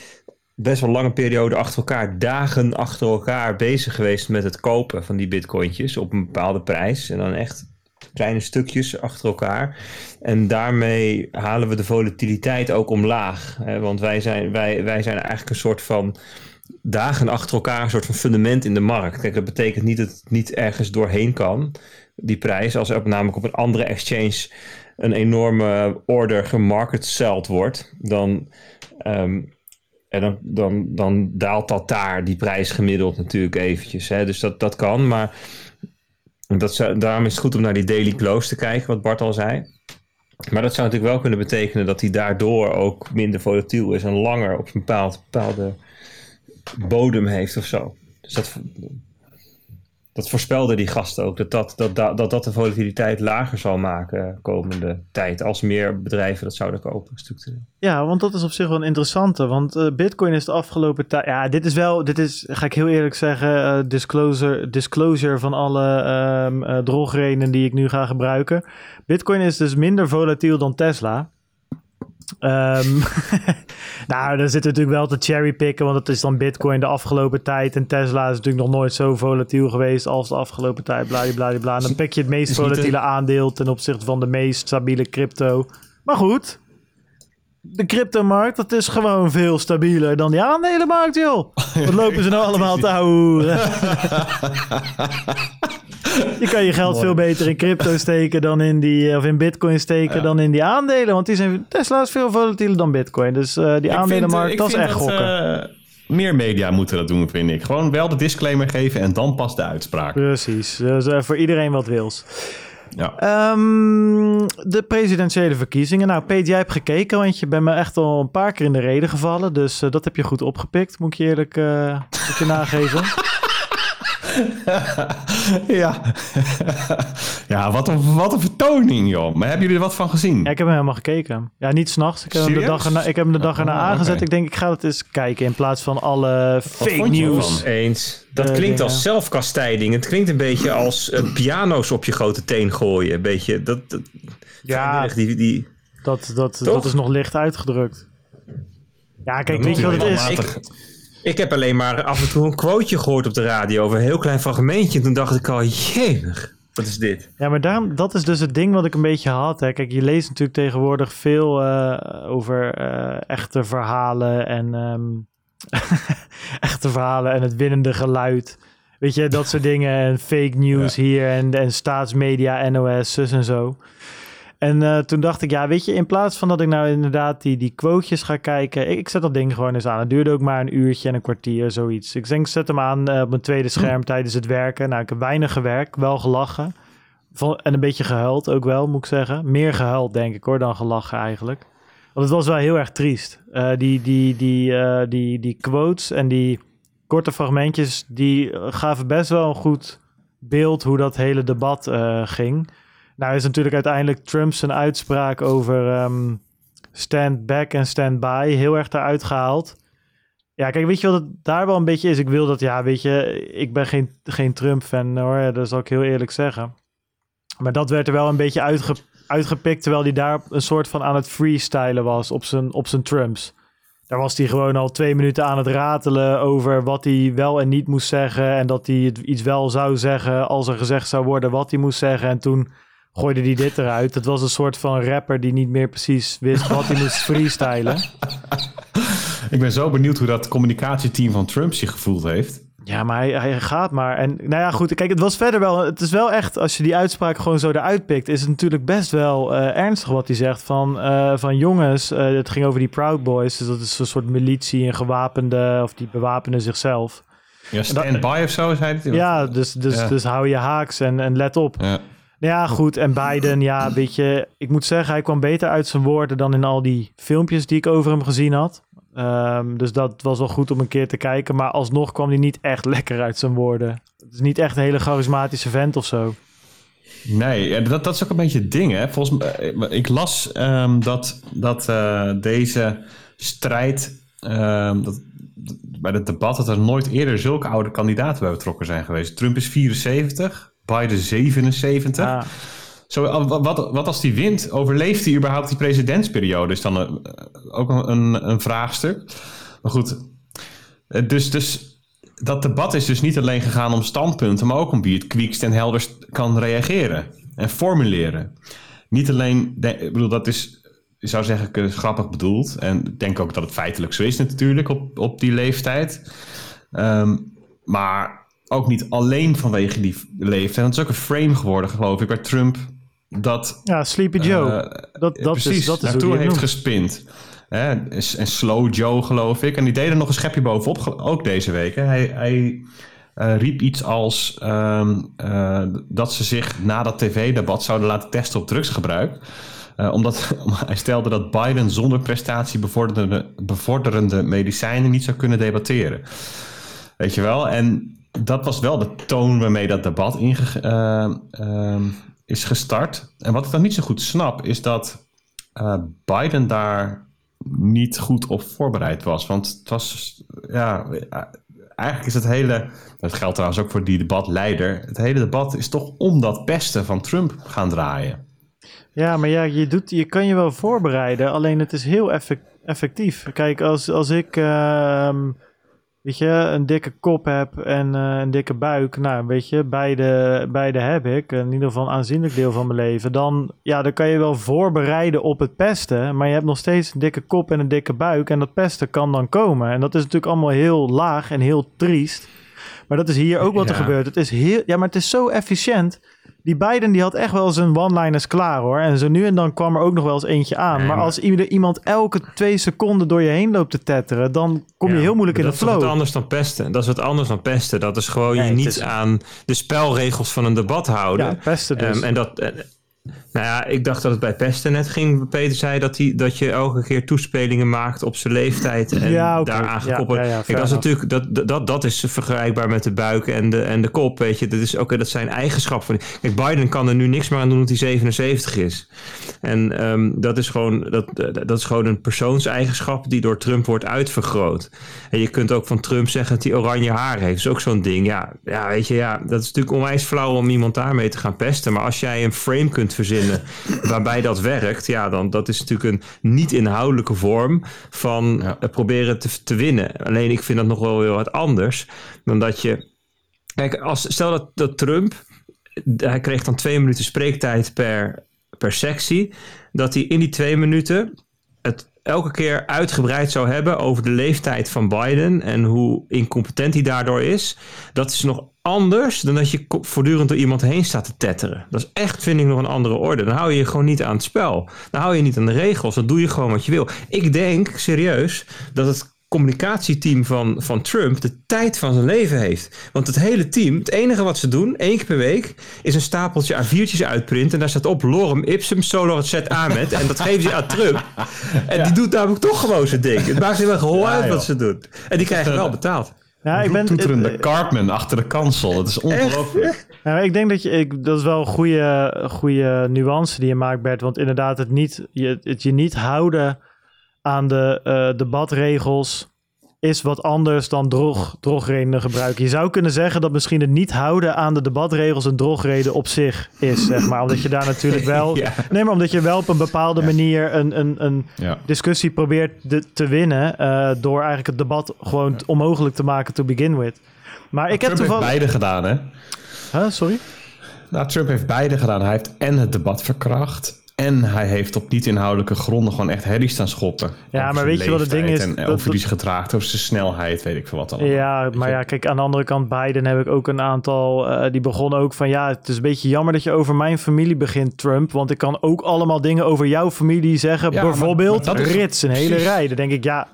best wel lange periode achter elkaar, dagen achter elkaar bezig geweest met het kopen van die bitcointjes op een bepaalde prijs. En dan echt kleine stukjes achter elkaar. En daarmee halen we de volatiliteit ook omlaag. Hè? Want wij zijn, wij, wij zijn eigenlijk een soort van dagen achter elkaar een soort van fundament in de markt. Kijk, dat betekent niet dat het niet ergens doorheen kan, die prijs. Als er namelijk op een andere exchange een enorme order gemarketseld wordt, dan, ehm, en dan, dan, dan daalt dat daar, die prijs gemiddeld natuurlijk eventjes. Hè? Dus dat, dat kan, maar dat daarom is het goed om naar die daily close te kijken, wat Bart al zei. Maar dat zou natuurlijk wel kunnen betekenen dat hij daardoor ook minder volatiel is en langer op een bepaald, bepaalde bodem heeft of zo. Dus dat, dat voorspelde die gast ook, dat dat, dat, dat, dat, de volatiliteit lager zal maken komende tijd, als meer bedrijven dat zouden kopen structureel. Ja, want dat is op zich wel een interessante. Want eh, Bitcoin is de afgelopen tijd. Ja, dit is wel. Dit is, ga ik heel eerlijk zeggen. eh, disclosure, disclosure van alle drogreden die ik nu ga gebruiken. Bitcoin is dus minder volatiel dan Tesla. Ehm, <laughs> nou, daar zitten we natuurlijk wel te cherrypicken, want het is dan Bitcoin de afgelopen tijd. En Tesla is natuurlijk nog nooit zo volatiel geweest als de afgelopen tijd. Bladibladibla. En dan pik je het meest volatiele aandeel ten opzichte van de meest stabiele crypto. Maar goed, de cryptomarkt, dat is gewoon veel stabieler dan die aandelenmarkt, joh. Wat lopen ze nou <laughs> allemaal te houden? <laughs> je kan je geld veel beter in crypto steken dan in die, of in bitcoin steken dan in die aandelen. Want die zijn, Tesla is veel volatieler dan bitcoin. Dus eh, die aandelenmarkt, dat is echt gokken. eh, meer media moeten dat doen, vind ik. Gewoon wel de disclaimer geven en dan pas de uitspraak. Precies, dus eh, voor iedereen wat wils. Ja. Ehm, de presidentiële verkiezingen. Nou, Peet, jij hebt gekeken, want je bent me echt al een paar keer in de reden gevallen. Dus eh, dat heb je goed opgepikt, moet ik je eerlijk moet je nageven. <laughs> <laughs> ja. ja, wat een, wat een vertoning, joh. Maar hebben jullie er wat van gezien? Ja, ik heb hem helemaal gekeken. Ja, niet s'nachts. Ik heb hem de dag erna, ik heb hem de dag erna Oh, aangezet. Ik denk, ik ga het eens kijken in plaats van alle fake vond je news. ervan? Eens. Dat Eh, klinkt als zelfkastijding. Het klinkt een beetje als eh, piano's op je grote teen gooien. Een beetje, dat, dat, Ja, die, die, dat, dat, Toch? dat is nog licht uitgedrukt. Ja, kijk, weet je wat het is? Matig. Ik heb alleen maar af en toe een quoteje gehoord op de radio over een heel klein fragmentje. En toen dacht ik al, jemig, wat is dit? Ja, maar daarom, dat is dus het ding wat ik een beetje had. Hè. Kijk, je leest natuurlijk tegenwoordig veel eh, over eh, echte verhalen en ehm, <laughs> echte verhalen en het winnende geluid. Weet je, dat soort <laughs> dingen en fake news hier en, en staatsmedia, NOS, zus en zo. En uh, toen dacht ik, ja, weet je, in plaats van dat ik nou inderdaad die, die quotejes ga kijken, ik, ik zet dat ding gewoon eens aan. Het duurde ook maar een uurtje en een kwartier, zoiets. Ik denk, zet hem aan uh, op mijn tweede scherm tijdens het werken. Nou, ik heb weinig gewerkt, wel gelachen. En een beetje gehuild ook wel, moet ik zeggen. Meer gehuild, denk ik hoor, dan gelachen eigenlijk. Want het was wel heel erg triest. Uh, die, die, die, uh, die, die quotes en die korte fragmentjes, die gaven best wel een goed beeld hoe dat hele debat uh, ging. Nou is natuurlijk uiteindelijk Trump zijn uitspraak over um, stand back en stand by heel erg eruit gehaald. Ja, kijk, weet je wat het daar wel een beetje is? Ik wil dat, ja, weet je, ik ben geen, geen Trump-fan hoor, dat zal ik heel eerlijk zeggen. Maar dat werd er wel een beetje uitge, uitgepikt, terwijl hij daar een soort van aan het freestylen was op zijn, op zijn Trumps. Daar was hij gewoon al twee minuten aan het ratelen over wat hij wel en niet moest zeggen. En dat hij iets wel zou zeggen als er gezegd zou worden wat hij moest zeggen. En toen gooide hij dit eruit. Het was een soort van rapper die niet meer precies wist wat hij moest freestylen. <laughs> Ik ben zo benieuwd hoe dat communicatieteam van Trump zich gevoeld heeft. Ja, maar hij, hij, gaat maar. En nou ja, goed. Kijk, het was verder wel. Het is wel echt, als je die uitspraak gewoon zo eruit pikt, is het natuurlijk best wel uh, ernstig wat hij zegt. Van, uh, van jongens, uh, het ging over die Proud Boys. Dus dat is een soort militie en gewapende, of die bewapenen zichzelf. Ja, stand-by of zo, zei hij. Ja, dus, dus, ja. dus hou je haaks en, en let op. Ja. Ja, goed. En Biden, ja, weet je, ik moet zeggen, hij kwam beter uit zijn woorden dan in al die filmpjes die ik over hem gezien had. Um, dus dat was wel goed om een keer te kijken. Maar alsnog kwam hij niet echt <laughs> lekker uit zijn woorden. Het is niet echt een hele charismatische vent of zo. Nee, dat, dat is ook een beetje het ding. Hè? Volgens mij, ik las um, dat, dat deze strijd, um, dat, bij het debat, dat er nooit eerder zulke oude kandidaten bij betrokken zijn geweest. Trump is 74, Biden 77. Ah. Zo, wat, wat als die wint? Overleeft hij überhaupt die presidentsperiode? Is dan een, ook een, een vraagstuk. Maar goed, dus, dus dat debat is dus niet alleen gegaan om standpunten, maar ook om wie het kwiekst en helderst kan reageren en formuleren. Niet alleen, ik bedoel, dat is, ik zou zeggen, grappig bedoeld. En ik denk ook dat het feitelijk zo is natuurlijk op, op die leeftijd. Um, maar ook niet alleen vanwege die leeftijd. Want het is ook een frame geworden, geloof ik, bij Trump dat... Ja, Sleepy Joe. Uh, dat, dat precies, is, dat is naartoe heeft noemt. gespind. Hè? En Slow Joe, geloof ik. En die deed er nog een schepje bovenop, ook deze week. Hè? Hij, hij uh, riep iets als um, uh, dat ze zich na dat tv-debat zouden laten testen op drugsgebruik. omdat <laughs> hij stelde dat Biden zonder prestatie bevorderende, bevorderende medicijnen niet zou kunnen debatteren. Weet je wel? En dat was wel de toon waarmee dat debat inge, uh, is gestart. En wat ik dan niet zo goed snap, is dat uh, Biden daar niet goed op voorbereid was. Want het was, ja, eigenlijk is het hele, dat geldt trouwens ook voor die debatleider, het hele debat is toch om dat pesten van Trump gaan draaien. Ja, maar ja, je, doet, je kan je wel voorbereiden, alleen het is heel effectief. Kijk, als, als ik... Uh, weet je, een dikke kop heb en uh, een dikke buik. Nou, weet je, beide, beide heb ik. In ieder geval een aanzienlijk deel van mijn leven. Dan, ja, dan kan je wel voorbereiden op het pesten. Maar je hebt nog steeds een dikke kop en een dikke buik. En dat pesten kan dan komen. En dat is natuurlijk allemaal heel laag en heel triest. Maar dat is hier ook wat er gebeurt. Het is heel, ja, maar het is zo efficiënt die Biden die had echt wel zijn one-liners klaar hoor. En zo nu en dan kwam er ook nog wel eens eentje aan. maar, als iemand elke twee seconden door je heen loopt te tetteren, dan kom je heel moeilijk in de flow. Dat is wat anders dan pesten. Dat is wat anders dan pesten. Dat is gewoon je niet aan de spelregels van een debat houden. Ja, pesten dus. Um, en dat, nou ja, ik dacht dat het bij pesten net ging. Peter zei dat, hij, dat je elke keer toespelingen maakt op zijn leeftijd en ja, okay. daaraan gekoppeld. Ja, ja, Kijk, dat is natuurlijk dat, dat, dat is vergelijkbaar met de buik en de, en de kop. Weet je, dat is ook dat zijn eigenschappen. Kijk, Biden kan er nu niks meer aan doen dat hij 77 is. En um, dat, is gewoon, dat, dat is gewoon een persoonseigenschap die door Trump wordt uitvergroot. En je kunt ook van Trump zeggen dat hij oranje haar heeft. Dat is ook zo'n ding. Ja, ja, weet je, ja, dat is natuurlijk onwijs flauw om iemand daarmee te gaan pesten. Maar als jij een frame kunt verzinnen <laughs> waarbij dat werkt, ja, dan dat is natuurlijk een niet inhoudelijke vorm van ja. proberen te, te winnen. Alleen ik vind dat nog wel heel wat anders dan dat je. Kijk, als, stel dat, dat Trump, hij kreeg dan twee minuten spreektijd per, per sectie, dat hij in die twee minuten het elke keer uitgebreid zou hebben over de leeftijd van Biden en hoe incompetent hij daardoor is, dat is nog anders dan dat je voortdurend door iemand heen staat te tetteren. Dat is echt, vind ik, nog een andere orde. Dan hou je je gewoon niet aan het spel. Dan hou je niet aan de regels. Dan doe je gewoon wat je wil. Ik denk serieus dat het communicatieteam van, van Trump de tijd van zijn leven heeft. Want het hele team, het enige wat ze doen, één keer per week, is een stapeltje A4'tjes uitprinten. En daar staat op lorem ipsum solo het set met. En dat geven ze aan Trump. En die doet namelijk toch gewoon zijn ding. Het maakt helemaal gewoon uit wat ze doet. En die krijgen wel betaald. Ja, ik ben toeterende uh, Cartman achter de kansel. Het is ongelooflijk. Ja, ik denk dat je, ik, dat is wel een goede, goede nuance die je maakt, Bert. Want inderdaad, het, niet, je, het je niet houden aan de uh, debatregels is wat anders dan drog, drogredenen gebruiken. Je zou kunnen zeggen dat misschien het niet houden aan de debatregels een drogreden op zich is, zeg maar. Omdat je daar natuurlijk <laughs> wel... Nee, maar omdat je wel op een bepaalde manier een, een, een discussie probeert de, te winnen... Uh, door eigenlijk het debat gewoon onmogelijk te maken to begin with. Maar ik Trump heb toevallig... heeft beide gedaan, hè? Huh, sorry? Nou, Trump heeft beide gedaan. Hij heeft en het debat verkracht en hij heeft op niet-inhoudelijke gronden gewoon echt herrie staan schoppen. Ja, maar weet je wat het ding is? En dat, over die is gedraagd, over zijn snelheid, weet ik veel wat allemaal. Ja, maar ja, kijk, aan de andere kant, Biden heb ik ook een aantal... Uh, die begonnen ook van, ja, het is een beetje jammer dat je over mijn familie begint, Trump. Want ik kan ook allemaal dingen over jouw familie zeggen. Ja, bijvoorbeeld maar, maar Rits, een hele rij. Dan denk ik, ja...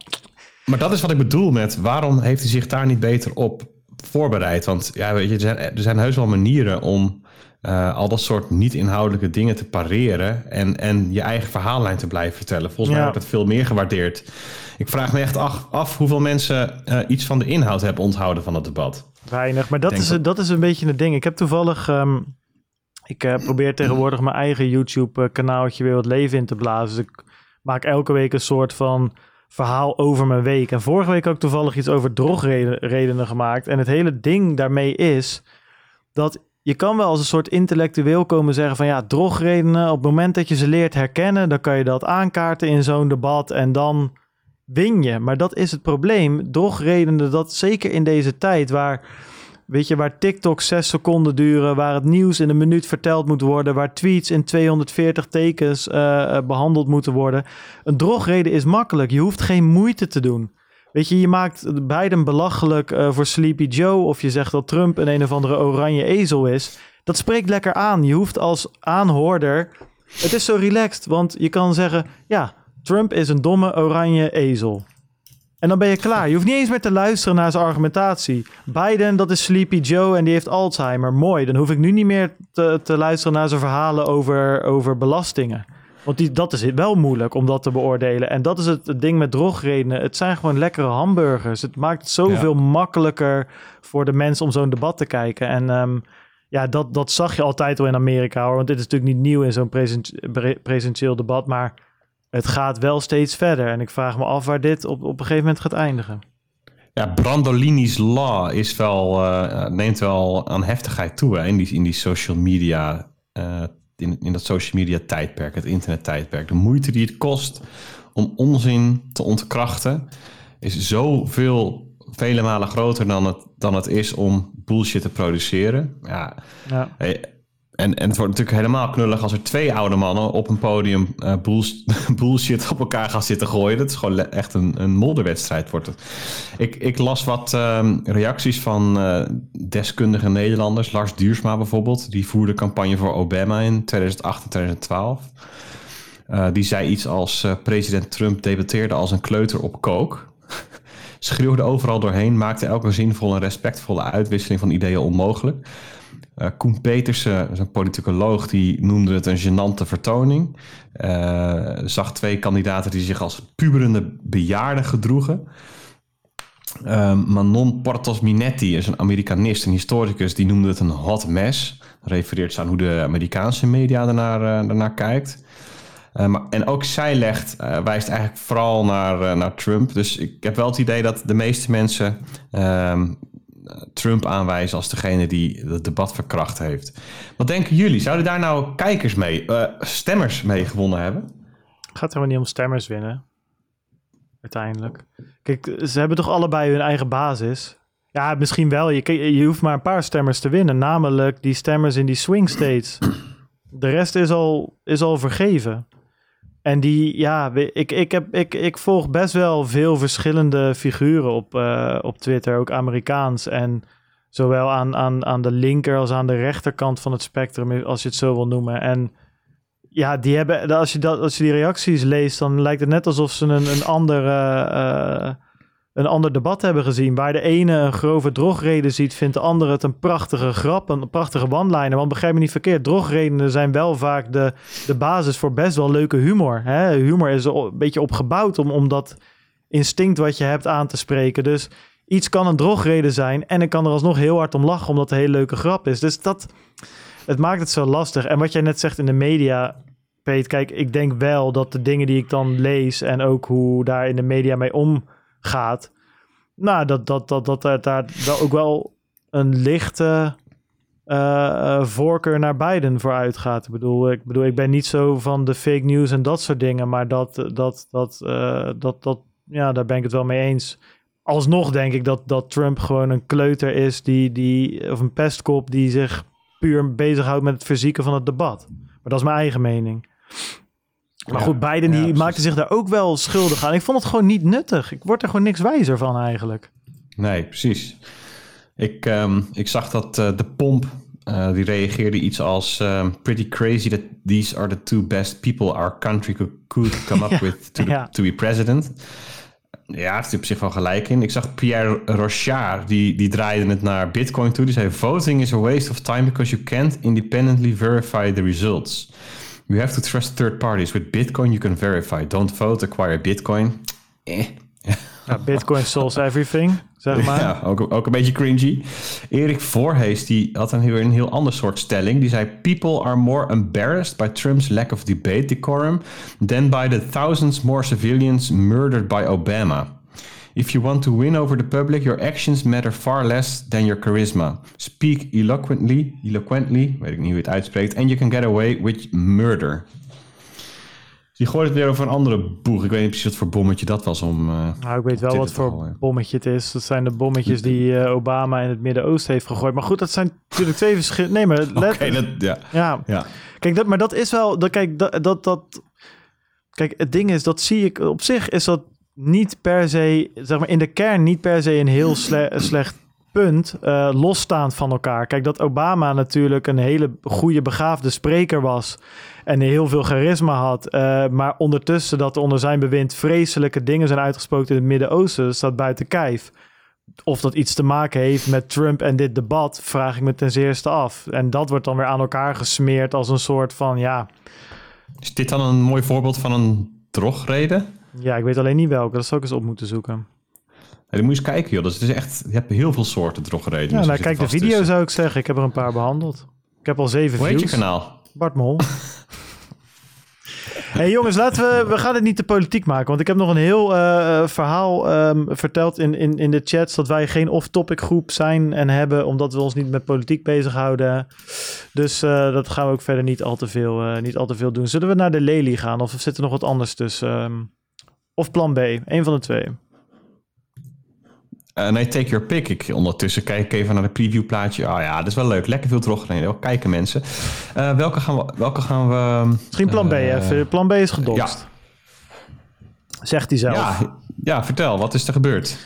Maar dat is wat ik bedoel met, waarom heeft hij zich daar niet beter op voorbereid? Want ja, weet je, er zijn, er zijn heus wel manieren om uh, al dat soort niet-inhoudelijke dingen te pareren en, en je eigen verhaallijn te blijven vertellen. Volgens mij wordt het veel meer gewaardeerd. Ik vraag me echt af, af hoeveel mensen uh, iets van de inhoud hebben onthouden van het debat. Weinig, maar dat, is, dat... dat is een beetje het ding. Ik heb toevallig, um, ik uh, probeer <clears throat> tegenwoordig mijn eigen YouTube-kanaaltje weer wat leven in te blazen. Dus ik maak elke week een soort van verhaal over mijn week. En vorige week ook toevallig iets over drogredenen gemaakt. En het hele ding daarmee is dat je kan wel als een soort intellectueel komen zeggen van ja, drogredenen, op het moment dat je ze leert herkennen, dan kan je dat aankaarten in zo'n debat en dan win je. Maar dat is het probleem. Drogredenen, dat zeker in deze tijd waar, weet je, waar TikTok zes seconden duren, waar het nieuws in een minuut verteld moet worden, waar tweets in 240 tekens uh, behandeld moeten worden. Een drogreden is makkelijk. Je hoeft geen moeite te doen. Weet je, je maakt beiden belachelijk uh, voor Sleepy Joe. Of je zegt dat Trump een een of andere oranje ezel is. Dat spreekt lekker aan. Je hoeft als aanhoorder. Het is zo relaxed, want je kan zeggen: ja, Trump is een domme oranje ezel. En dan ben je klaar. Je hoeft niet eens meer te luisteren naar zijn argumentatie. Biden, dat is Sleepy Joe en die heeft Alzheimer. Mooi. Dan hoef ik nu niet meer te, te luisteren naar zijn verhalen over, over belastingen. Want die, dat is wel moeilijk om dat te beoordelen. En dat is het, ding met drogredenen. Het zijn gewoon lekkere hamburgers. Het maakt het zoveel makkelijker voor de mensen om zo'n debat te kijken. En um, ja, dat, dat zag je altijd al in Amerika hoor. Want dit is natuurlijk niet nieuw in zo'n presentieel debat. Maar het gaat wel steeds verder. En ik vraag me af waar dit op, op een gegeven moment gaat eindigen. Ja, Brandolini's Law is wel, uh, neemt wel aan heftigheid toe hè, in, die, in die social media uh, in, in dat social media tijdperk, het internet tijdperk. De moeite die het kost om onzin te ontkrachten is zoveel, vele malen groter dan het, dan het is om bullshit te produceren. Ja. ja. En, en het wordt natuurlijk helemaal knullig als er twee oude mannen op een podium uh, <laughs> bullshit op elkaar gaan zitten gooien. Dat is gewoon echt een, een modderwedstrijd wordt het. Ik, ik las wat uh, reacties van uh, deskundige Nederlanders. Lars Duursma bijvoorbeeld. Die voerde campagne voor Obama in 2008 en 2012. Uh, die zei iets als president Trump debatteerde als een kleuter op kook. <laughs> Schreeuwde overal doorheen, maakte elke zinvolle en respectvolle uitwisseling van ideeën onmogelijk. Uh, Koen Petersen, een politicoloog, die noemde het een genante vertoning. Uh, zag twee kandidaten die zich als puberende bejaarden gedroegen. Uh, Manon Portos Minetti is een Amerikanist, een historicus, die noemde het een hot mess. Refereert ze aan hoe de Amerikaanse media ernaar, daarnaar kijkt. maar, en ook zij legt, wijst eigenlijk vooral naar, naar Trump. Dus ik heb wel het idee dat de meeste mensen ehm, Trump aanwijzen als degene die het debat verkracht heeft. Wat denken jullie? Zouden daar nou kijkers mee, uh, stemmers mee gewonnen hebben? Het gaat helemaal niet om stemmers winnen. Uiteindelijk. Kijk, ze hebben toch allebei hun eigen basis. Ja, misschien wel. Je, je hoeft maar een paar stemmers te winnen. Namelijk die stemmers in die swing states. <clears throat> De rest is al, is al vergeven. En die, ja, ik, ik, heb, ik, ik volg best wel veel verschillende figuren op, eh, op Twitter, ook Amerikaans. En zowel aan, aan, aan de linker als aan de rechterkant van het spectrum, als je het zo wil noemen. En ja, die hebben, als je, dat, als je die reacties leest, dan lijkt het net alsof ze een, een, andere, eh, een ander debat hebben gezien. Waar de ene een grove drogreden ziet, vindt de andere het een prachtige grap, een prachtige one-liner. Want begrijp me niet verkeerd, drogredenen zijn wel vaak de, de basis voor best wel leuke humor. Hè? Humor is een beetje op gebouwd om, om dat instinct wat je hebt aan te spreken. Dus iets kan een drogreden zijn en ik kan er alsnog heel hard om lachen, omdat het een hele leuke grap is. Dus dat, het maakt het zo lastig. En wat jij net zegt in de media, Peet, kijk, ik denk wel dat de dingen die ik dan lees en ook hoe daar in de media mee omgaat, nou, dat, dat, dat, dat, dat daar ook wel een lichte eh, eh, voorkeur naar Biden voor uitgaat. Ik bedoel, ik bedoel, ik ben niet zo van de fake news en dat soort dingen, maar dat, dat, dat, eh, dat, dat, ja, daar ben ik het wel mee eens. Alsnog denk ik dat, dat Trump gewoon een kleuter is, die, die, of een pestkop die zich puur bezighoudt met het verzieken van het debat. Maar dat is mijn eigen mening. Maar Ja, goed, Biden ja, die maakte zich daar ook wel schuldig aan. Ik vond het gewoon niet nuttig. Ik word er gewoon niks wijzer van eigenlijk. Nee, precies. Ik, ehm, ik zag dat eh, de pomp, eh, die reageerde iets als... ehm, pretty crazy that these are the two best people our country could, could come up <laughs> Ja, with to, the- to be president. Ja, het is op zich wel gelijk in. Ik zag Pierre Rochard, die, die draaide het naar Bitcoin toe. Die zei, voting is a waste of time because you can't independently verify the results. You have to trust third parties. With Bitcoin you can verify. Don't vote, acquire Bitcoin. Eh. <laughs> Ja, Bitcoin solves everything, zeg <laughs> maar. Ja, ook, ook een beetje cringy. Erik Voorhees die had een heel, een heel ander soort stelling. Die zei: People are more embarrassed by Trump's lack of debate decorum than by the thousands more civilians murdered by Obama. If you want to win over the public, your actions matter far less than your charisma. Speak eloquently, eloquently, weet ik niet hoe je het uitspreekt, and you can get away with murder. Die gooit het weer over een andere boeg. Ik weet niet precies wat voor bommetje dat was om. eh, Nou, ik weet wel wat voor al, bommetje het is. Dat zijn de bommetjes die eh, Obama in het Midden-Oosten heeft gegooid. Maar goed, dat zijn natuurlijk twee verschillende... Nee, maar <laughs> let... Oké, dat, ja. Ja, ja. Kijk, dat, maar dat is wel. Dat, kijk, dat, dat, dat. Kijk, het ding is, dat zie ik. Op zich is dat niet per se. Zeg maar in de kern niet per se een heel sle- <clears throat> slecht punt. eh, losstaand van elkaar. Kijk, dat Obama natuurlijk een hele goede, begaafde spreker was. En heel veel charisma had. eh, maar ondertussen dat er onder zijn bewind vreselijke dingen zijn uitgesproken in het Midden-Oosten. staat buiten kijf. Of dat iets te maken heeft met Trump en dit debat, vraag ik me ten zeerste af. En dat wordt dan weer aan elkaar gesmeerd als een soort van, ja, Is dit dan een mooi voorbeeld van een drogreden? Ja, ik weet alleen niet welke. Dat zou ik eens op moeten zoeken. Ja, dan moet je eens kijken, joh. Dat is dus echt, je hebt heel veel soorten drogreden. Ja, Dus nou, kijk de video tussen. zou ik zeggen. Ik heb er een paar behandeld. Ik heb al zeven Hoe heet je views. kanaal? Bart Mol. <laughs> hey jongens, laten we, we gaan het niet te politiek maken. Want ik heb nog een heel eh, verhaal ehm, verteld in, in, in de chats... dat wij geen off-topic groep zijn en hebben... omdat we ons niet met politiek bezighouden. Dus eh, dat gaan we ook verder niet al, te veel, eh, niet al te veel doen. Zullen we naar de Lely gaan? Of zit er nog wat anders tussen? Ehm, of plan B? Een van de twee. Eh, nee, take your pick. Ik ondertussen kijk even naar de previewplaatje. Ah ja, dat is wel leuk. Lekker veel drogreden. Ook kijken mensen. Eh, welke, gaan we, welke gaan we... Misschien plan B Eh, even. Plan B is gedoxt. Zegt hij zelf. Ja, ja, vertel. Wat is er gebeurd?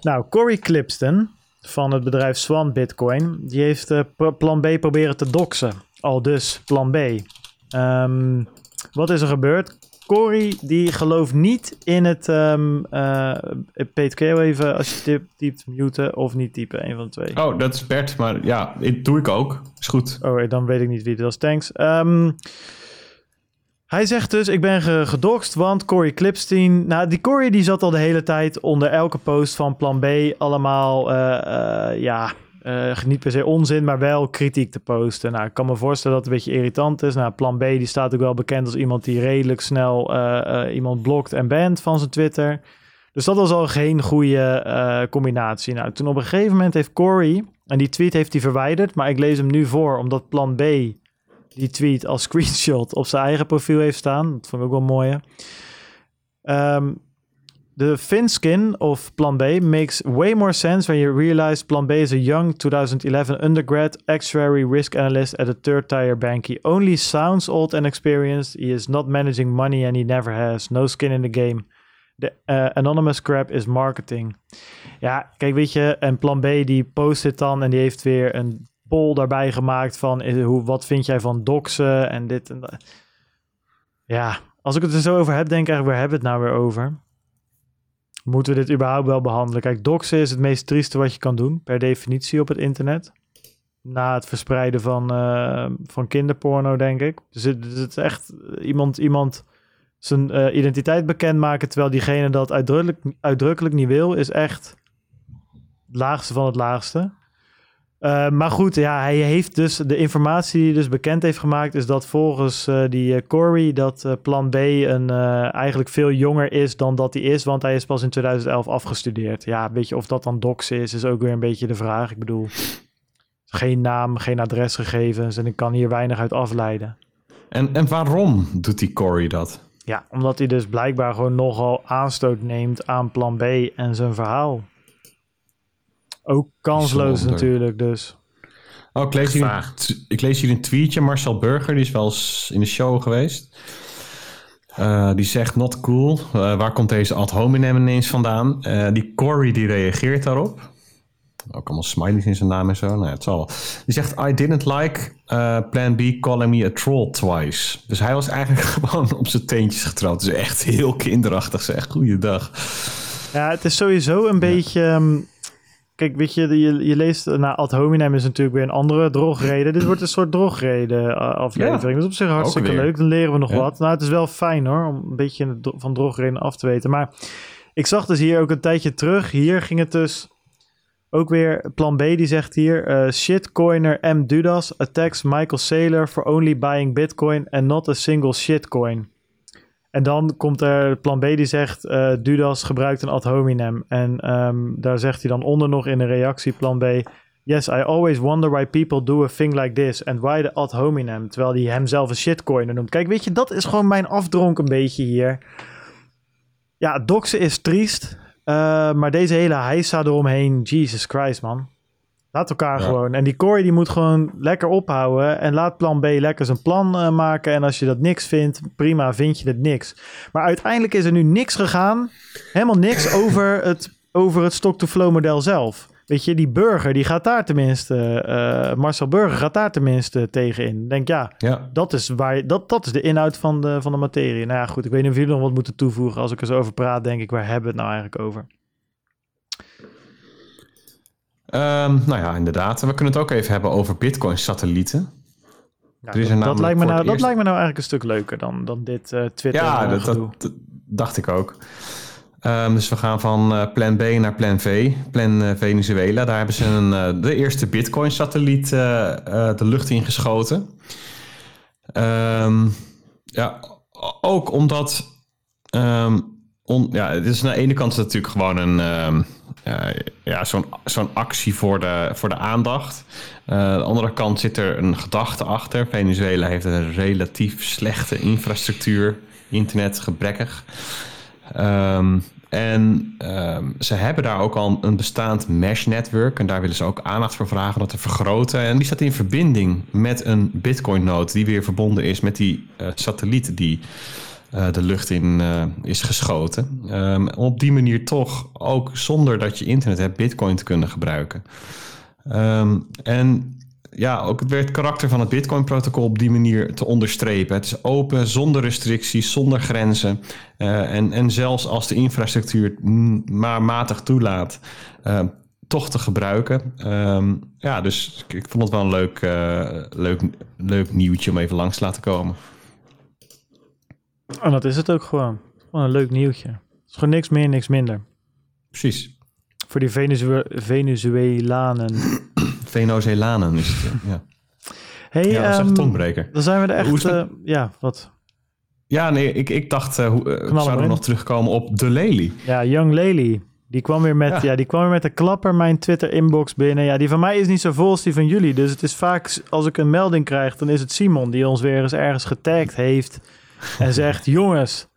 Nou, Corey Clipston van het bedrijf Swan Bitcoin, die heeft plan B proberen te doxen. Al dus plan B. Ehm, wat is er gebeurd? Corey die gelooft niet in het... ehm eh Peter, kun je even als je typt, typt muten of niet typen? Een van de twee. Oh, dat is Bert. Maar ja, dit doe ik ook. Is goed. Oh, dan weet ik niet wie het was. Thanks. Ehm, hij zegt dus, ik ben ge gedoxt, want Corey Clipstein... Nou, die Corey die zat al de hele tijd onder elke post van Plan B... allemaal, eh, eh, ja, eh, niet per se onzin, maar wel kritiek te posten. Nou, ik kan me voorstellen dat het een beetje irritant is. Nou, Plan B die staat ook wel bekend als iemand die redelijk snel eh, eh, iemand blokt en bant van zijn Twitter. Dus dat was al geen goede combinatie. Nou, toen op een gegeven moment heeft Corey, en die tweet heeft hij verwijderd, maar ik lees hem nu voor, omdat plan B die tweet als screenshot op zijn eigen profiel heeft staan. Dat vond ik ook wel mooi. hè. The thin skin of Plan B makes way more sense when you realize Plan B is a young 2011 undergrad actuary risk analyst at a third tier bank. He only sounds old and experienced. He is not managing money and he never has. No skin in the game. De uh, anonymous crap is marketing. Ja, kijk, weet je, en Plan B die post dit dan en die heeft weer een poll daarbij gemaakt van eh, hoe, wat vind jij van doxen en dit en dat. Ja, als ik het er zo over heb, denk ik eigenlijk, waar hebben we het nou weer over? Moeten we dit überhaupt wel behandelen? Kijk, doxen is het meest trieste wat je kan doen, per definitie op het internet. Na het verspreiden van, uh, van kinderporno, denk ik. Dus het, het is echt iemand, iemand zijn uh, identiteit bekendmaken, terwijl diegene dat uitdrukkelijk, uitdrukkelijk niet wil, is echt het laagste van het laagste. Uh, maar goed, ja, hij heeft dus de informatie die hij dus bekend heeft gemaakt, is dat volgens uh, die uh, Corey dat Plan B een, eigenlijk veel jonger is dan dat hij is, want hij is pas in 2011 afgestudeerd. Ja, weet je of dat dan dox is, is ook weer een beetje de vraag. Ik bedoel, geen naam, geen adresgegevens en ik kan hier weinig uit afleiden. En, en waarom doet die Corey dat? Ja, omdat hij dus blijkbaar gewoon nogal aanstoot neemt aan Plan B en zijn verhaal. Ook kansloos natuurlijk, dus. Oh, ik lees, hier, ik lees hier een tweetje. Marcel Burger, die is wel eens in de show geweest. Uh, die zegt, not cool. Uh, waar komt deze ad hominem ineens vandaan? Uh, die Corey, die reageert daarop. Ook allemaal smileys in zijn naam en zo. Nou ja, het zal wel. Die zegt, I didn't like Plan B calling me a troll twice. Dus hij was eigenlijk <laughs> gewoon op zijn teentjes getrouwd. Dus echt heel kinderachtig zeg. Goeiedag. Ja, het is sowieso een ja. beetje... Um Kijk, weet je, je, je leest nou, ad hominem is natuurlijk weer een andere drogreden. Dit wordt een soort drogreden aflevering. Ja, dat is op zich hartstikke leuk. Dan leren we nog ja. wat. Nou, het is wel fijn hoor, om een beetje van drogreden af te weten. Maar ik zag dus hier ook een tijdje terug. Hier ging het dus ook weer. Plan B die zegt hier: uh, shitcoiner M. Dudas attacks Michael Saylor for only buying Bitcoin and not a single shitcoin. En dan komt er plan B die zegt, uh, Dudas gebruikt een ad hominem. En um, daar zegt hij dan onder nog in een reactie plan B... Yes, I always wonder why people do a thing like this. And why the ad hominem. Terwijl hij hemzelf een shitcoiner noemt. Kijk, weet je, dat is gewoon mijn afdronk een beetje hier. Ja, doxen is triest. Uh, maar deze hele heisa eromheen, Jesus Christ, man. Laat elkaar ja. gewoon. En die Corey die moet gewoon lekker ophouden. En laat plan B lekker zijn plan uh, maken. En als je dat niks vindt, prima, vind je het niks. Maar uiteindelijk is er nu niks gegaan. Helemaal niks <clears throat> over het, over het stock-to-flow model zelf. Weet je, die burger, die gaat daar tenminste, uh, Marcel Burger gaat daar tenminste tegen in. Denk ja, ja. Dat, is waar, dat, dat is de inhoud van de, van de materie. Nou ja, goed, ik weet niet of jullie nog wat moeten toevoegen. Als ik er zo over praat, denk ik, waar hebben we het nou eigenlijk over? Um, nou ja, inderdaad. We kunnen het ook even hebben over Bitcoin-satellieten. Ja, dat, dat, lijkt me nou, dat lijkt me nou eigenlijk een stuk leuker dan, dan dit uh, Twitter. Ja, dat, dat, dacht ik ook. Um, dus we gaan van uh, plan B naar plan V, plan uh, Venezuela. Daar hebben ze een, de eerste Bitcoin-satelliet de lucht in geschoten. Um, ja, ook omdat On, ja, het is aan de ene kant natuurlijk gewoon een, ja, zo'n zo'n actie voor de, voor de aandacht. Uh, aan de andere kant zit er een gedachte achter. Venezuela heeft een relatief slechte infrastructuur, internet gebrekkig. Um, en um, ze hebben daar ook al een bestaand mesh-netwerk. En daar willen ze ook aandacht voor vragen dat te vergroten. En die staat in verbinding met een Bitcoin-node, die weer verbonden is met die uh, satelliet die uh, de lucht in uh, is geschoten. Um, op die manier toch ook zonder dat je internet hebt, Bitcoin te kunnen gebruiken. Um, en ja, ook werd het karakter van het Bitcoin-protocol op die manier te onderstrepen. Het is open, zonder restricties, zonder grenzen. Uh, en, en zelfs als de infrastructuur maar matig toelaat, toch te gebruiken. Um, ja, dus ik vond het wel een leuk, leuk, leuk nieuwtje om even langs te laten komen. En dat is het ook gewoon. Gewoon een leuk nieuwtje. Het is gewoon niks meer, niks minder. Precies. Voor die Venezue Venezuelanen. <coughs> Venezolanen is het, ja. Hey, ja, dat is echt um, tongbreker. Dan zijn we er echt... Uh, ja, wat? Ja, nee, ik, ik dacht, uh, hoe, uh, zouden we nog terugkomen op de Lely? Ja, Young Lely. Die kwam weer met, ja. ja. die kwam weer met de klapper mijn Twitter-inbox binnen. Ja, die van mij is niet zo vol als die van jullie. Dus het is vaak, als ik een melding krijg, dan is het Simon die ons weer eens ergens getagd heeft en zegt: <laughs> Jongens,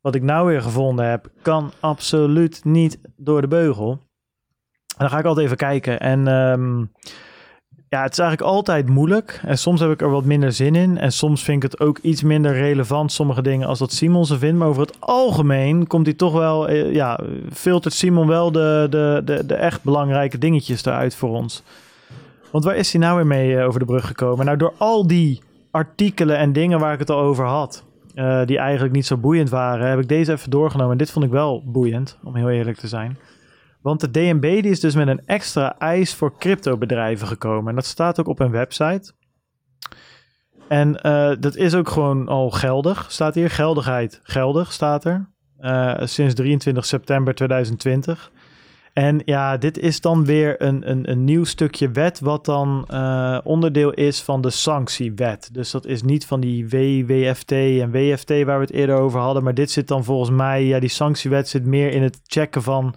wat ik nou weer gevonden heb, kan absoluut niet door de beugel. En dan ga ik altijd even kijken. En ehm, ja, het is eigenlijk altijd moeilijk. En soms heb ik er wat minder zin in. En soms vind ik het ook iets minder relevant, sommige dingen, als dat Simon ze vindt. Maar over het algemeen komt hij toch wel, eh, ja, filtert Simon wel de, de, de, de echt belangrijke dingetjes eruit voor ons. Want waar is hij nou weer mee eh, over de brug gekomen? Nou, door al die artikelen en dingen waar ik het al over had, eh, die eigenlijk niet zo boeiend waren, heb ik deze even doorgenomen. En dit vond ik wel boeiend, om heel eerlijk te zijn. Want de DNB die is dus met een extra eis voor cryptobedrijven gekomen. En dat staat ook op een website. En eh, dat is ook gewoon al geldig. Staat hier geldigheid geldig, staat er. Uh, sinds 23 september 2020. En ja, dit is dan weer een, een, een nieuw stukje wet, wat dan uh, onderdeel is van de sanctiewet. Dus dat is niet van die WWFT en WFT waar we het eerder over hadden. Maar dit zit dan volgens mij, ja, die sanctiewet zit meer in het checken van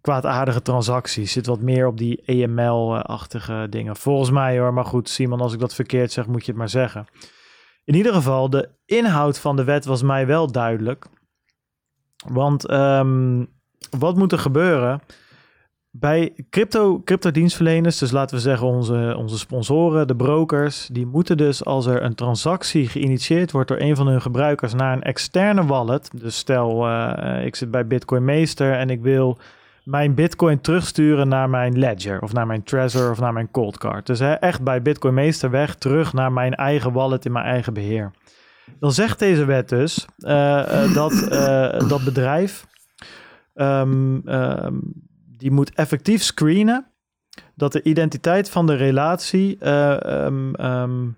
kwaadaardige transacties. Zit wat meer op die EML-achtige dingen. Volgens mij hoor, maar goed, Simon, als ik dat verkeerd zeg, moet je het maar zeggen. In ieder geval, de inhoud van de wet was mij wel duidelijk. Want um, wat moet er gebeuren? Bij crypto, dienstverleners, dus laten we zeggen onze, onze sponsoren, de brokers, die moeten dus als er een transactie geïnitieerd wordt door een van hun gebruikers naar een externe wallet. Dus stel, uh, ik zit bij Bitcoin Meester en ik wil mijn Bitcoin terugsturen naar mijn Ledger of naar mijn Trezor of naar mijn Cold Card. Dus hè, echt bij Bitcoin Meester weg terug naar mijn eigen wallet in mijn eigen beheer. Dan zegt deze wet dus uh, uh, dat dat bedrijf um, um, die moet effectief screenen dat de identiteit van de relatie uh, um,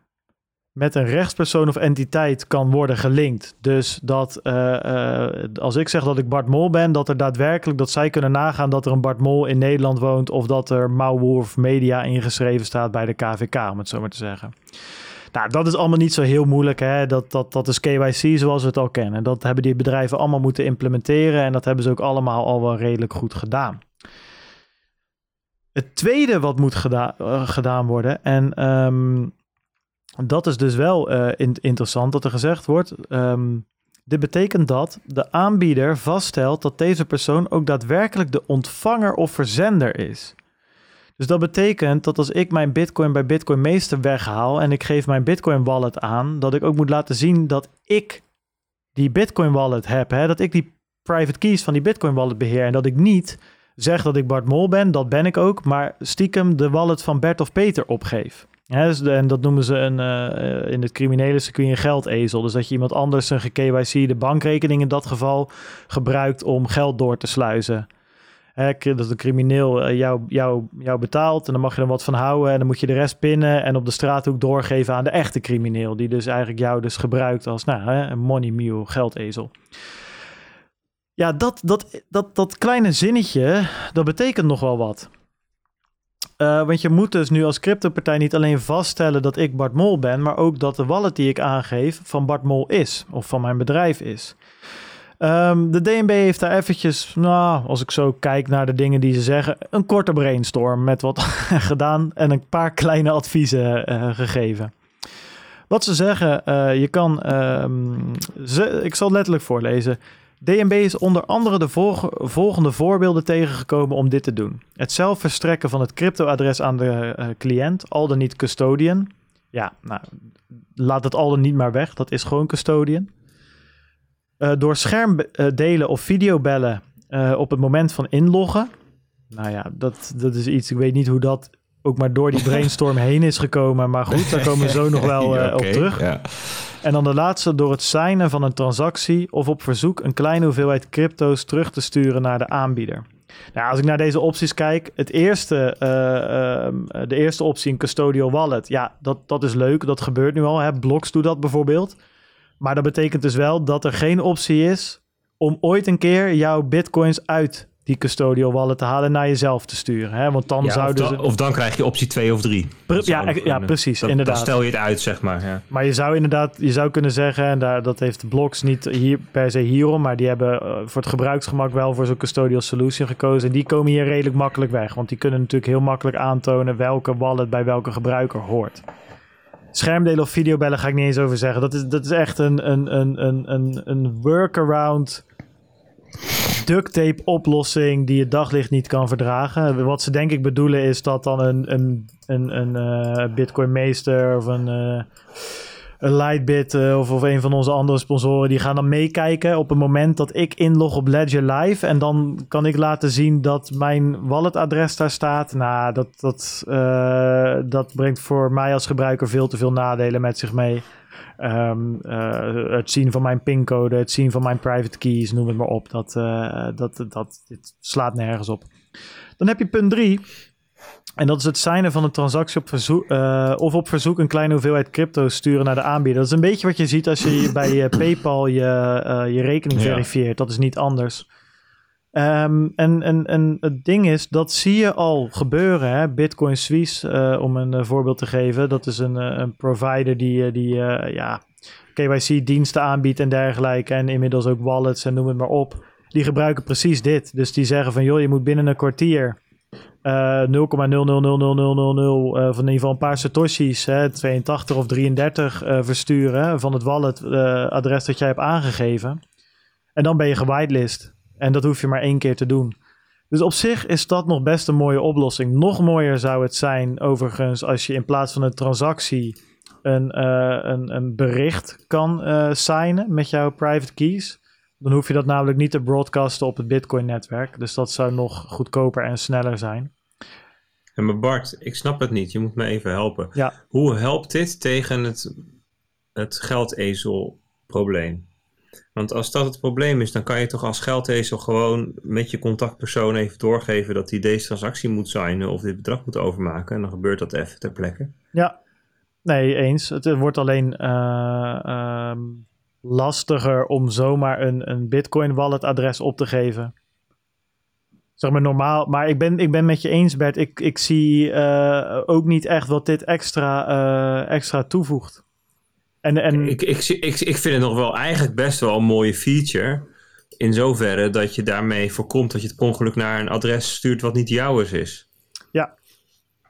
met een rechtspersoon of entiteit kan worden gelinkt. Dus dat uh, uh, als ik zeg dat ik Bart Mol ben, dat er daadwerkelijk dat zij kunnen nagaan dat er een Bart Mol in Nederland woont of dat er Mauwolf Media ingeschreven staat bij de KVK, om het zo maar te zeggen. Nou, dat is allemaal niet zo heel moeilijk. Hè? Dat, dat, dat is KYC zoals we het al kennen. Dat hebben die bedrijven allemaal moeten implementeren. En dat hebben ze ook allemaal al wel redelijk goed gedaan. Het tweede wat moet uh, gedaan worden. En um, dat is dus wel in interessant dat er gezegd wordt. Um, dit betekent dat de aanbieder vaststelt dat deze persoon ook daadwerkelijk de ontvanger of verzender is. Dus dat betekent dat als ik mijn Bitcoin bij Bitcoin Meester weghaal en ik geef mijn Bitcoin wallet aan, dat ik ook moet laten zien dat ik die Bitcoin wallet heb. Hè? Dat ik die private keys van die Bitcoin wallet beheer. En dat ik niet zeg dat ik Bart Mol ben, dat ben ik ook, maar stiekem de wallet van Bert of Peter opgeef. Hè, dus en dat noemen ze een, uh, in het criminele circuit een geldezel. Dus dat je iemand anders een KYC, de bankrekening in dat geval, gebruikt om geld door te sluizen. Dat een crimineel uh, jou, jou, jou betaalt en dan mag je er wat van houden en dan moet je de rest pinnen en op de straathoek doorgeven aan de echte crimineel, die dus eigenlijk jou dus gebruikt als nou, hè, een money mule, geldezel. Ja, dat, dat, dat, dat kleine zinnetje, dat betekent nog wel wat. Uh, want je moet dus nu als cryptopartij niet alleen vaststellen dat ik Bart Mol ben, maar ook dat de wallet die ik aangeef van Bart Mol is of van mijn bedrijf is. Um, de DNB heeft daar eventjes, nou, als ik zo kijk naar de dingen die ze zeggen, een korte brainstorm met wat <laughs> gedaan en een paar kleine adviezen uh, gegeven. Wat ze zeggen, uh, je kan, um, ze, ik zal letterlijk voorlezen. DNB is onder andere de volgende voorbeelden tegengekomen om dit te doen. Het zelf verstrekken van het cryptoadres aan de uh, cliënt, al dan niet custodian. Ja, nou, laat het al dan niet maar weg, dat is gewoon custodian. Uh, door schermdelen of videobellen uh, op het moment van inloggen. Nou ja, dat, dat is iets, ik weet niet hoe dat ook maar door die brainstorm <laughs> heen is gekomen. Maar goed, daar komen we zo nog wel <laughs> okay, op terug. Ja. En dan de laatste door het signen van een transactie of op verzoek een kleine hoeveelheid crypto's terug te sturen naar de aanbieder. Nou, als ik naar deze opties kijk, het eerste, uh, uh, de eerste optie, een custodial wallet, ja, dat, dat is leuk. Dat gebeurt nu al. Hè? Blocks doet dat bijvoorbeeld. Maar dat betekent dus wel dat er geen optie is om ooit een keer jouw bitcoins uit die custodial wallet te halen naar jezelf te sturen. Hè? Want dan ja, zouden of, da ze... of dan krijg je optie 2 of 3. Ja, ja, precies, dan, inderdaad. Dan stel je het uit, zeg maar. Ja. Maar je zou inderdaad, je zou kunnen zeggen, en daar, dat heeft Blocks niet hier, per se hierom, maar die hebben uh, voor het gebruiksgemak wel voor zo'n custodial solution gekozen. En die komen hier redelijk makkelijk weg, want die kunnen natuurlijk heel makkelijk aantonen welke wallet bij welke gebruiker hoort. Schermdelen of videobellen ga ik niet eens over zeggen. Dat is, dat is echt een, een, een, een, een, een workaround duct tape oplossing die het daglicht niet kan verdragen. Wat ze denk ik bedoelen is dat dan een, een, een, een eh, Bitcoin meester of een, uh, een Lightbit uh, of, of een van onze andere sponsoren, die gaan dan meekijken op het moment dat ik inlog op Ledger Live. En dan kan ik laten zien dat mijn walletadres daar staat. Nou, dat, dat, dat brengt voor mij als gebruiker veel te veel nadelen met zich mee. Um, uh, het zien van mijn pincode, het zien van mijn private keys, noem het maar op. Dat, dat, dat dit slaat nergens op. Dan heb je punt 3. En dat is het signen van een transactie op verzoek, uh, of op verzoek een kleine hoeveelheid crypto sturen naar de aanbieder. Dat is een beetje wat je ziet als je bij PayPal je, je rekening ja. verifieert. Dat is niet anders. Um, en, en, en het ding is, dat zie je al gebeuren. Hè? Bitcoin Suisse, uh, om een voorbeeld te geven. Dat is een, een provider die, die ja, KYC-diensten aanbiedt en dergelijke. En inmiddels ook wallets en noem het maar op. Die gebruiken precies dit. Dus die zeggen van, joh, je moet binnen een kwartier... 0,000000 van in ieder geval een paar satoshis, hè, 82 of 33 versturen van het wallet-adres dat jij hebt aangegeven. En dan ben je gewitelist. En dat hoef je maar één keer te doen. Dus op zich is dat nog best een mooie oplossing. Nog mooier zou het zijn, overigens, als je in plaats van een transactie een, uh, een, een bericht kan uh, signen met jouw private keys. Dan hoef je dat namelijk niet te broadcasten op het Bitcoin-netwerk. Dus dat zou nog goedkoper en sneller zijn. En maar Bart, ik snap het niet. Je moet me even helpen. Ja. Hoe helpt dit tegen het, het geldezel-probleem? Want als dat het probleem is, dan kan je toch als geldezel gewoon met je contactpersoon even doorgeven dat hij deze transactie moet signen of dit bedrag moet overmaken. En dan gebeurt dat even ter plekke. Ja, nee, eens. Het wordt alleen uh, uh, lastiger om zomaar een, een Bitcoin wallet adres op te geven. Zeg maar normaal, maar ik ben, ik ben met je eens, Bert. Ik, ik zie uh, ook niet echt wat dit extra, extra toevoegt. En, en... Ik, ik, ik, ik vind het nog wel eigenlijk best wel een mooie feature. In zoverre dat je daarmee voorkomt dat je het ongeluk naar een adres stuurt wat niet jouw is. Ja,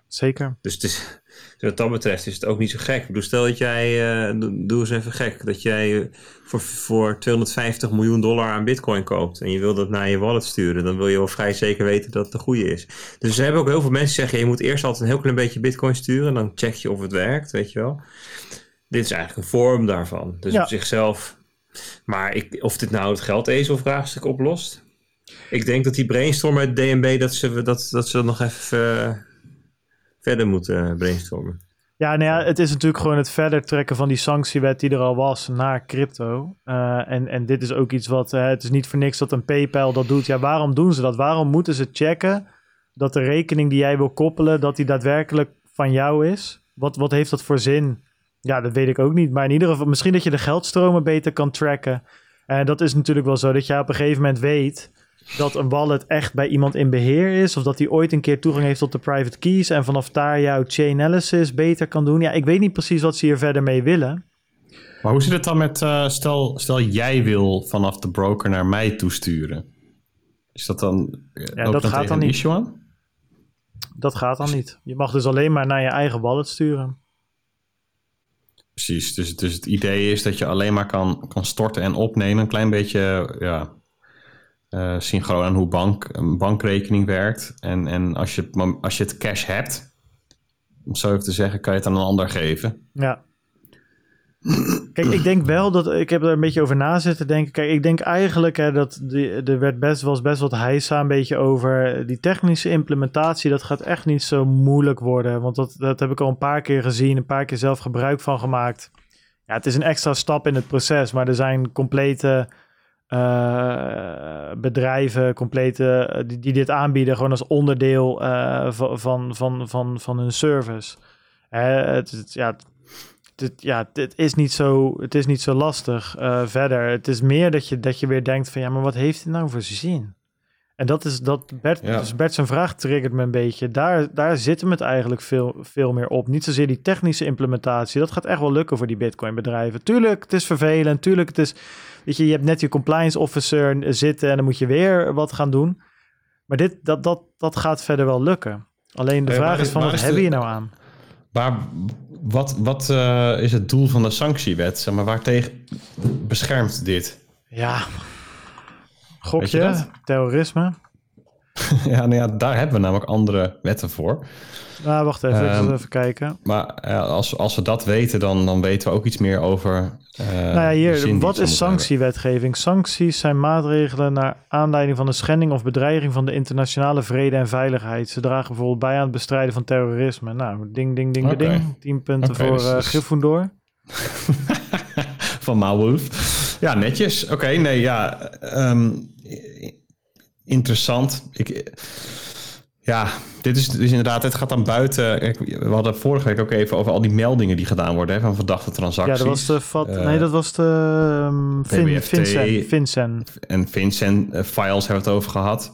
zeker. Dus het is, wat dat betreft is het ook niet zo gek. Ik bedoel, stel dat jij, uh, doe eens even gek, dat jij voor, voor 250 miljoen dollar aan bitcoin koopt en je wil dat naar je wallet sturen, dan wil je wel vrij zeker weten dat het de goede is. Dus er hebben ook heel veel mensen zeggen, je moet eerst altijd een heel klein beetje bitcoin sturen, dan check je of het werkt, weet je wel dit is eigenlijk een vorm daarvan. Dus op zichzelf. Maar ik, of dit nou het geldezelvraagstuk oplost. Ik denk dat die brainstorm uit DNB dat ze dat, dat ze nog even uh, verder moeten brainstormen. Ja, nou ja, het is natuurlijk gewoon het verder trekken van die sanctiewet die er al was naar crypto. Uh, en, en dit is ook iets wat, uh, het is niet voor niks dat een PayPal dat doet. Ja, waarom doen ze dat? Waarom moeten ze checken dat de rekening die jij wil koppelen, dat die daadwerkelijk van jou is? Wat, wat heeft dat voor zin? Ja, dat weet ik ook niet. Maar in ieder geval, misschien dat je de geldstromen beter kan tracken. En dat is natuurlijk wel zo dat je op een gegeven moment weet dat een wallet echt bij iemand in beheer is. Of dat hij ooit een keer toegang heeft tot de private keys. En vanaf daar jouw chain analysis beter kan doen. Ja, ik weet niet precies wat ze hier verder mee willen. Maar hoe zit het dan met, uh, stel, stel jij wil vanaf de broker naar mij toesturen. Is dat dan, ja, dat gaat dan niet. Aan? Dat gaat dan niet. Je mag dus alleen maar naar je eigen wallet sturen. Precies, dus, dus het idee is dat je alleen maar kan, kan storten en opnemen. Een klein beetje ja, uh, synchroon aan hoe bank, een bankrekening werkt. En, en als, je, als je het cash hebt, om zo even te zeggen, kan je het aan een ander geven. Ja. Kijk, ik denk wel dat ik heb er een beetje over na zitten denken. Kijk, ik denk eigenlijk hè, dat er werd best, was best wat heisa een beetje over die technische implementatie. Dat gaat echt niet zo moeilijk worden. Want dat, dat heb ik al een paar keer gezien, een paar keer zelf gebruik van gemaakt. Ja, het is een extra stap in het proces, maar er zijn complete uh, bedrijven, complete, die, die, dit aanbieden, gewoon als onderdeel uh, van, van, van, van hun service. het, het, ja, dit, ja, dit is niet zo, het is niet zo lastig verder. Het is meer dat je, dat je weer denkt van ja, maar wat heeft dit nou voor zin? En dat is dat Bert, ja. dus Bert zijn vraag triggert me een beetje. Daar, daar zit hem het eigenlijk veel, veel meer op. Niet zozeer die technische implementatie. Dat gaat echt wel lukken voor die Bitcoin bedrijven. Tuurlijk, het is vervelend. Tuurlijk, het is. Weet je, je hebt net je compliance officer zitten en dan moet je weer wat gaan doen. Maar dit, dat, dat, dat gaat verder wel lukken. Alleen de vraag is, van wat hebben je nou aan? Waar, wat, wat uh, is het doel van de sanctiewet? Zeg maar, waartegen beschermt dit? Ja, gokje, terrorisme. <laughs> ja, nou ja, daar hebben we namelijk andere wetten voor. Nou, wacht even, um, even kijken. Maar uh, als, als we dat weten, dan, dan weten we ook iets meer over. Uh, nou ja, hier, wat is sanctiewetgeving? Sancties zijn maatregelen naar aanleiding van de schending of bedreiging van de internationale vrede en veiligheid. Ze dragen bijvoorbeeld bij aan het bestrijden van terrorisme. Nou, ding, ding, ding, okay. ding. 10 punten okay, voor uh, dus Gryffindor. <laughs> van Maalwolf. Ja, netjes. Oké, okay, nee, ja. Um, interessant. Ik, ja, dit is, dus inderdaad, het gaat dan buiten. We hadden vorige week ook even over al die meldingen die gedaan worden hè, van verdachte transacties. Ja, dat was de vat, uh, nee, dat was de um, Vin, Vincent, Vincent. En Vincent uh, files hebben we het over gehad.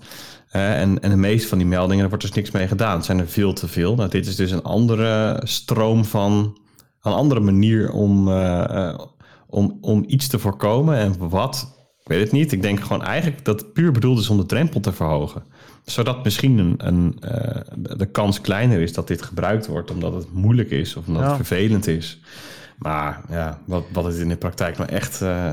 Uh, en, en de meeste van die meldingen, daar wordt dus niks mee gedaan. Het zijn er veel te veel. Nou, dit is dus een andere stroom van, een andere manier om, om, om iets te voorkomen. En wat, ik weet het niet. Ik denk gewoon eigenlijk dat het puur bedoeld is om de drempel te verhogen zodat misschien een, een uh, de kans kleiner is dat dit gebruikt wordt omdat het moeilijk is of omdat het vervelend is. Maar ja, wat, wat het in de praktijk nou echt. Uh,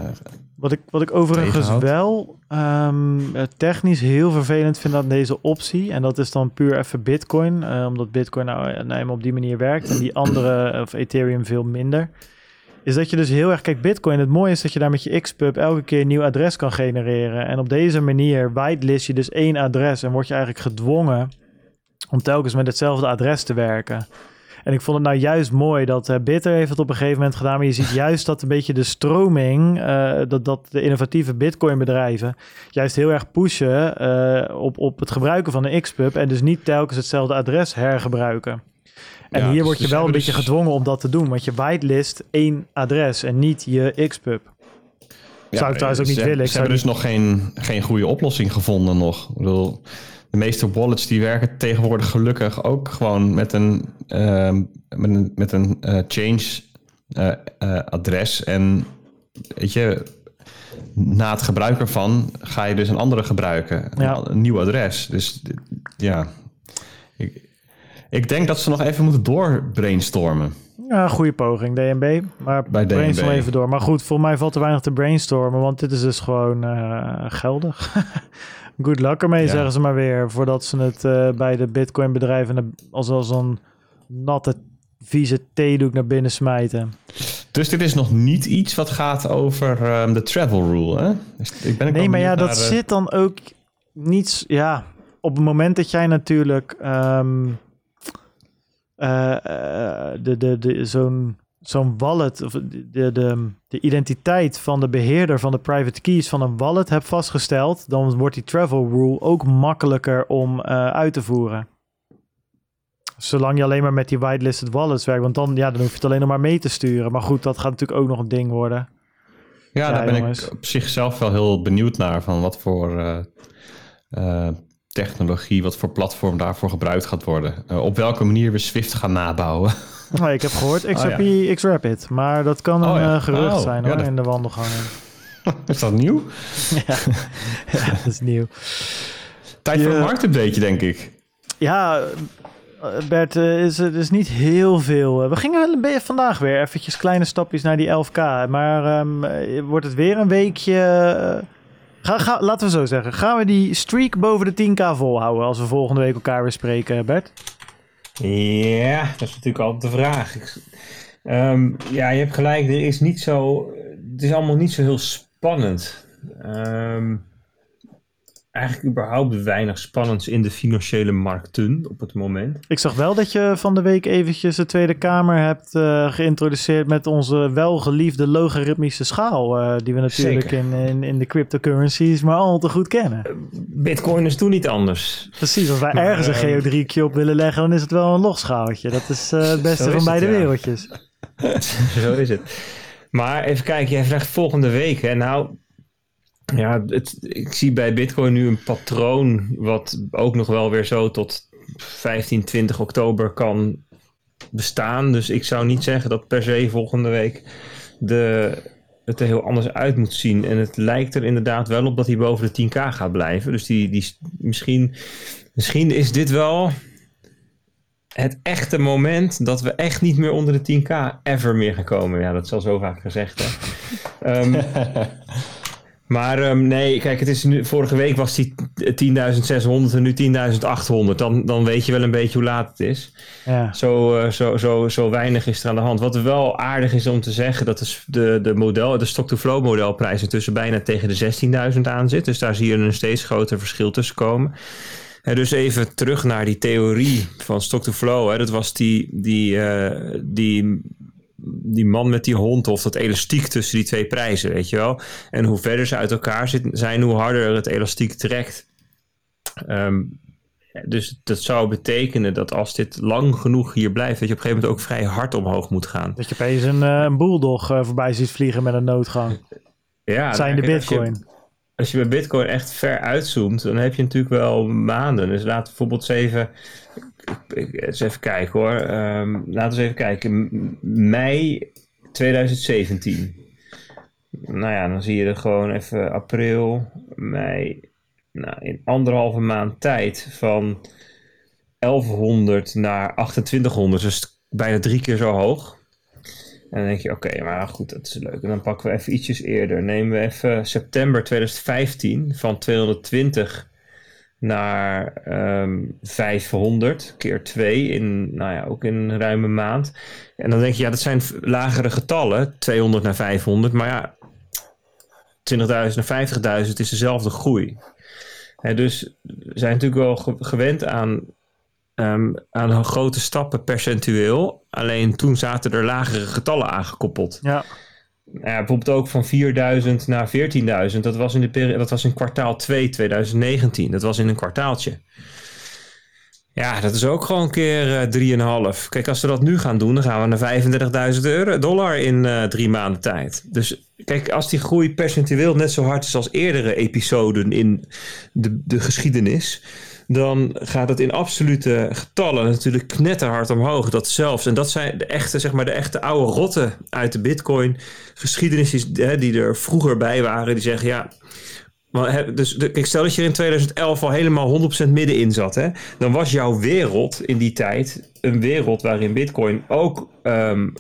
wat, ik, wat ik overigens wel um, technisch heel vervelend vind aan deze optie. En dat is dan puur even Bitcoin. Uh, omdat Bitcoin nou, nou op die manier werkt. En die andere, of Ethereum, veel minder is dat je dus heel erg... Kijk, Bitcoin, het mooie is dat je daar met je Xpub elke keer een nieuw adres kan genereren. En op deze manier whitelist je dus één adres en word je eigenlijk gedwongen om telkens met hetzelfde adres te werken. En ik vond het nou juist mooi dat uh, Bitter heeft het op een gegeven moment gedaan. Maar je ziet <laughs> juist dat een beetje de stroming, uh, dat, dat de innovatieve Bitcoin bedrijven juist heel erg pushen uh, op, op het gebruiken van een Xpub. En dus niet telkens hetzelfde adres hergebruiken. En hier dus word je wel een beetje dus- gedwongen om dat te doen, want je whitelist één adres en niet je Xpub. Ja, Zou ik trouwens ook niet willen. Ik ze hebben dus nog geen, geen goede oplossing gevonden nog. Ik bedoel, de meeste wallets die werken tegenwoordig gelukkig ook gewoon met een, uh, met een, met een uh, change uh, adres. En weet je, na het gebruiken van ga je dus een andere gebruiken. Ja. Een, een nieuw adres. Dus ja, ik, ik denk dat ze nog even moeten doorbrainstormen. Ja, goede poging, DNB. Maar Bij brainstorm even door. Maar goed, voor mij valt er weinig te brainstormen, want dit is dus gewoon uh, geldig. <laughs> Good luck ermee, zeggen ze maar weer. Voordat ze het uh, bij de Bitcoin bedrijven als, als een natte, vieze theedoek naar binnen smijten. Dus dit is nog niet iets wat gaat over um, de travel rule, hè? Dus ik ben nee, maar ja, dat zit dan ook niets... Ja, op het moment dat jij natuurlijk... Um, uh, de, de, de, zo'n zo'n wallet, of de, de, de identiteit van de beheerder van de private keys van een wallet hebt vastgesteld, dan wordt die travel rule ook makkelijker om uh, uit te voeren. Zolang je alleen maar met die whitelisted wallets werkt, want dan, ja, dan hoef je het alleen nog maar mee te sturen. Maar goed, dat gaat natuurlijk ook nog een ding worden. Ja, ja daar ben ik op zichzelf wel heel benieuwd naar, van wat voor uh, technologie, wat voor platform daarvoor gebruikt gaat worden. Uh, op welke manier we Swift gaan nabouwen. <laughs> Oh, ik heb gehoord XRP, oh, ja. Xrapid, maar dat kan een oh, ja. uh, gerucht oh, zijn hoor, ja, dat... in de wandelgangen. <laughs> is dat nieuw? <laughs> ja. dat is nieuw. Tijd voor een marktupdate, denk ik. Ja, Bert, is, er is niet heel veel. We gingen wel vandaag weer eventjes kleine stapjes naar die 11k. Maar um, wordt het weer een weekje Ga, laten we zo zeggen. Gaan we die streak boven de 10k volhouden als we volgende week elkaar weer spreken, Bert? Ja, dat is natuurlijk altijd de vraag. Ehm, ja, je hebt gelijk. Er is niet zo. Het is allemaal niet zo heel spannend. Um, eigenlijk überhaupt weinig spannends in de financiële markten op het moment. Ik zag wel dat je van de week eventjes de Tweede Kamer hebt uh, geïntroduceerd met onze welgeliefde logaritmische schaal, uh, die we natuurlijk in, in, in, de cryptocurrencies maar al te goed kennen. Eh, Bitcoin is toen niet anders. Precies, als wij ergens een geodriekje op willen leggen, dan is het wel een losschaaltje. Dat is het <laughs> beste van beide wereldjes. <laughs> Zo is het. Maar even kijken, jij vraagt volgende week. Hè? Nou, ja, het, ik zie bij Bitcoin nu een patroon wat ook nog wel weer zo tot 15, 20 oktober kan bestaan. Dus ik zou niet zeggen dat per se volgende week de, het er heel anders uit moet zien. En het lijkt er inderdaad wel op dat hij boven de 10k gaat blijven. Dus die, die, misschien, misschien is dit wel het echte moment dat we echt niet meer onder de 10k ever meer gaan komen. Ja, dat is al zo vaak gezegd. Hè. um, <laughs> Maar um, nee, kijk, het is nu, vorige week was die 10.600 en nu 10.800. Dan, dan weet je wel een beetje hoe laat het is. Ja. Zo, uh, zo, zo, zo weinig is er aan de hand. Wat wel aardig is om te zeggen, dat is de, de, model, de stock-to-flow modelprijs intussen bijna tegen de 16.000 aan zit. Dus daar zie je een steeds groter verschil tussen komen. Uh, dus even terug naar die theorie van stock-to-flow. Dat was die, die, uh, die die man met die hond of dat elastiek tussen die twee prijzen, weet je wel. En hoe verder ze uit elkaar zitten, zijn, hoe harder het elastiek trekt. Um, dus dat zou betekenen dat als dit lang genoeg hier blijft, dat je op een gegeven moment ook vrij hard omhoog moet gaan. Dat je opeens een, uh, een bulldog uh, voorbij ziet vliegen met een noodgang. Ja, zijn de bitcoin. Als je, bij bitcoin echt ver uitzoomt, dan heb je natuurlijk wel maanden. Dus laat bijvoorbeeld eens even eens even kijken hoor. Um, laten we eens even kijken. Mei 2017. Nou ja, dan zie je er gewoon even april, mei. Nou, in anderhalve maand tijd van 1100 naar 2800. Dus bijna drie keer zo hoog. En dan denk je, oké, maar goed, dat is leuk. En dan pakken we even ietsjes eerder. Nemen we even september 2015 van 220 naar um, ehm, 500 keer 2 in, nou ja, ook in een ruime maand. En dan denk je, ja, dat zijn lagere getallen, 200 naar 500, maar ja, 20.000 naar 50.000 is dezelfde groei. He, dus we zijn natuurlijk wel gewend aan, um, aan grote stappen percentueel. Alleen toen zaten er lagere getallen aangekoppeld. Ja. Nou ja, bijvoorbeeld ook van 4000 naar 14.000. Dat was in de periode, dat was in kwartaal 2 2019. Dat was in een kwartaaltje. Ja, dat is ook gewoon een keer uh, 3,5. Kijk, als we dat nu gaan doen, dan gaan we naar 35.000 euro dollar in uh, drie maanden tijd. Dus kijk, als die groei percentueel net zo hard is als eerdere episoden in de, de geschiedenis, dan gaat het in absolute getallen natuurlijk knetterhard omhoog. Dat zelfs, en dat zijn de echte, zeg maar, de echte oude rotten uit de bitcoin geschiedenis die, er vroeger bij waren, die zeggen ja. Dus ik stel dat je er in 2011 al helemaal 100% middenin zat. Hè? Dan was jouw wereld in die tijd een wereld waarin Bitcoin ook um,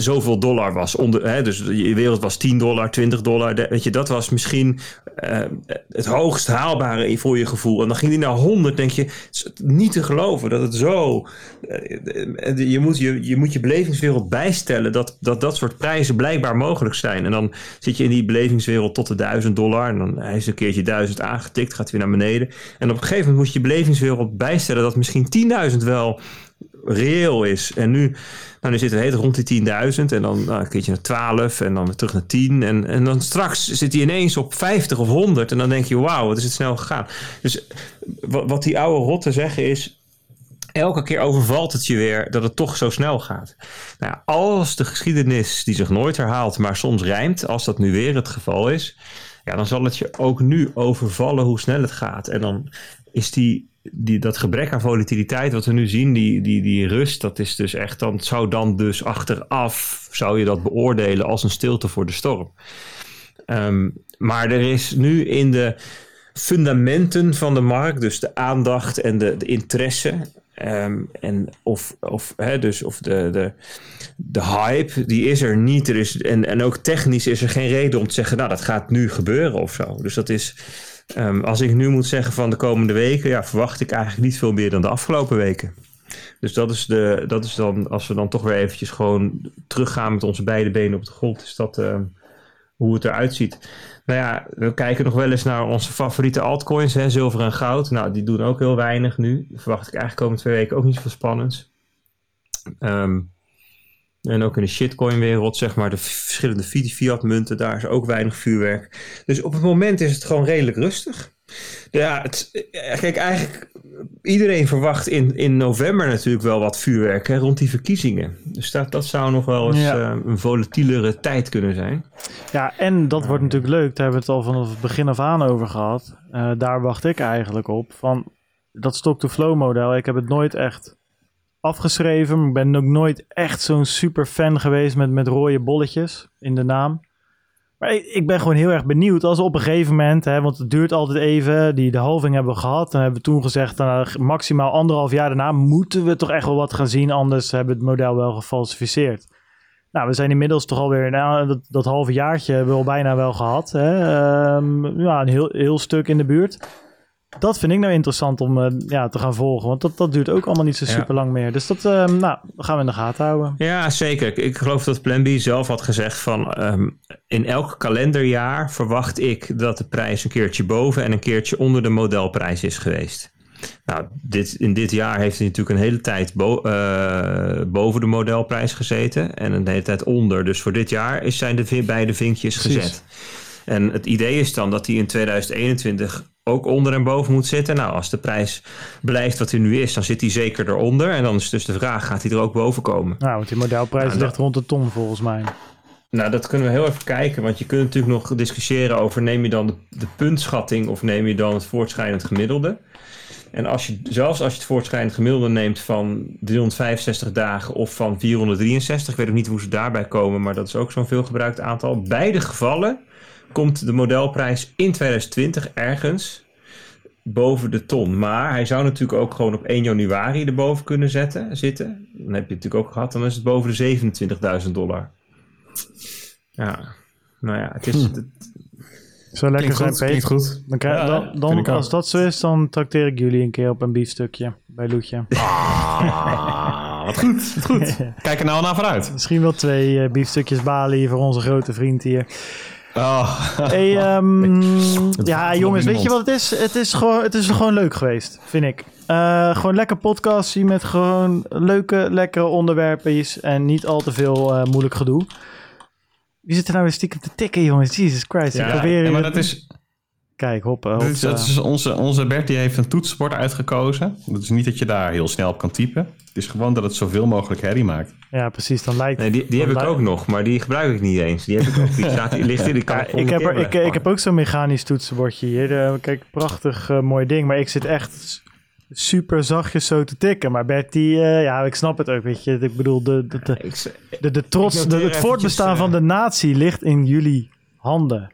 zoveel dollar was. Onder, hè, dus je wereld was 10 dollar, 20 dollar. weet je, dat was misschien uh, het hoogst haalbare voor je gevoel. En dan ging die naar 100, denk je, niet te geloven dat het zo... Uh, je, moet je, je moet je belevingswereld bijstellen dat, dat dat soort prijzen blijkbaar mogelijk zijn. En dan zit je in die belevingswereld tot de 1000 dollar. En dan is een keertje 1000 aangetikt, gaat weer naar beneden. En op een gegeven moment moet je je belevingswereld bijstellen dat misschien 10.000 wel reëel is. En nu, nou, nu zitten we rond die 10.000 en dan nou, een keertje naar 12 en dan weer terug naar 10. En, en dan straks zit hij ineens op 50 of 100 en dan denk je, wauw, wat is het snel gegaan. Dus wat, die oude rotten zeggen is, elke keer overvalt het je weer dat het toch zo snel gaat. Nou, als de geschiedenis die zich nooit herhaalt, maar soms rijmt, als dat nu weer het geval is, ja, dan zal het je ook nu overvallen hoe snel het gaat. En dan is die die, dat gebrek aan volatiliteit wat we nu zien, die, die, die rust, dat is dus echt, dan zou dan dus achteraf, zou je dat beoordelen als een stilte voor de storm. Um, maar er is nu in de fundamenten van de markt, dus de aandacht en de, de interesse, um, en of, of, hè, dus of de, de, de hype, die is er niet. Er is, en, en ook technisch is er geen reden om te zeggen, nou dat gaat nu gebeuren of zo. Dus dat is, Um, als ik nu moet zeggen van de komende weken, ja, verwacht ik eigenlijk niet veel meer dan de afgelopen weken. Dus dat is, de, dat is dan, als we dan toch weer eventjes gewoon teruggaan met onze beide benen op de grond, is dat uh, hoe het eruit ziet. Nou ja, we kijken nog wel eens naar onze favoriete altcoins, hè, zilver en goud. Nou, die doen ook heel weinig nu. Verwacht ik eigenlijk komende twee weken ook niet zoveel spannends. Um, en ook in de shitcoin-wereld, zeg maar, de verschillende fiat-munten, daar is ook weinig vuurwerk. Dus op het moment is het gewoon redelijk rustig. Ja, het, kijk, eigenlijk iedereen verwacht in, in november natuurlijk wel wat vuurwerk hè, rond die verkiezingen. Dus dat, dat zou nog wel eens ja. uh, een volatielere tijd kunnen zijn. Ja, en dat wordt natuurlijk leuk. Daar hebben we het al vanaf het begin af aan over gehad. Uh, daar wacht ik eigenlijk op. Van dat stock-to-flow model. Ik heb het nooit echt afgeschreven. Ik ben ook nooit echt zo'n super fan geweest met, met rode bolletjes in de naam. Maar ik, ben gewoon heel erg benieuwd als op een gegeven moment, hè, want het duurt altijd even, die de halving hebben we gehad. Dan hebben we toen gezegd, nou, maximaal anderhalf jaar daarna moeten we toch echt wel wat gaan zien, anders hebben we het model wel gefalsificeerd. Nou, we zijn inmiddels toch alweer, nou, dat, dat halve jaartje hebben we al bijna wel gehad. Hè? Ehm, ja, een heel, heel stuk in de buurt. Dat vind ik nou interessant om eh, ja, te gaan volgen. Want dat, dat duurt ook allemaal niet zo Ja. super lang meer. Dus dat ehm, nou, gaan we in de gaten houden. Ja, zeker. Ik- geloof dat Plan B zelf had gezegd van ehm, in elk kalenderjaar verwacht ik dat de prijs een keertje boven en een keertje onder de modelprijs is geweest. Nou, dit, in dit jaar heeft hij natuurlijk een hele tijd bo- eh, boven de modelprijs gezeten en een hele tijd onder. Dus voor dit jaar is zijn de beide vinkjes Precies. gezet. En het idee is dan dat hij in 2021 ook onder en boven moet zitten. Nou, als de prijs blijft wat hij nu is, dan zit hij zeker eronder. En dan is dus de vraag, gaat hij er ook boven komen? Nou, want die modelprijs Nou, dat- ligt rond de ton volgens mij. Nou, dat kunnen we heel even kijken. Want je kunt natuurlijk nog discussiëren over... neem je dan de, de puntschatting of neem je dan het voortschrijdend gemiddelde? En als je, zelfs als je het voortschrijdend gemiddelde neemt van 365 dagen of van 463... ik weet ook niet hoe ze daarbij komen, maar dat is ook zo'n veelgebruikt aantal. Beide gevallen komt de modelprijs in 2020 ergens boven de ton. Maar hij zou natuurlijk ook gewoon op 1 januari erboven kunnen zetten, zitten. Dan heb je het natuurlijk ook gehad, dan is het boven de 27.000 dollar. Ja, nou ja, het is... het- Zo lekker Klinkt zijn, goed, Peter. klinkt goed. Dan krijg, Ja, dan, dan, als dat zo is, dan trakteer ik jullie een keer op een biefstukje bij Loetje. Ah, wat goed, wat goed. <laughs> Kijk er nou naar vooruit. Misschien wel twee eh, biefstukjes Bali voor onze grote vriend hier. Oh. Hey, <laughs> ehm, ja, jongens, weet je wat het is? Het is gewoon, het is gewoon leuk geweest, vind ik. Eh, gewoon lekker podcastie met gewoon leuke, lekkere onderwerpjes en niet al te veel eh, moeilijk gedoe. Wie zit er nou weer stiekem te tikken, jongens? Jesus Christ. ik Ja, probeer Ja, maar dat is, Kijk, hop. hop dat is, dat is onze, onze Bert die heeft een toetsenbord uitgekozen. Dat is niet dat je daar heel snel op kan typen. Het is gewoon dat het zoveel mogelijk herrie maakt. Ja, precies. Dan lijkt Nee, die, die heb ik lijkt- ook nog, maar die gebruik ik niet eens. Die heb ik ook. Die, staat, die ligt hier, die kan <laughs> Ja, ik heb er, ik, ik heb ook zo'n mechanisch toetsenbordje hier. Eh, kijk, prachtig eh, mooi ding. Maar ik zit echt super zachtjes zo te tikken. Maar Bert, die, eh, ja, ik snap het ook, weet je. Ik bedoel, de, de, de, de, de trots, de, het voortbestaan van de natie ligt in jullie handen.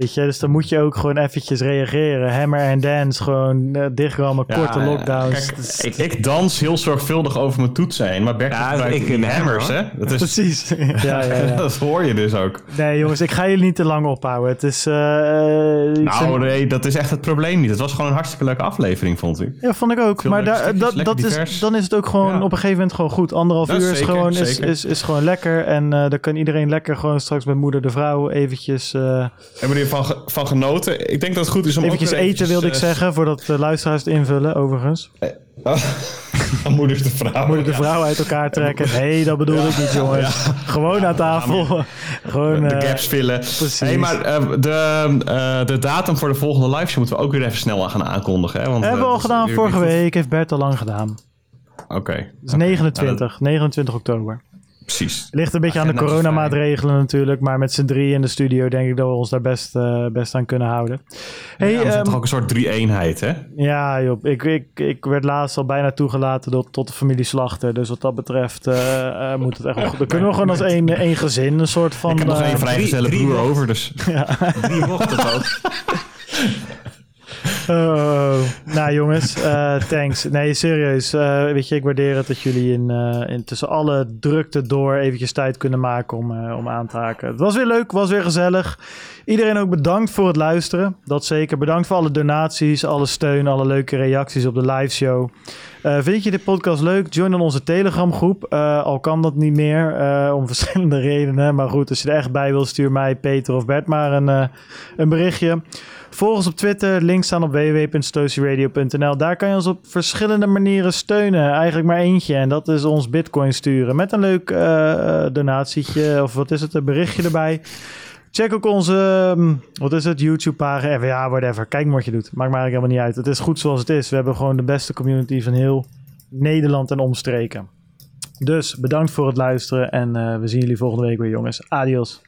Weet je, dus dan moet je ook gewoon eventjes reageren. Hammer en dance, gewoon uh, dichtrammen, Ja, korte lockdowns. kijk, Dus- ik, ik dans heel zorgvuldig over mijn toetsen heen. Maar Bert Ja, gebruikt ik een hammers, hammer, hè? Dat is, Precies. <laughs> ja, ja, ja. dat hoor je dus ook. Nee, jongens, ik ga jullie niet te lang ophouden. Het is... eh, Nou, nee, dat is echt het probleem niet. Het was gewoon een hartstikke leuke aflevering, vond ik. Ja, vond ik ook. Veel maar leuke daar, stukjes, dat, is, dan is het ook gewoon Ja. op een gegeven moment gewoon goed. Anderhalf Dat uur is, zeker, gewoon, is, is, is gewoon lekker. En eh dan kan iedereen lekker gewoon straks met moeder de vrouw eventjes... eh, ge- van genoten? Ik denk dat het goed is om eventjes eten, wilde ik eh, zeggen, voordat de luisteraars het invullen, overigens. <laughs> aan moeder de vrouw. Moeder de Ja. vrouw uit elkaar trekken. Nee, dat bedoel ik niet, jongens. Gewoon aan tafel. gewoon, de eh, gaps vullen. precies. Hey, maar eh, de, eh, de datum voor de volgende live show moeten we ook weer even snel gaan aankondigen. Hè? Want, hebben we eh, al gedaan vorige week. Heeft Bert al lang gedaan. Oké. Dus 29, 29 oktober. Precies. Ligt een beetje aan de coronamaatregelen natuurlijk. Maar met z'n drie in de studio denk ik dat we ons daar best, eh, best aan kunnen houden. Hey, ja, we zijn ehm, toch ook een soort drie-eenheid, hè? Ja, joh. Ik, ik, ik werd laatst al bijna toegelaten tot, tot de familie Slachter. Dus wat dat betreft eh, eh, moet het echt wel goed. Dan kunnen we gewoon als één, één gezin een soort van... ik heb nog één vrijgezelle broer over, dus... Drie mochten ook. <laughs> oh. Nou jongens, eh, thanks. Nee, serieus. eh, weet je, ik waardeer het dat jullie in, eh, in tussen alle drukte door eventjes tijd kunnen maken om, om aan te haken. Het was weer leuk, was weer gezellig. Iedereen ook bedankt voor het luisteren. Dat zeker. Bedankt voor alle donaties, alle steun, alle leuke reacties op de live show. Vind je dit podcast leuk? Join onze Telegram groep. Al kan dat niet meer om <laughs> verschillende redenen. Maar goed, als je er echt bij wil, stuur mij, Peter of Bert maar een, een berichtje. Volg ons op Twitter. Links staan op www.stosieradio.nl. Daar kan je ons op verschillende manieren steunen. Eigenlijk maar eentje. En dat is ons bitcoin sturen. Met een leuk eh, donatietje. Of wat is het? Een berichtje erbij. Check ook onze, ehm, wat is het, YouTube-pagina. Ja, whatever. Kijk maar wat je doet. Maakt maar eigenlijk helemaal niet uit. Het is goed zoals het is. We hebben gewoon de beste community van heel Nederland en omstreken. Dus bedankt voor het luisteren. En eh, we zien jullie volgende week weer, jongens. Adios.